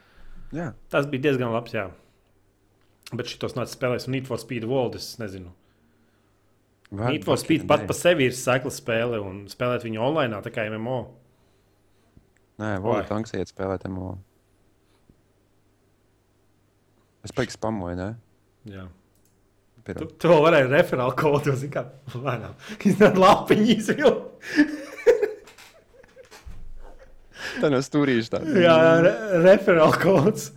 Jā, Tas bija diezgan labs, jā. Bet šitos nāca spēlēs, un Need for Speed World, es nezinu. Need for Speed pat par sevi ir sekla spēle, un spēlēt viņu online, tā kā MMO. Nē, Vai? Volta Tanks iet spēlēt MO. Es paiks pamoju, ne? Jā. Tu, tu vēl varēji referāli kodu, zini, kā lēnām. Kad lapiņi izvilkt. Tā no stūrīša tā. Jā, re, referāli kods.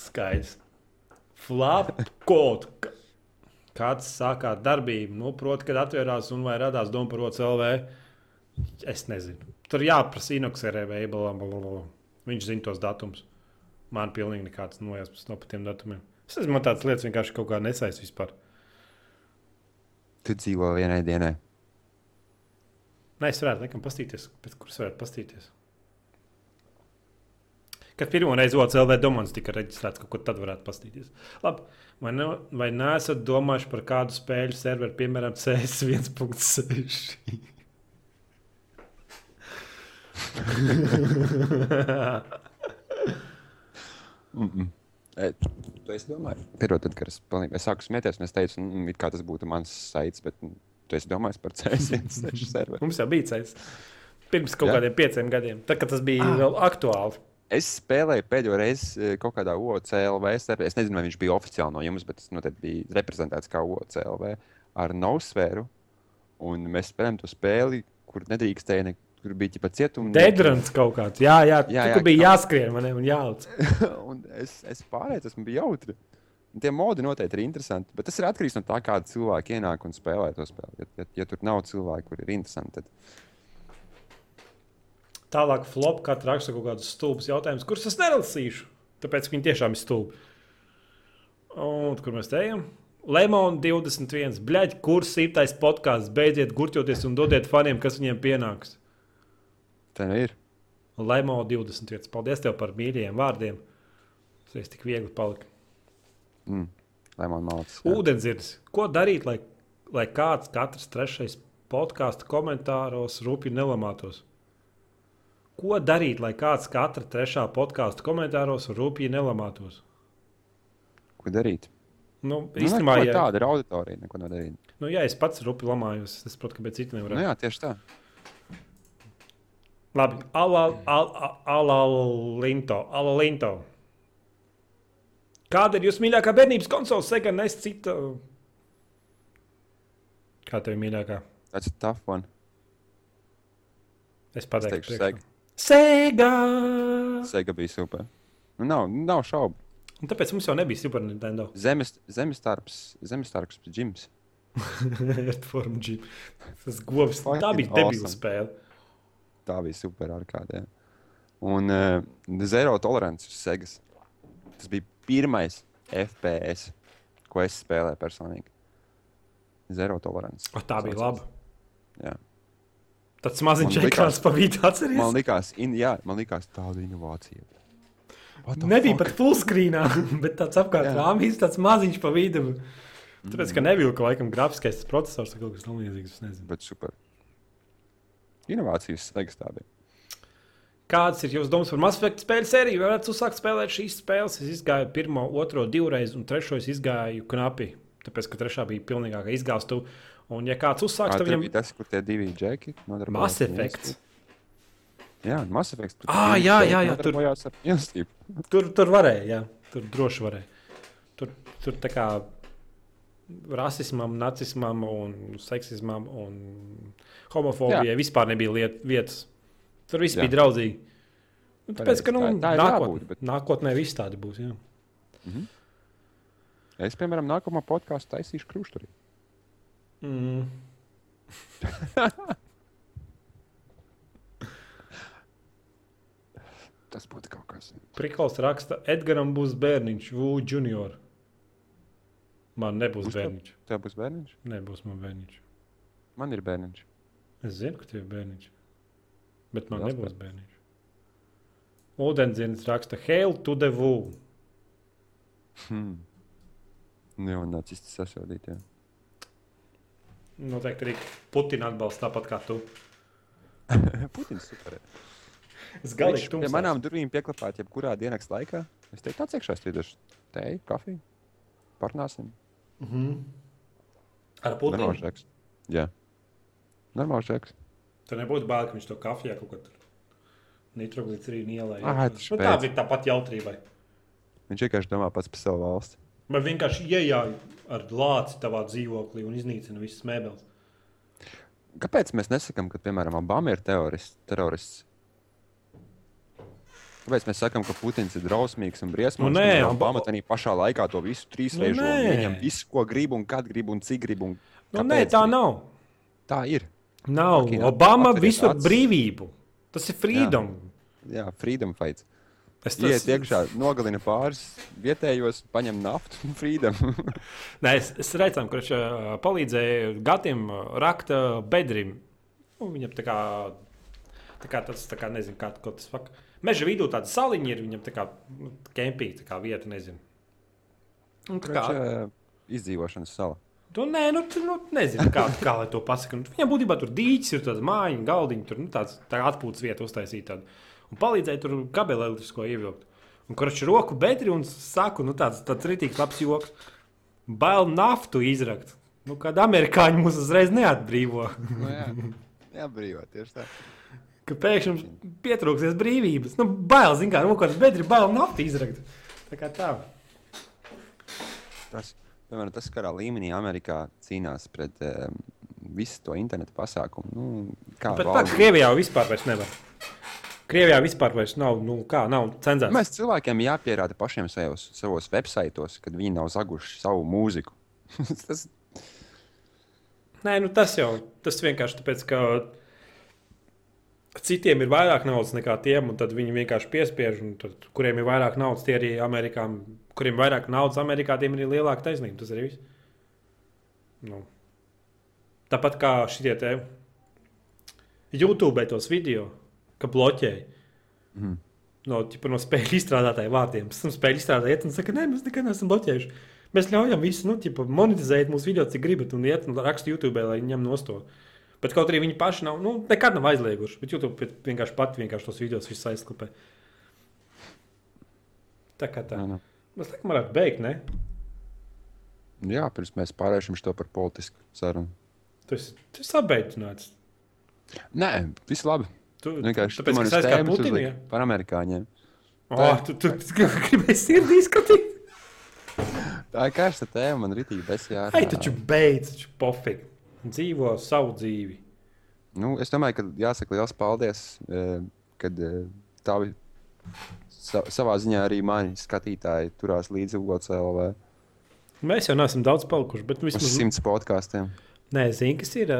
Skaidrs. Flap kods. Kāds sākāt darbību, nu, proti, kad atvērās un vai radās doma par OCLV. Es nezinu. Tur jāprasa inoxerē vai blablabla. Viņš zina tos datumus. Man pilnīgi nekāds nojausmas no tiem datumiem. Es man tādas lietas vienkārši kaut kā nesaist vispār. Tu dzīvo vienai dienai. Nē, es varētu laikam pastīties, pēc kuras varētu pastīties. Kad pirmo reizi OCLV domāns tika reģistrēts, kaut kur tad varētu pastīties. Labi, vai, ne, vai neesat domājuši par kādu spēļu serveru, piemēram, CS 1.6? E, tu esi domājis, Pirot, tad, kad es, pilnībā, es sāku smieties, un es teicu, mm, it kā tas būtu mans saits, bet mm, tu esi domājis par CS1 serveru. Mums jau bija CS. Pirms kaut Jā? kādiem pieciem gadiem, tad, kad tas bija ah. vēl aktuāli. Es spēlēju pēdējo reizi e, kaut kādā OCLV. Es nezinu, vai viņš bija oficiāli no jums, bet tas noteikti bija reprezentēts kā OCLV ar Nosfēru. Un mēs spēlējām to spēli, kur nedrīkstēja ne, kur bija pat cietuma. Deadrunts kaut kāds. Jā, jā, jā, Jā, jā, bija kaut- jāskrien man un jālic. un es, es pārēju, tas man bija jautri. Un Tie modi noteikti ir interesanti, bet tas ir atkarīgs no tā, kāda cilvēka ienāk un spēlē to spēli. Ja, ja, ja tur nav cilvēku, kur ir interesanti, tad Tālāk, flop, kā raksta kaut kādus stulbus jautājumus, kurus es nelasīšu. Tāpēc viņi tiešām ir stulbi. Un kur mēs ejam? Lemon 21. Bļaigi, kur sīktais podkāsts? Beidziet gurķoties un dodiet faniem, kas viņiem pienāks. tā nu ir. Lemon 21. Paldies tev par mīļajiem vārdiem. Tas tik viegli palika. Mm. Lai man malcis. Ūdenzirds. Ko darīt, lai, lai kāds katrs trešais podkāstu komentāros rūpīgi nelamātos? Ko darīt, lai kāds katra trešā podkāstu komentāros rūpīgi nelamātos? Ko darīt? Nu, Nu, īstenībā, neko ja, tāda ir auditorija, neko nedarīt. nu, ja es pats rūpīgi lamājos, es saprotu, kāpēc citi Nu, nevar. jā, tieši tā. Labi, Alalinto. Ala Linto. Kāda ir jūsu mīļākā bērnības konsole? Sega, nes cita. Kā tev ir mīļākā? Tas ir tough one. Es pateikšu. Sega. Sega! Sega bija super. Nu, nav, nav šaubu. Un tāpēc mums jau nebija Super Nintendo. Zemes, zemestarps, zemestarps džims. Earthworm Jim. Tas govs. Tā bija debila awesome. spēle. Tā bija super ar kādiem. Un uh, zero tolerants uz Segas. Tas bija pirmais FPS, ko es spēlēju personīgi. Zero tolerants. O, tā bija laba. Jā. Tāds maziņš ekrāns pa vidu atceries. Man likās, in, jā, man likās tāda inovācija. Nebija fuck? pat fullscreenā, bet tāds apkārt rāmīs, tāds maziņš pa vidu. Tāpēc, ka nevilka laikam grafiskais processors vai kaut kas tamlīdzīgs. es nezinu. Bet super. Inovācijas Segas tā bija. Kādas ir jūsu domas par Mass Effect spēļu sēriju? Varētu uzsākt spēlēt šīs spēles. Es izgāju pirmo, otro divreiz, un trešo es izgāju knapi. Tāpēc, ka trešā bija pilnīgākā izgāstu. Un, ja kāds uzsāks, tad viņam bija tas, kur tie divi džeki nodarbojās Mass mīlestību? Jā, Mass Effect. tur Ah, jā, jā, jā, tur- nodarbojās ar mīlestību. Tur, tur varēja, jā, tur droši varēja. Tur, tur tā kā rasismam, nacismam, un seksismam un homofobijai vispār nebija liet, vietas. Tur viss Jā. bija draudzīgi. Nu, tāpēc, ka nu, Tā- tā ir nākot, jābūt, bet- nākotnē viss tādi būs. Jā. Es, piemēram, nākamā podkāstu taisīšu krušturī. Mm. Tas būtu kaut kas. Prikls raksta, Edgars būs bērniņš, Vū, junior. Man nebūs Būs tev? bērniņš. Tev būs bērniņš? Nebūs man bērniņš. Man ir bērniņš. Es zinu, ka tev ir bērniņš. Bet man Liels nebūs bērniņš. Ūdenzins raksta, Hail to the Vū. Hmm. Neonacisti sasodītie. Noteikti arī Putina atbalsta tāpat kā tu. Putins super. Es galīgi pie tumsās. manām durvīm pieklapāt, jebkurā dienas laikā. Es teiktu, atciekšu, strīdošu teju, kafiju. Parunāsim. Mhm. Ar Putinu. Normāls žeks. Jā. Normāls žeks. Tur nebūtu bail, ka viņš to kafijā kaut ko tur nitroglīcerīnu ielēja. Ai, Nu, tā bija tāpat jautrībai. Viņš vienkārši domā pats par savu valsti. Man vienkārši iejāja ar lāci tavā dzīvoklī un iznīcina visas mēbeles. Kāpēc mēs nesakām, ka, piemēram, Obama ir terorists? terorists? Kāpēc mēs sakām, ka Putins ir drausmīgs un briesmīgs? Nu, nē, Obama tādā pašā laikā to visu trīs Nu, reizes viņam visu, ko grib un kad grib un cik grib. Un Nu, nē, tā grib. nav. Tā ir. Nav. Fucking Obama visur brīvību. Tas ir freedom. Jā, freedom fights. Es Iet iekšā, nogalina pāris vietējos, paņem naftu un freedom. Nē, es, es redzēju, ā, palīdzēja Gatim ā, rakt ā, bedrim. Nu, viņam tā kā, tā kā tas, tā kā nezinu, kā, kā tas vak. Meža vidū tāda saliņa ir viņam tā kā nu, kempīga, tā kā vieta, nezinu. Un tā kā, Kā izdzīvošanas sala. tu, nē, nu, tu, nu, nezinu, kā, kā lai to pasaka. Nu, viņam būtībā tur dīķis ir tāds mājiņa, galdiņa, tur nu, tāds tā atpūtas vieta uztaisīta. Tāda. Un palīdzēja tur kabeli elektrisko ievilkt. Un kurš ir roku bedri un saku, nu tāds, tāds ritīgs labs joks. Bail naftu izrakt. Nu, kad amerikāņi mūs uzreiz neatbrīvo. Nu, jā, brīvā, tieši tā. ka pēkšņi pietrūksies brīvības. Nu, bail, zin kā, rokās bedri, bail naftu izrakt. Tā kā tā. Tas, piemēram, tas, kādā līmenī Amerikā cīnās pret um, visu to internetu pasākumu. Nu, kā Bet tā, valdība- Krievijā vispār nevar. Krievijā vispār nav, nu, kā, nav cenzēts. Mēs cilvēkiem jāpierāda pašiem savos, savos websaitos, kad viņi nav zaguši savu mūziku. tas Nē, nu tas jau tas vienkārši tāpēc, ka citiem ir vairāk naudas nekā tiem, un tad viņi vienkārši piespiež, un tad, kuriem ir vairāk naudas, tie arī Amerikā, kuriem ir vairāk naudas Amerikā, tiem ir lielāka taisnība. Tas arī viss. Nu. Tāpat kā šitie te YouTube tos video, ka bloķēji. Mhm. No, ķipa, no spēļu izstrādātāju vārdiem. Pēc tam spēļu izstrādātāji iet un saka, nē, mēs nekad neesam bloķējuši. Mēs ļaujam visu, nu, ķipa, monetizēt mūsu video, cik gribat, un iet un raksta YouTube, lai ņem no to. Bet kaut arī viņi paši nav, nu, nekad nav aizlieguši. Bet YouTube vienkārši pati vienkārši tos video visus aizklāpē. Tā kā tā. Jā, nu. Mēs laikam varētu beigt, ne? Jā, pirms mēs pārēsim šo par politisku sarunu. Tas ir sabeidzināts. Nē, viss labi. Tu, Vienkārši tāpēc, tu ka man es aizgāju tēmas uzliki ja? par amerikāņiem. Oh, tu, tu, tu gribēji sirdī skatīt. Tā ir karsta tēma, man ritīgi besjā. Ai, taču beidz, taču pofīgi. Dzīvo savu dzīvi. Nu, es domāju, ka jāsaka liels paldies, eh, kad tavi sa savā ziņā arī mani skatītāji turās līdzi ULCLV Mēs jau neesam daudz palikuši, bet uz vismaz simts podkāstiem. Nē, zinu, kas ir. ā.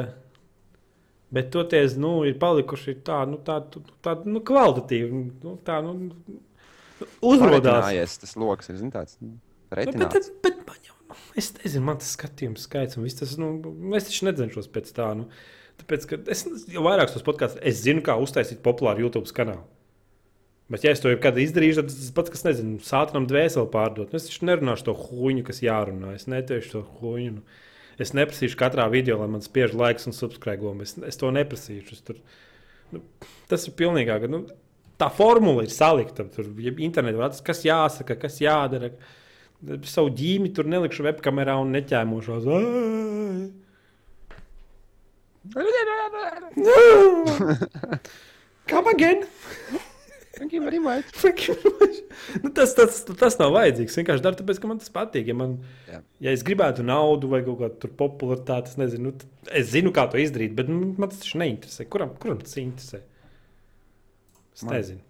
Bet toties, nu, ir palikuši tādi, nu, tādi, tādi, nu, kvalitatīvi. Nu, tā, nu, uzrādās. Tas lokus ir, zin, tāds nu, Bet, retināts. bet, bet man jau, nu, es nezinu, man tas skatījums skaits un viss tas, nu, es taču necenšos pēc tā, nu, tāpēc, ka es jau vairākus tos podkāstus, es zinu, kā uztaisīt populāru YouTube kanālu. Bet, ja es to jau kādā izdarīšu, tad tas pats, kas, nezinu, sātram dvēseli pārdot. Nu, Es taču nerunāšu to huņu, kas jārunā. Es neteikšu to huņu. Nu. Es neprasīšu katrā video, lai man spiež laiks un subscribe. Es, es to neprasīšu. Es tur, nu, tas ir pilnīgāk. Nu, tā formula ir salikta. Tur ja internetā var atrast, kas jāsaka, kas jādara. Savu ģīmi tur nelikšu webkamerā un neķēmošos. Come again! Thank you very much. Thank you very much. nu, tas, tas, tas nav vajadzīgs. Vienkārši daru, tāpēc, ka man tas patīk. Ja, man, Jā. ja es gribētu naudu vai kaut kādu popularitāti, es nezinu, nu, es zinu, kā to izdarīt, bet nu, man tas taču neinteresē. Kuram, kuram tas interesē? Es Man. nezinu.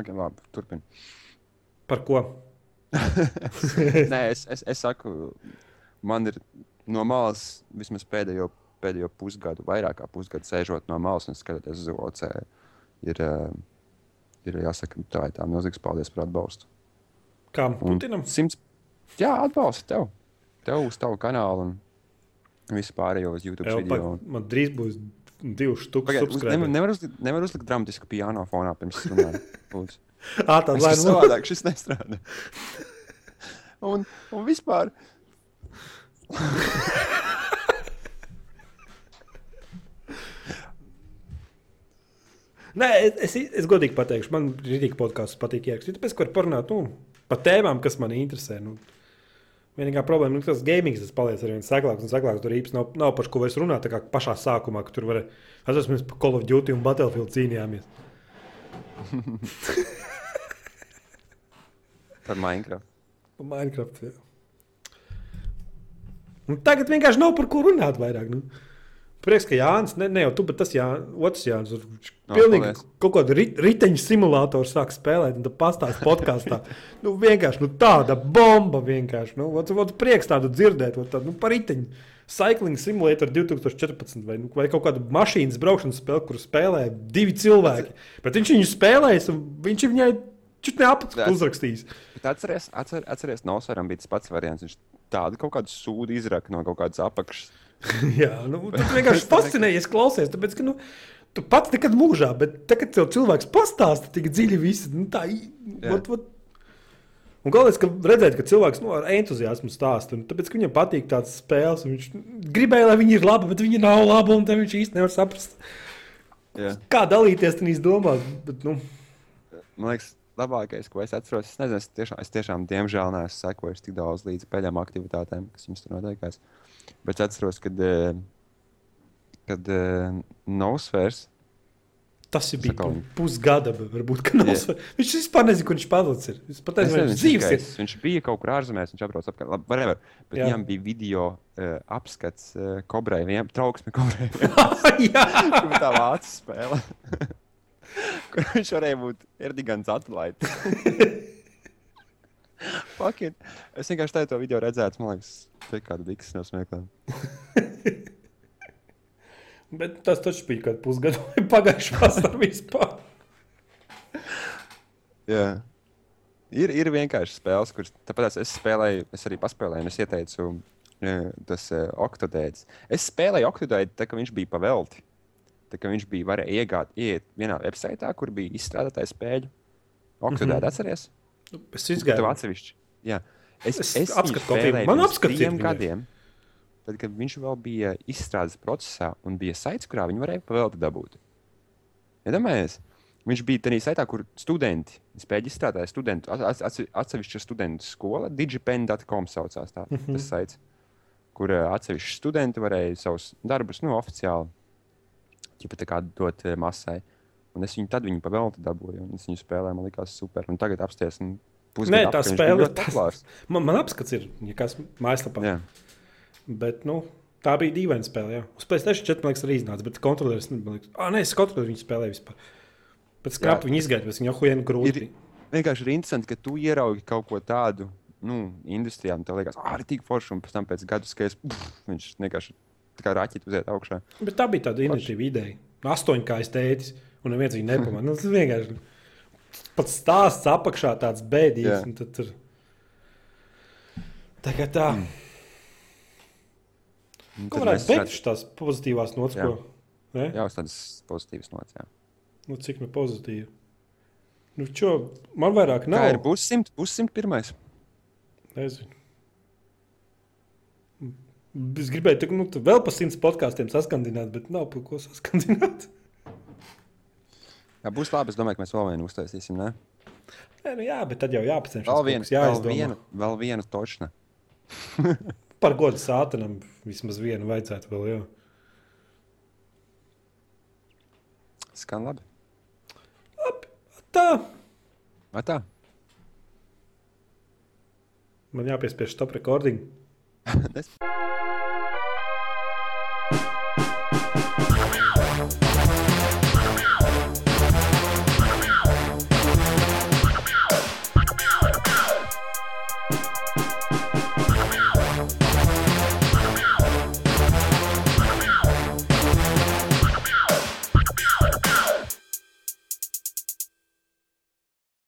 Okay, labi, turpin. Par ko? Nē, es, es, es saku, man ir no malas vismaz pēdējo, pēdējo pusgadu, vairāk kā pusgadu sēžot no malas un skatoties uz OC. Ir, eh, ir jāsaka, tā ir tā milzīgs paldies par atbalstu. Kā Putinam? Simts, jā, atbalsta tev. Tev uz tavu kanālu un vispārējo uz YouTube Jau, pa, video. man drīz būs divi uz, nevar, nevar, uzlikt, nevar uzlikt dramatisku piano fonā pirms. Ā, tā Tas lai nu. savādāk, šis nestrādā. Un, un vispār. Nē, es, es, es godīgi pateikšu, man rītīgi podkāstus patīk ierakstīt. Tāpēc, ka var parunāt nu, par tēmām, kas man interesē. Nu, vienīgā problēma ir, ka tas gaming tas paliec ar vien seklāks un seklāks. Tur īstenībā nav, nav par ko vairs runāt. Tā kā pašā sākumā, kad tur varēja. Atcerieties, mēs par Call of Duty un Battlefield cīnījāmies. Par Minecraft. Pa Minecraft. Jā. Un tagad vienkārši nav par ko runāt vairāk. Nu. Prieks, ka Jānis, ne, ne jau tu, bet tas Jā, otrs Jānis. Viņš No, pilnīgi paldies. kaut kādu rit, riteņu simulātoru sāk spēlēt, un tad pastāstīt podkāstā. nu, vienkārši nu, tāda bomba vienkārši. Nu, ot, ot, prieks tādu dzirdēt, ot, tādu, nu, par riteņu. Cycling Simulator 2014 vai, nu, vai kaut kādu mašīnas braukšanas spēli, kur spēlē divi cilvēki. Bet viņš viņu spēlēs, un viņš viņai neapakstu Tas- uzrakstījis. Atceries, atcer, atceries Nosvaram bija tas pats variants. Viņš tādu kaut kādu sūdu izraka no kaut kādas apakšas. Jā, nu, tas vienkārši fascinējies klausies. Tāpēc, ka, nu, Tu pats nekad mūžā, bet tagad tev cilvēks pastāsta tik dziļi visu. Nu, tā, vat, vat. Un galvenais, ka redzēt, ka cilvēks nu, ar entuziasmu stāsta. un Tāpēc, ka viņam patīk tādas spēles, un viņš gribēja, lai viņi ir labi, bet viņi nav labi, un tad viņš īsti nevar saprast, Jā. kā dalīties tajās domās. Bet, nu, Man liekas, labākais, ko es atceros, es nezinu, es tiešām, es tiešām diemžēl neesmu sekojis tik daudz līdzi pēdējām aktivitātēm, kas jums tur notiekās. Bet es atceros, kad, eh, kad uh, Nosfērs, tas ir bijis pu- pusgada, varbūt nav. Viņš vispār nezina, kur viņš palicis. ir. Es pat nezinu, viņš dzīves ir. viņš, viņš bija kaut kur ārzemēs, viņš apbrauc apkārt, labi, whatever, bet Jā. viņam bija video uh, apskats uh, kobrai, viņam trauksme kobrai. Jā, tā vācu spēle. Kur viņš varēja būt Erdigants atlaidis. Fucking. Es vienkārši tādu to video redzēju, man liekas, tā ir kāda dikas no smiekliem. bet tas taču bija kaut pusgadu vai pagājušā vasarā vispār. Jā. Ir, ir vienkārši spēles, kuras tāpēc es spēlēju, es arī paspēlēju, un es ieteicu eh, tas uh, oktodēļs. Es spēlēju oktodēļu, tā kā viņš bija pavelti. Tā kā viņš bija varēja iegāt, iet vienā websaitā, kur bija izstrādātais spēļu. Oktodēļ, mm. -hmm. atceries? Es Tev izgāju. atsevišķi. Jā. Es, Es es, es apskatu kopiju. Man pirms trim viņai. gadiem. Tad, kad viņš vēl bija izstrādes procesā un bija saits, kurā viņi varēja pavēlti dabūt. Iedomājieties, viņš bija tādā saitā, kur studenti, spēļu izstrādāja studentu, at- at- atsevišķa studentu skola, digipen.com saucās tā, Mhm. tas saits, kur eh, atsevišķi studenti varēja savus darbus, nu, oficiāli, ķipa tā kā dot eh, masai. Un es viņu tad viņu pavēlti dabūju, un es viņu spēlēju, man likās super. Un tagad apsties, un Nē, tā spēle ir ir populārs. Man, man apskats ir, ja kas mājaslapā. Jā. Bet, nu, tā bija dīvaina spēle. Jā. Uz PlayStation 4 man liekas, arī iznāca, bet kontrolieris man liekas, ah, nē, es kontrolieru viņu spēlēju vispār. Pēc skrapa viņi izgaida, bet viņi jau huēna grūti. Ir- Vienkārši ir interesanti, ka tu ieraugi kaut ko tādu. Nu, industrijā man liekas, ah, arī tik forši, un pēc tam pēc gadu pff, viņš vienkārši tā kā raķeita uziet augšā. Bet tā bija tāda inovatīva ideja. Astoņkājas tētis, un neviens viņu nepamanīja. Nu, tas vienkārši pats stāsts apakšā tāds bēdīgs. tad Tur... Tagad tā. Mm. Ko varētu beigt varētu- tās pozitīvās nots, Jā. ko? Ne? Jā, uz tādas pozitīvas nots. jā. Nu, cik nu pozitīvi? Nu, čo, man vairāk Kā nav. ir būs simt, būs simt pirmais? Nezinu. Es gribēju teikt, nu, vēl pa simts podkāstiem saskandināt, bet nav par ko saskandināt. Jā, būs labi. Es domāju, ka mēs vēl vienu uztaisīsim. Ne? Nē, nu, jā, bet tad jau jāpacenšas. Vēl vienu, vēl vienu, vēl vienu točnu. Par godu sātanam vismaz vienu vajadzētu vēl. Jā. Skan labi. Tā, Vai tā? man jāpiespiež stop recording.